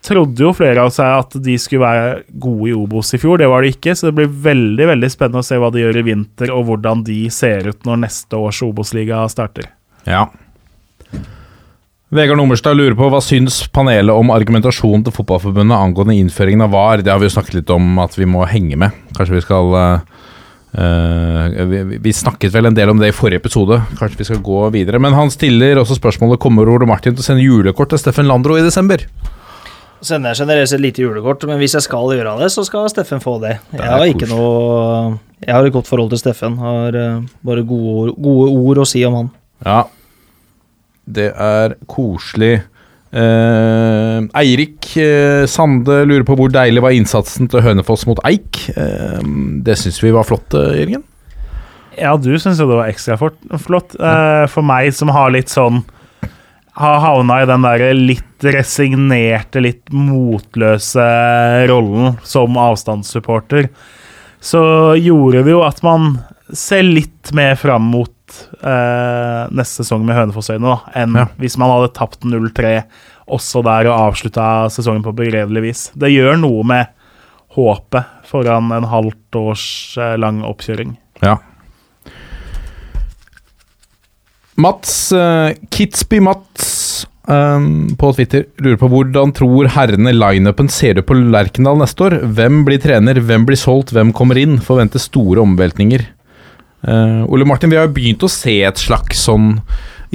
trodde jo flere av seg at de skulle være gode i Obos i fjor. Det var de ikke, så det blir veldig veldig spennende å se hva de gjør i vinter, og hvordan de ser ut når neste års Obos-liga starter. Ja. Vegard Nummerstad lurer på hva syns panelet om argumentasjonen til Fotballforbundet angående innføringen av VAR. Det har vi jo snakket litt om at vi må henge med. Kanskje vi skal uh, vi, vi, snakket vel en del om det i forrige episode. Kanskje vi skal gå videre. Men han stiller også spørsmålet kommer Ole Martin til å sende julekort til Steffen Landro i desember. Sender jeg generelt et lite julekort, men hvis jeg skal gjøre det, så skal Steffen få det. Jeg har ikke noe Jeg har et godt forhold til Steffen. Har uh, bare gode ord, gode ord å si om han. Ja, det er koselig. Uh, Eirik uh, Sande lurer på hvor deilig var innsatsen til Hønefoss mot Eik. Uh, det syns vi var flott, Jørgen. Ja, du syns jo det var ekstra flott. For meg som har litt sånn Har havna i den der litt resignerte, litt motløse rollen som avstandssupporter, så gjorde det jo at man ser litt mer fram mot eh, neste sesong med Hønefossøyene enn ja. hvis man hadde tapt 0-3 også der og avslutta sesongen på begredelig vis. Det gjør noe med håpet foran en halvt års eh, lang oppkjøring. Ja. Mats, uh, Kitzby Mats um, på Twitter lurer på hvordan tror herrene lineupen ser ut på Lerkendal neste år? Hvem blir trener, hvem blir solgt, hvem kommer inn? Forventer store omveltninger. Uh, Ole Martin, vi har jo begynt å se et slags sånn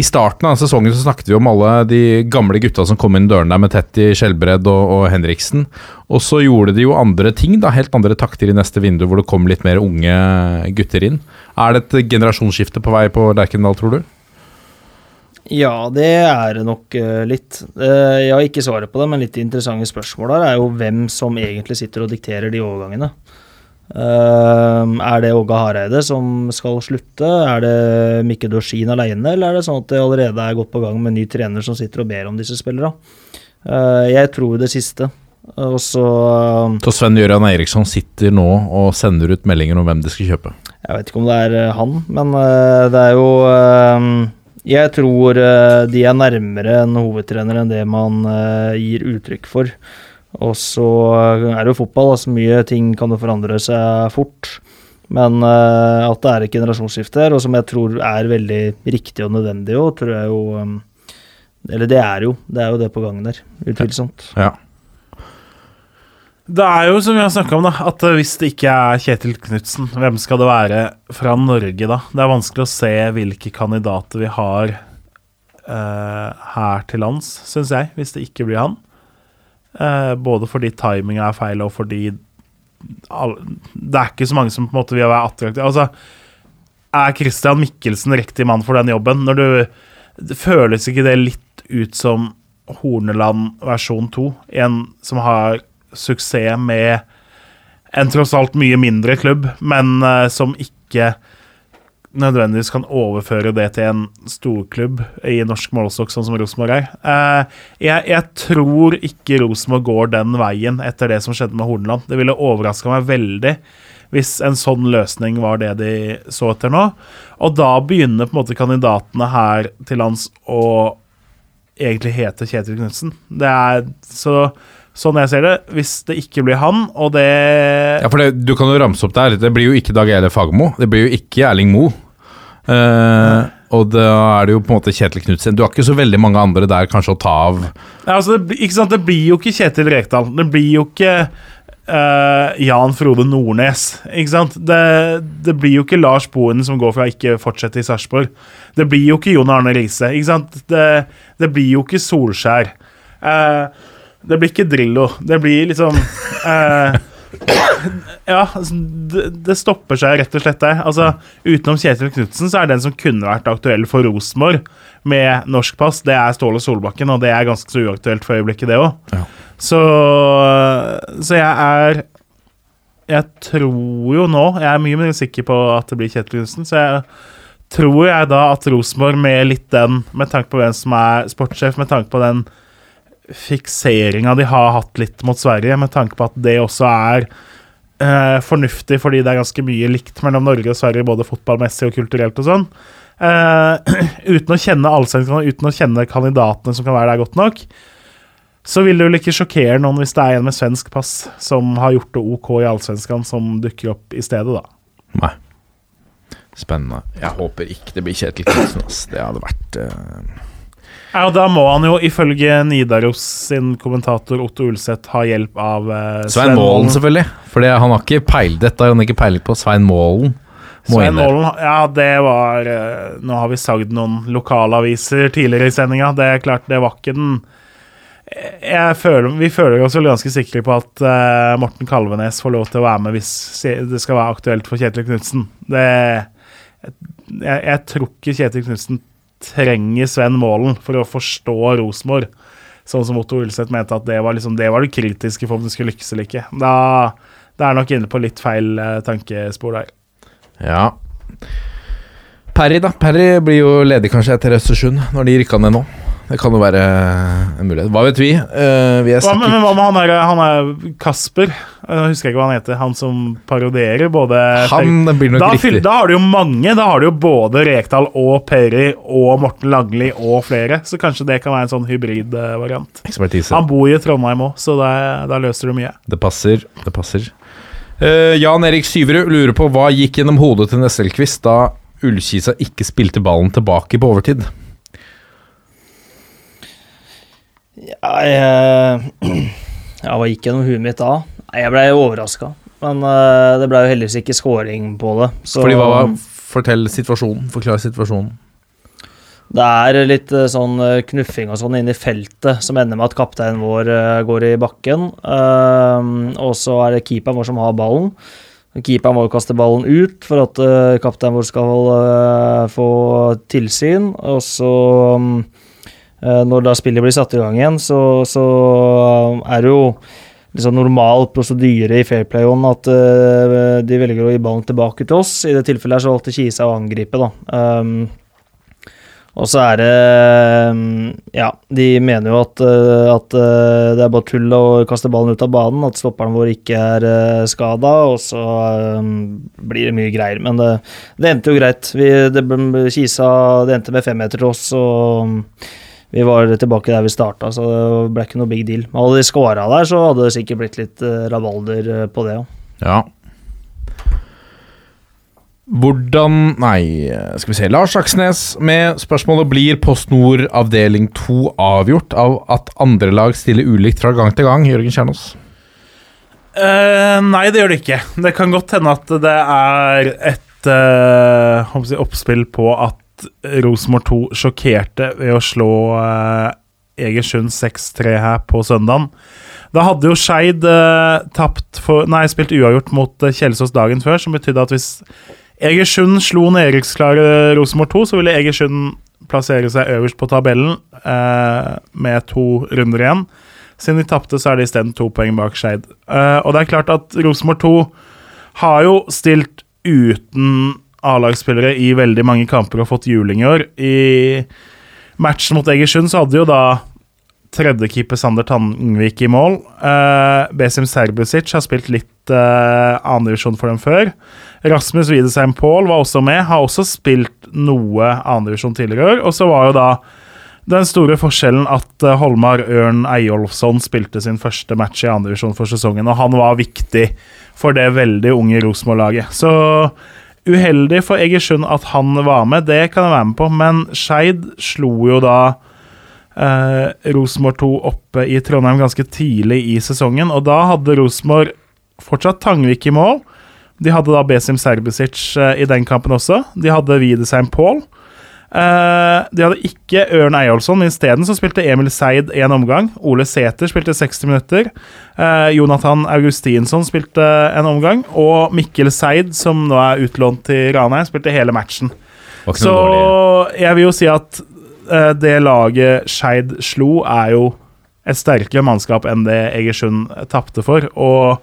I starten av sesongen så snakket vi om alle de gamle gutta som kom inn døren der med Tetti, Skjelbred og, og, Henriksen. Og så gjorde de jo andre ting, da, helt andre takter i neste vindu, hvor det kom litt mer unge gutter inn. Er det et generasjonsskifte på vei på Lerkendal, tror du? Ja, det er det nok uh, litt. Uh, jeg har ikke svaret på det, men litt interessante spørsmål der er jo hvem som egentlig sitter og dikterer de overgangene. Uh, er det Åge Hareide som skal slutte? Er det Mikke Dorsin alene, eller er det sånn at det allerede er gått på gang med en ny trener som sitter og ber om disse spillerne? Uh, jeg tror det siste. Og så uh, Så Sven-Gøran Eriksson sitter nå og sender ut meldinger om hvem de skal kjøpe? Jeg vet ikke om det er eh, han, men eh, det er jo ehm, Jeg tror de er nærmere en hovedtrener enn det man gir uttrykk for. Og så er det jo fotball, altså mye ting kan jo forandre seg fort. Men uh, at det er et generasjonsskifte her, og som jeg tror er veldig riktig og nødvendig òg, tror jeg jo um, Eller det er jo det er jo det på gangen der, utvilsomt. Ja. Det er jo som vi har snakka om, da, at hvis det ikke er Kjetil Knutsen, hvem skal det være fra Norge, da? Det er vanskelig å se hvilke kandidater vi har uh, her til lands, syns jeg, hvis det ikke blir han. Eh, både fordi timinga er feil, og fordi all, Det er ikke så mange som på en måte vil være attraktive. Altså, er Christian Mikkelsen riktig mann for den jobben? Når du det Føles ikke det litt ut som Horneland versjon 2? En som har suksess med en tross alt mye mindre klubb, men uh, som ikke nødvendigvis kan overføre det til en storklubb i norsk målestokk, sånn som Rosenborg er. Eh, jeg, jeg, tror ikke Rosenborg går den veien etter det som skjedde med Horneland. Det ville overraska meg veldig hvis en sånn løsning var det de så etter nå. Og da begynner på en måte kandidatene her til lands å egentlig hete Kjetil Knutsen. Så Sånn jeg ser det, hvis det ikke blir han, og det Ja, for det, Du kan jo ramse opp der. Det blir jo ikke Dag Eile Fagermo. Det blir jo ikke Erling Moe. Uh, og da er det jo på en måte Kjetil Knutsen. Du har ikke så veldig mange andre der kanskje å ta av. Ja, altså det, ikke sant? det blir jo ikke Kjetil Rekdal. Det blir jo ikke uh, Jan Frode Nordnes. Ikke sant? Det, det, blir jo ikke Lars Bohin som går fra ikke fortsette i Sarpsborg. Det blir jo ikke Jon Arne Riise. Ikke sant? Det, det, blir jo ikke Solskjær. Uh, det blir ikke Drillo. Det blir liksom ja, altså, det, det, stopper seg rett og slett der. Altså, utenom Kjetil Knutsen, så er den som kunne vært aktuell for Rosenborg med norsk pass, det er Ståle Solbakken, og det er ganske så uaktuelt for øyeblikket, det òg. Ja. Så, så jeg er Jeg tror jo nå Jeg er mye mer sikker på at det blir Kjetil Knutsen, så jeg tror jeg da at Rosenborg med litt den, med tanke på hvem som er sportssjef, med tanke på den fikseringa de har hatt litt mot Sverige, med tanke på at det også er eh, fornuftig fordi det er ganske mye likt mellom Norge og Sverige, både fotballmessig og kulturelt og sånn. Eh, uten å kjenne allsvenskene, uten å kjenne kandidatene som kan være der godt nok, så vil det vel ikke sjokkere noen hvis det er en med svensk pass som har gjort det OK i allsvenskan, som dukker opp i stedet, da. Nei. Spennende. Jeg håper ikke det blir Kjetil Knutsen. ass. Det hadde vært eh, Ja, og Da må han jo ifølge Nidaros sin kommentator Otto Ulseth ha hjelp av eh, Svein Målen, selvfølgelig. For han har ikke peil, dette har han ikke peiling på. Svein Målen Svein. Målen, ja, det var eh, Nå har vi sagd noen lokalaviser tidligere i sendinga. Det er klart, det var ikke den jeg føler, Vi føler oss vel ganske sikre på at uh, Morten Kalvenes får lov til å være med hvis det skal være aktuelt for Kjetil Knutsen. Det jeg, jeg tror ikke Kjetil Knutsen trenger Sven Målen for å forstå Rosenborg. Sånn som Otto Ulseth mente at det var, liksom, det var det kritiske for om det skulle lykkes eller ikke. Da, det er nok inne på litt feil eh, tankespor der. Ja. Perry, da. Perry blir jo ledig kanskje etter Østersund, når de rykker ned nå. Det kan jo være en mulighet. Hva vet vi? Uh, vi Hva, men, hva med han er, han er Kasper? Jeg husker ikke hva han heter. Han som parodierer både Han blir nok da, riktig. da har du jo mange. Da har du jo både Rekdal og Perry og Morten Langli og flere. Så kanskje det kan være en sånn hybridvariant. Ekspertise. Han bor i Trondheim òg, så da løser du mye. Det passer. Det passer. Uh, Jan Erik Syverud lurer på hva gikk gjennom hodet til Nesselquist da Ullkisa ikke spilte ballen tilbake på overtid. Ja, jeg, ja, hva gikk gjennom huet mitt da? Jeg blei overraska. Men uh, det blei jo heldigvis ikke scoring på det. Så Fordi hva var Fortell situasjonen. Forklar situasjonen. det er litt uh, sånn eh, knuffing og sånn inne i feltet som ender med at kapteinen vår uh, går i bakken. Og så er det keeperen vår som har ballen. Keeperen vår kaster ballen ut for at kapteinen vår skal få tilsyn. Og så eh, når da spillet blir satt i gang igjen, så, så er det jo liksom normal prosedyre i Fairplay-on at uh, de velger å gi ballen tilbake til oss. I det tilfellet her så valgte Kisa å angripe, da. Um, og så er det Ja, de mener jo at, eh, at eh, det er bare tull å kaste ballen ut av banen, at stopperen vår ikke er uh, skada, og så blir det mye greier. Men det, det endte jo greit. Vi, det, Kisa Det endte med femmeter til oss, og vi var tilbake der vi starta, så det ble ikke noe big deal. Men hadde de scora der, så hadde det sikkert blitt litt eh, rabalder eh, på det òg. Ja. Hvordan Nei, skal vi se. Lars Aksnes med spørsmålet blir Post Nord avdeling 2 avgjort av at andre lag stiller ulikt fra gang til gang? Jørgen Kjernås. Uh, nei, det gjør det ikke. Det kan godt hende at det er et si, oppspill på at Rosenborg 2 sjokkerte ved å slå eh, Egersund 6-3 her på søndagen. Da hadde jo Skeid eh, spilt uavgjort mot eh, Kjelsås dagen før, som betydde at hvis Egersund slo nedrykksklare Rosenborg 2, så ville Egersund plassere seg øverst på tabellen eh, med to runder igjen. Siden de tapte, så er de isteden to poeng bak Skeid. Eh, og det er klart at Rosenborg 2 har jo stilt uten A-lagsspillere i veldig mange kamper og fått juling i år. I matchen mot Egersund så hadde jo da tredjekeeper Sander Tangvik i mål. Uh, Besim Serbusic har spilt litt uh, annendivisjon for dem før. Rasmus Widesheim Paul var også med, har også spilt noe annendivisjon tidligere år. Og så var jo da den store forskjellen at eh, Holmar Ørn Eyolfsson spilte sin første match i andredivisjon for sesongen, og han var viktig for det veldig unge Rosenborg-laget. Så uheldig for Egersund at han var med, det kan jeg være med på, men Skeid slo jo da eh, Rosenborg 2 oppe i Trondheim ganske tidlig i sesongen, og da hadde Rosenborg fortsatt Tangvik i mål. De hadde da Besim Serbisic eh, i den kampen også. De hadde Widesheim Paul. Eh, de hadde ikke Ørn Eyolfsson, men isteden så spilte Emil Seid en omgang. Ole Sæther spilte 60 minutter. Eh, Jonathan Augustinsson spilte en omgang. Og Mikkel Seid, som nå er utlånt til Ranheim, spilte hele matchen. Så jeg vil jo si at eh, det laget Skeid slo, er jo et sterkere mannskap enn det Egersund tapte for. Og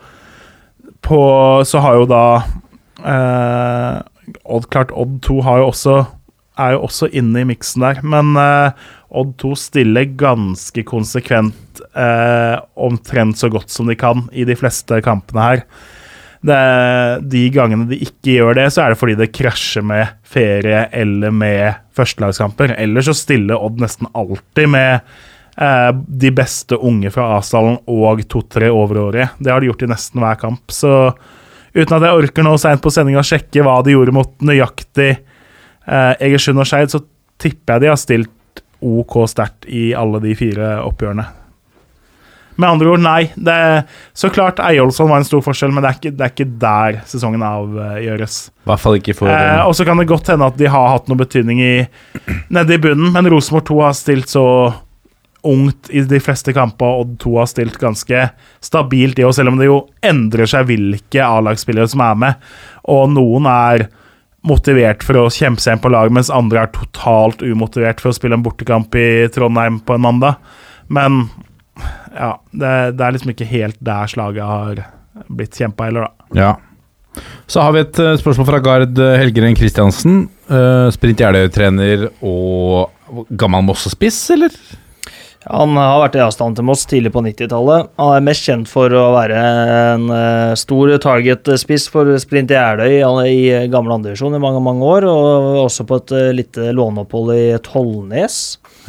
på så har jo da eh, Odd klart Odd 2 har jo også er jo også inne i miksen der, men eh, Odd 2 stiller ganske konsekvent eh, omtrent så godt som de kan i de fleste kampene her. det, de gangene de ikke gjør det, så er det fordi det krasjer med ferie eller med førstelagskamper. Ellers så stiller Odd nesten alltid med eh, de beste unge fra A-stallen og to-tre overårige. Det har de gjort i nesten hver kamp. Så uten at jeg orker nå seint på sendinga å sjekke hva de gjorde mot nøyaktig eh, Egersund og Skeid, så tipper jeg de har stilt OK sterkt i alle de fire oppgjørene. Med andre ord, nei. Det, så klart Eyolfsson var en stor forskjell, men det er ikke, det er ikke der sesongen avgjøres. Hvert fall ikke for Eh, og så kan det godt hende at de har hatt noe betydning i, nede i bunnen, men Rosenborg 2 har stilt så ungt i de fleste kamper, Odd 2 har stilt ganske stabilt i, og selv om det jo endrer seg hvilke A-lagsspillere som er med, og noen er motivert for å kjempe seg inn på lag, mens andre er totalt umotivert for å spille en bortekamp i Trondheim på en mandag. Men ja, det, det er liksom ikke helt der slaget har blitt kjempa heller, da. Ja. Så har vi et eh, spørsmål fra Gard eh, Helgeren Kristiansen. Uh, Sprint Jeløy-trener og gammel Mosse-spiss, eller? Han har vært i avstand til Moss tidlig på 90-tallet. Han er mest kjent for å være en eh, stor target-spiss for Sprint i Jeløy i gamle andredivisjon i mange mange år, og også på et eh, lite låneopphold i Tollnes.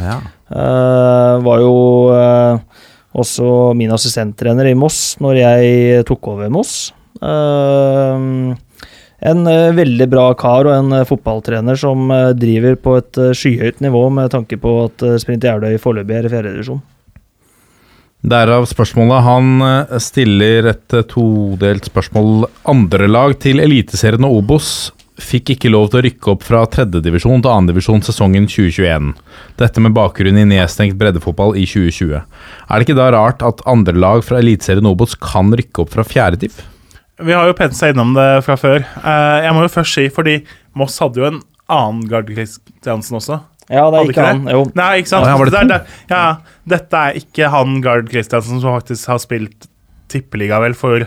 Ja. Uh, var jo uh, også min assistenttrener i Moss når jeg tok over Moss. Eh, en eh, veldig bra kar og en eh, fotballtrener som eh, driver på et skyhøyt nivå med tanke på at Sprint Jeløy foreløpig er i fjerdedivisjon. Derav spørsmålet. Han stiller et todelt spørsmål. Andre lag til Eliteserien og Obos fikk ikke lov til å rykke opp fra tredjedivisjon til annendivisjon sesongen 2021. Dette med bakgrunn i nedstengt breddefotball i 2020. Er det ikke da rart at andre lag fra Eliteserien Obos kan rykke opp fra fjerdediv? Vi har jo pensa innom det fra før. Eh, jeg må jo først si, fordi Moss hadde jo en annen Gard Kristiansen også. Ja, det er ikke ikke han. Jo. Nei, ikke sant? Ja, det det er- er- ja, dette er ikke han Gard Kristiansen som faktisk har spilt tippeliga, vel, for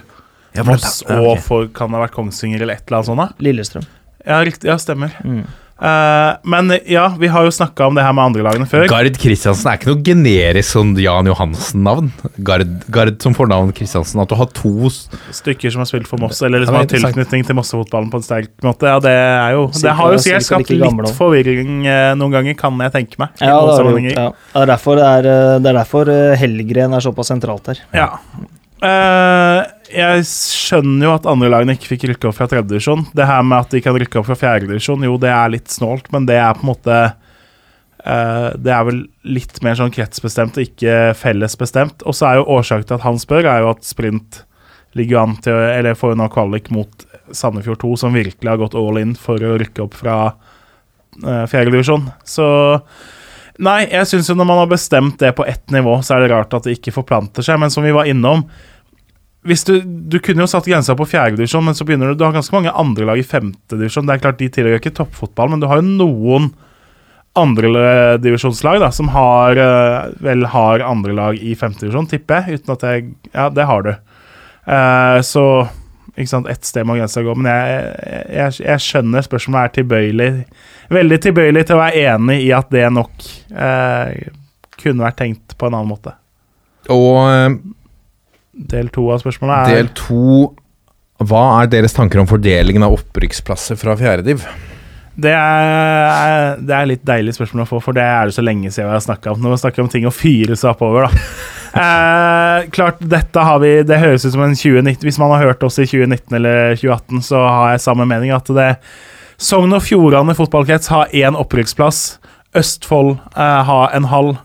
Moss og for kan det ha vært Kongsvinger eller et eller annet sånt. da? Lillestrøm. Ja, riktig. Ja, stemmer. Mm. Eh, men ja, vi har jo snakka om det her med andre lagene før. Gard Kristiansen er ikke noe generisk sånn Jan Johansen-navn. Gard, Gard som fornavn Kristiansen. At du har to stykker som har spilt for Moss, eller liksom har tilknytning til Mossefotballen på en sterk måte. Ja, det er jo Det har jo sikkert skapt litt forvirring eh, noen ganger, kan jeg tenke meg. Ja, det, har gjort, ja. det er derfor, det er, eh, det er derfor Hellgren er såpass sentralt her. Ja. Eh, jeg skjønner jo at andre lagene ikke fikk rykke opp fra tredjedivisjon. Det her med at de kan rykke opp fra fjerdedivisjon, jo, det er litt snålt, men det er på en måte uh, Det er vel litt mer sånn kretsbestemt og ikke fellesbestemt. Og så er jo årsaken til at han spør, er jo at Sprint ligger an til Eller får nå kvalik mot Sandefjord 2, som virkelig har gått all in for å rykke opp fra uh, fjerdedivisjon. Så Nei, jeg syns jo når man har bestemt det på ett nivå, så er det rart at det ikke forplanter seg. Men som vi var innom hvis du, du kunne jo satt grensa på fjerdedivisjon, men så begynner du Du har ganske mange andre lag i femtedivisjon. Det er klart, de tilhører ikke toppfotball, men du har jo noen andredivisjonslag da, som har eh, vel har andre lag i femtedivisjon, tipper jeg. Uten at jeg Ja, det har du. Eh, så ikke sant, ett sted må grensa gå. Men jeg, jeg, jeg skjønner spørsmålet er tilbøyelig Veldig tilbøyelig til å være enig i at det nok eh, kunne vært tenkt på en annen måte. Og eh, Del to av spørsmålet er del to Hva er deres tanker om fordelingen av opprykksplasser fra fjerdediv? Det er, det er litt deilig spørsmål å få, for det er det så lenge siden vi har snakka om. Når vi snakker om ting å fyre seg oppover, da. Eh, klart, dette har vi Det høres ut som en 2019 Hvis man har hørt oss i 2019 eller 2018, så har jeg samme mening. At det Sogn og Fjordane fotballkrets har én opprykksplass. Østfold eh, har en halv.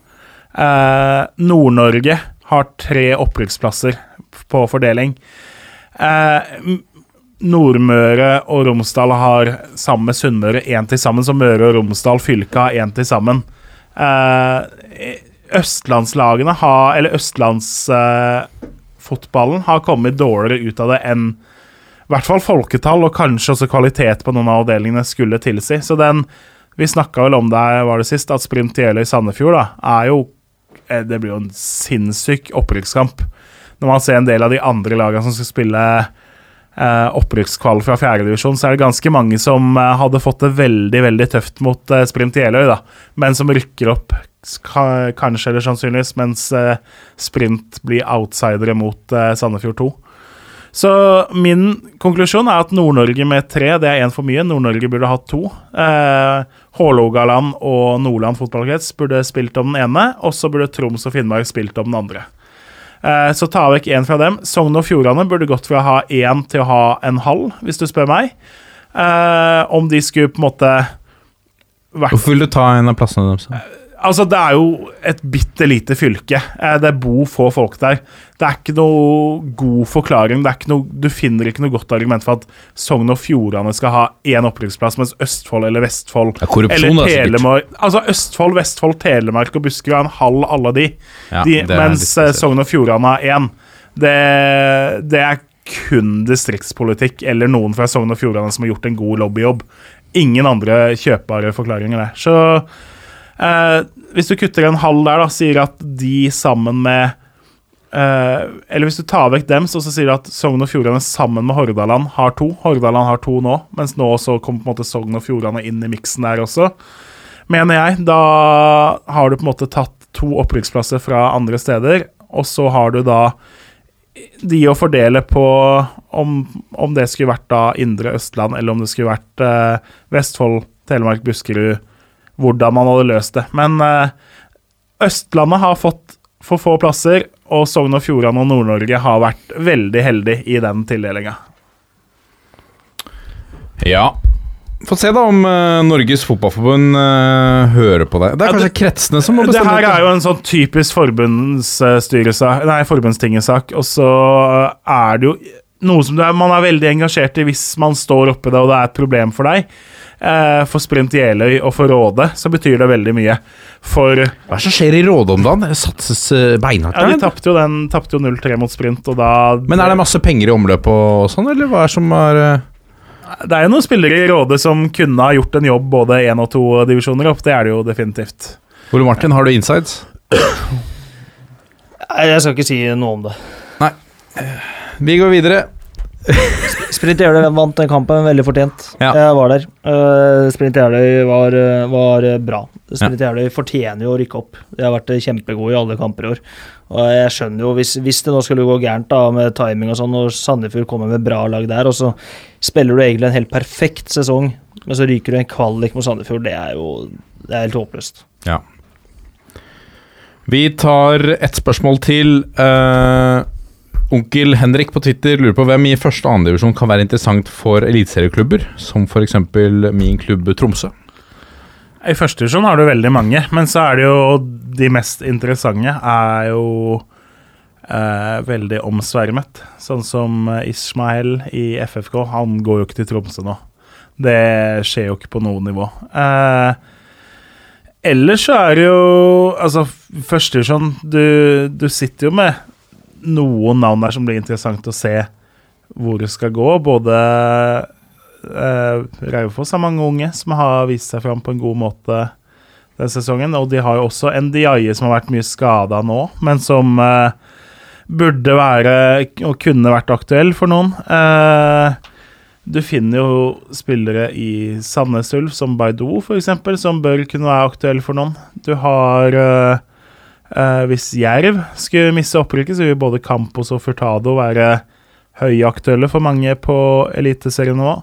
Eh, Nord-Norge har tre opprykksplasser på fordeling. Eh, Nordmøre og Romsdal har sammen med Sunnmøre én til sammen, så Møre og Romsdal fylke har én til sammen. Eh, østlandslagene har Eller østlandsfotballen har kommet dårligere ut av det enn i hvert fall folketall, og kanskje også kvalitet på noen av avdelingene skulle tilsi. Så den Vi snakka vel om det var det sist, at Sprint Jeløy Sandefjord er jo eh, Det blir jo en sinnssyk opprykkskamp. Når man ser en del av de andre lagene som skal spille eh, opprykkskval fra fjerdedivisjon, så er det ganske mange som eh, hadde fått det veldig veldig tøft mot eh, Sprint Jeløy, da, men som rykker opp ka- kanskje eller sannsynligvis, mens eh, Sprint blir outsidere mot eh, Sandefjord 2. Så min konklusjon er at Nord-Norge med tre, det er én for mye. Nord-Norge burde hatt to. Eh, Hålogaland og Nordland fotballkrets burde spilt om den ene, og så burde Troms og Finnmark spilt om den andre. Eh, så ta vekk én fra dem. Sogn og Fjordane burde gått fra å ha én til å ha en halv, hvis du spør meg. Eh, om de skulle på en måte vært Hvorfor vil du ta en av plassene deres? Altså, det er jo et bitte lite fylke. Eh, Det bor få folk der. Det er ikke noe god forklaring. Det er ikke noe, du finner ikke noe godt argument for at Sogn og Fjordane skal ha én opprykksplass, mens Østfold eller Vestfold er eller. Telemark Altså Østfold, Vestfold, Telemark og Buskerud er en halv alle de. Ja, de mens eh. Sogn og Fjordane har én. Det, det er kun distriktspolitikk eller noen fra Sogn og Fjordane som har gjort en god lobbyjobb. Ingen andre kjøpbare forklaringer der. Så eh, hvis du kutter en halv der, da, sier at de sammen med eh, Eller hvis du tar vekk dem, så, så sier du at Sogn og Fjordane sammen med Hordaland har to. Hordaland har to nå, mens nå så kommer på en måte Sogn og Fjordane inn i miksen der også. Mener jeg. Da har du på en måte tatt to opprykksplasser fra andre steder, og så har du da de å fordele på om, om det skulle vært da Indre Østland, eller om det skulle vært eh, Vestfold, Telemark, Buskerud Hvordan man hadde løst det. Men eh, Østlandet har fått for få plasser, og Sogn og Fjordane og Nord-Norge har vært veldig heldige i den tildelinga. Ja. Få se da om uh, Norges Fotballforbund uh, hører på deg. Det er Ja, kanskje kretsene som må bestemme Det her er jo en sånn typisk forbundstingesak, og så er det jo noe som er, man er veldig engasjert i hvis man står oppi det og det er et problem for deg. Eh, for Sprint Jeløy og for Råde så betyr det veldig mye. For Hva er det som skjer i Råde om dagen? Det satses eh, beinhardt ja, de tapte jo den tapte jo 0-3 mot Sprint, og da Men er det masse penger i omløp og sånn, eller hva er det som er eh, Det er jo noen spillere i Råde som kunne ha gjort en jobb både én og to divisjoner opp. Det er det jo definitivt. Ole Martin, har du insides? Nei, Jeg skal ikke si noe om det. Vi går videre. Sprint Jeløy vant den kampen veldig fortjent. Ja. Jeg var der. Uh, Sprint Jeløy var, eh, var eh, bra. Sprint Jeløy fortjener jo å rykke opp. De har vært kjempegode i alle kamper i år. Og jeg skjønner jo, hvis, hvis det nå skulle gå gærent da med timing og sånn, og Sandefjord kommer med bra lag der, og så spiller du egentlig en helt perfekt sesong, men så ryker du en kvalik mot Sandefjord, det er jo det er helt håpløst. Ja. Vi tar ett spørsmål til. Eh, onkel Henrik på Twitter lurer på hvem i første og andre divisjon kan være interessant for eliteserieklubber, som f.eks. min klubb Tromsø. I første divisjon har du veldig mange, men så er det jo de mest interessante er jo eh, veldig omsvermet. Sånn som Ismael i FFK. Han går jo ikke til Tromsø nå. Det skjer jo ikke på noe nivå. Eh, ellers så er det jo Altså, første divisjon du, du sitter jo med noen navn der som blir interessant å se hvor det skal gå. Både eh, Raufoss har mange unge som har vist seg fram på en god måte denne sesongen. Og de har jo også NDI som har vært mye skada nå, men som eh, burde være og kunne vært aktuell for noen. Eh, du finner jo spillere i Sandnes Ulf, som Baidu f.eks., som bør kunne være aktuell for noen. Du har eh, eh, Hvis Jerv skulle miste opprykket, så vil både Campos og Furtado være høyaktuelle for mange på eliteserienivå.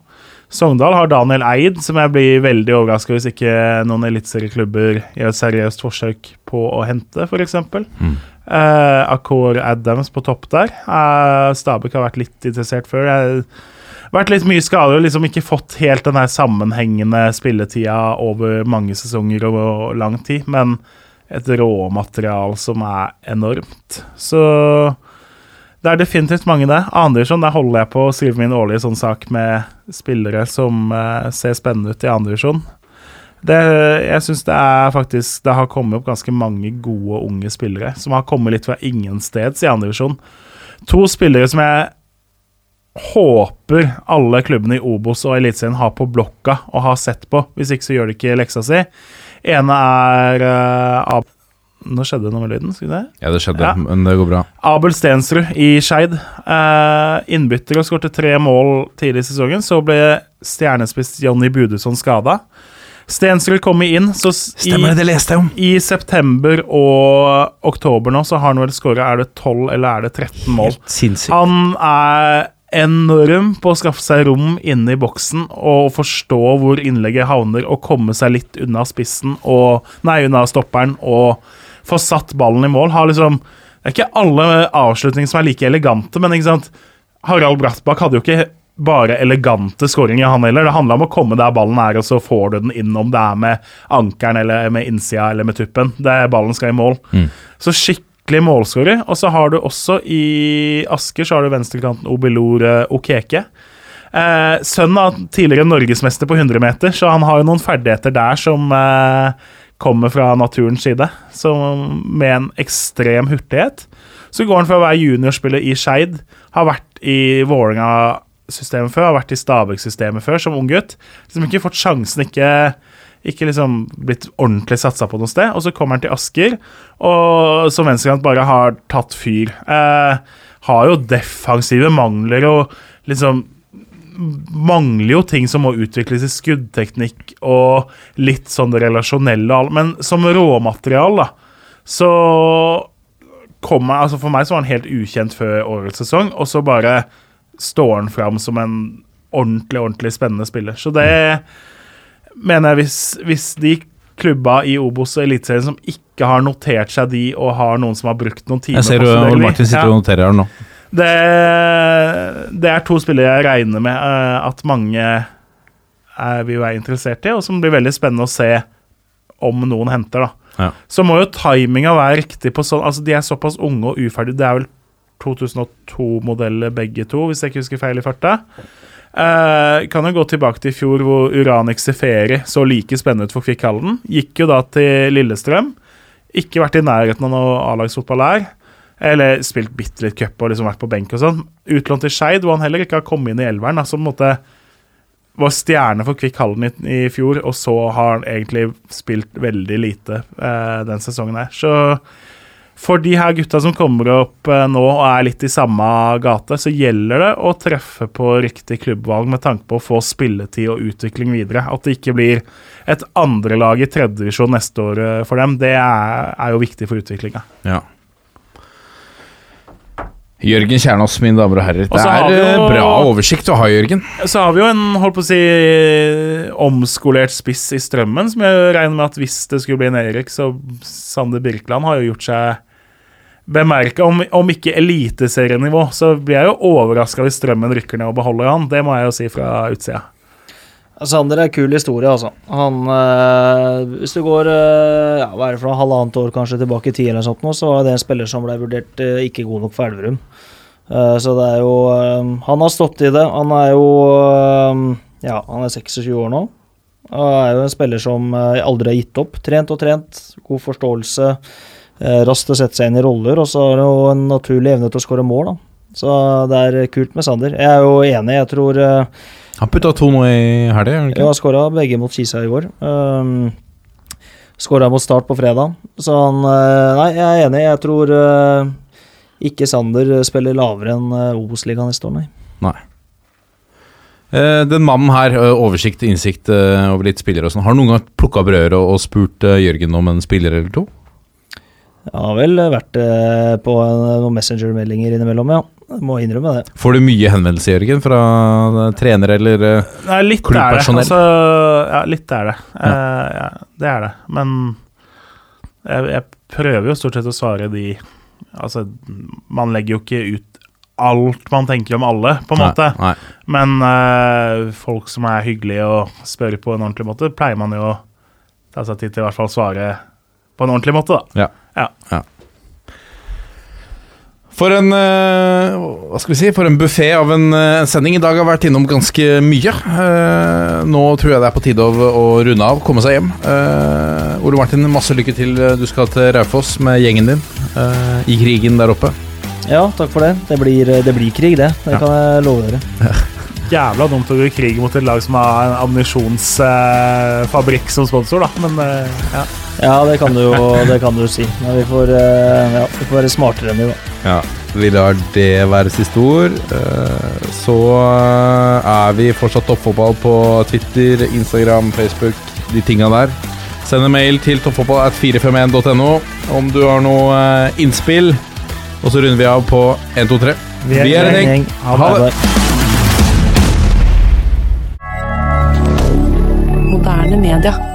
Sogndal har Daniel Eid, som jeg blir veldig overraska hvis ikke noen eliteserieklubber gjør et seriøst forsøk på å hente, f.eks. Mm. Uh, Akor Adams på topp der. Uh, Stabæk har vært litt interessert før. Jeg har vært litt mye skader og liksom ikke fått helt den her sammenhengende spilletida over mange sesonger og lang tid, men et råmaterial som er enormt. Så det er definitivt mange det. Andredivisjon, der holder jeg på å skrive min årlige sånn sak med spillere som eh, ser spennende ut i andredivisjon. Det, jeg syns det er faktisk Det har kommet opp ganske mange gode unge spillere som har kommet litt fra ingensteds i andredivisjon. To spillere som jeg håper alle klubbene i Obos og Eliteserien har på blokka og har sett på. Hvis ikke så gjør de ikke leksa si. Ene er uh, Ab Nå skjedde noe med lyden. Skulle det? Ja, det skjedde, Ja. men det går bra. Abel Stensrud i Skeid. Uh, innbytter og skårte tre mål tidlig i sesongen. Så ble stjernespiss Jonny Budusson skada. Stensrud kom inn, så Stemmer, i, i september og oktober nå så har han vel skåra Er det 12 eller er det 13 mål? Han er enorm på å skaffe seg rom inne i boksen og forstå hvor innlegget havner, og komme seg litt unna spissen og Nei, unna stopperen og få satt ballen i mål. Har liksom Det er ikke alle avslutninger som er like elegante, men ikke sant Harald Brattbakk hadde jo ikke bare elegante skåringer, han heller. Det handla om å komme der ballen er, og så får du den inn, om det er med ankeren eller med innsida eller med tuppen. Det er Ballen skal i mål. Så skikkelig målskårer. Og så har du også i Asker så har du venstrekanten Obelor eh, Okeke. Eh, sønnen av tidligere norgesmester på 100 meter, så han har jo noen ferdigheter der som eh, kommer fra naturens side. Som med en ekstrem hurtighet. Så går han fra å være juniorspiller i Skeid, har vært i Vålerenga-systemet før, har vært i Stabæk-systemet før som unggutt. Liksom ikke fått sjansen, ikke, ikke liksom blitt ordentlig satsa på noe sted. Og så kommer han til Asker, og som venstrekant bare har tatt fyr. Eh, har jo defensive mangler og liksom mangler jo ting som må utvikles i skuddteknikk og litt sånn det relasjonelle. Men som råmaterial, da, så kom jeg, altså For meg så var han helt ukjent før årets sesong, og så bare står han fram som en ordentlig, ordentlig spennende spiller. Så det mener jeg hvis, hvis de klubba i Obos og Eliteserien som ikke har notert seg de, og har noen som har brukt noen timer Jeg ser Ole Martin sitter ja. og noterer her nå. Det, det er to spillere jeg regner med uh, at mange er, vil være interessert i, og som blir veldig spennende å se om noen henter. da. Ja. Så må jo timinga være riktig på sånn Altså, de er såpass unge og uferdige. Det er vel 2002-modeller begge to, hvis jeg ikke husker feil i farta. Eh, kan jo gå tilbake til i fjor, hvor Uranik Seferi så like spennende ut for Kvikk Halden. Gikk jo da til Lillestrøm. Ikke vært i nærheten av noe A-lagsfotball der. Eller spilt bitte litt cup og liksom vært på benk og sånn. Utlånt til Skeid, hvor han heller ikke har kommet inn i elveren. Altså, på en måte var stjerne for Kvikk Halden i, i fjor, og så har han egentlig spilt veldig lite eh, den sesongen her. Så for de her gutta som kommer opp eh, nå og er litt i samme gate, så gjelder det å treffe på riktig klubbvalg med tanke på å få spilletid og utvikling videre. At det ikke blir et andrelag i tredjedivisjon neste år eh, for dem, det er, er jo viktig for utviklinga. Ja. Jørgen Kjernås, mine damer og herrer. Og Det er eh, jo- bra oversikt å ha, Jørgen. Så har vi jo en holdt på å si omskolert spiss i strømmen, som jeg regner med at hvis det skulle bli en Erik, så Sander Birkeland har jo gjort seg bemerka. Om, om ikke eliteserienivå, så blir jeg jo overraska hvis strømmen rykker ned og beholder han. Det må jeg jo si fra utsida. Sander er kul historie, altså. Han øh, Hvis du går øh, ja, hva er det for halvannet år kanskje tilbake i tid, eller sånt, nå, så var det en spiller som ble vurdert øh, ikke god nok for Elverum. Uh, så det er jo Han har stått i det. Han er jo Ja, han er 26 år nå. Og er jo en spiller som aldri har gitt opp. Trent og trent, god forståelse. Eh, raskt å sette seg inn i roller, og så har han jo en naturlig evne til å skåre mål, da. Så det er kult med Sander. Jeg er jo enig, jeg tror øh, Han putta to nå i helga, ja, skåra begge mot Kisa i går. Um, skåra mot Start på fredag. Så han eh, Nei, jeg er enig. Jeg tror eh, ikke Sander spiller lavere enn Obos-ligaen neste år, nei. nei. den mannen her, eh, oversikt, innsikt eh, over litt spillere og sånn, har noen gang plukka opp og, og spurt eh, Jørgen om en spiller eller to? Jeg har vel vært eh, på eh, noen Messenger-meldinger innimellom, ja. Jeg må innrømme det. Får du mye henvendelser, Jørgen, fra eh, trenere eller Nei, litt er det. Klubbpersonell. Altså, ja, litt er det. Eh, ja, det er det. Men jeg, jeg prøver jo stort sett å svare de Altså, man legger jo ikke ut alt man tenker om alle, på en Nei, måte. Nei. Men uh, folk som er hyggelige og spør på en ordentlig måte, pleier man jo å ta seg tid til i hvert fall svare på en ordentlig måte, da. Ja. Ja. For en eh, hva skal vi si, for en buffé av en eh, sending. I dag har vært innom ganske mye. Eh, nå tror jeg det er på tide å, å runde av, komme seg hjem. Eh, Ole Martin, masse lykke til. Du skal til Raufoss med gjengen din eh, i krigen der oppe. Ja, takk for det. Det blir, det blir krig, det. Det Ja. kan jeg love dere. Jævla dumt å gå i krig mot et lag som har en ammunisjonsfabrikk som sponsor, da. Men ja. Ja, det kan du jo, kan du si. Men vi får, eh, ja, vi får, være smartere enn det, da. Ja, vi lar det være siste ord. Eh, så er vi fortsatt toppfotball på Twitter, Instagram, Facebook, de tinga der. Send en mail til toppfotballat451.no om du har noe eh, innspill. Og så runder vi av på 1, 2, 3. Vi er, vi er en gjeng. Ha, ha det. Moderne media.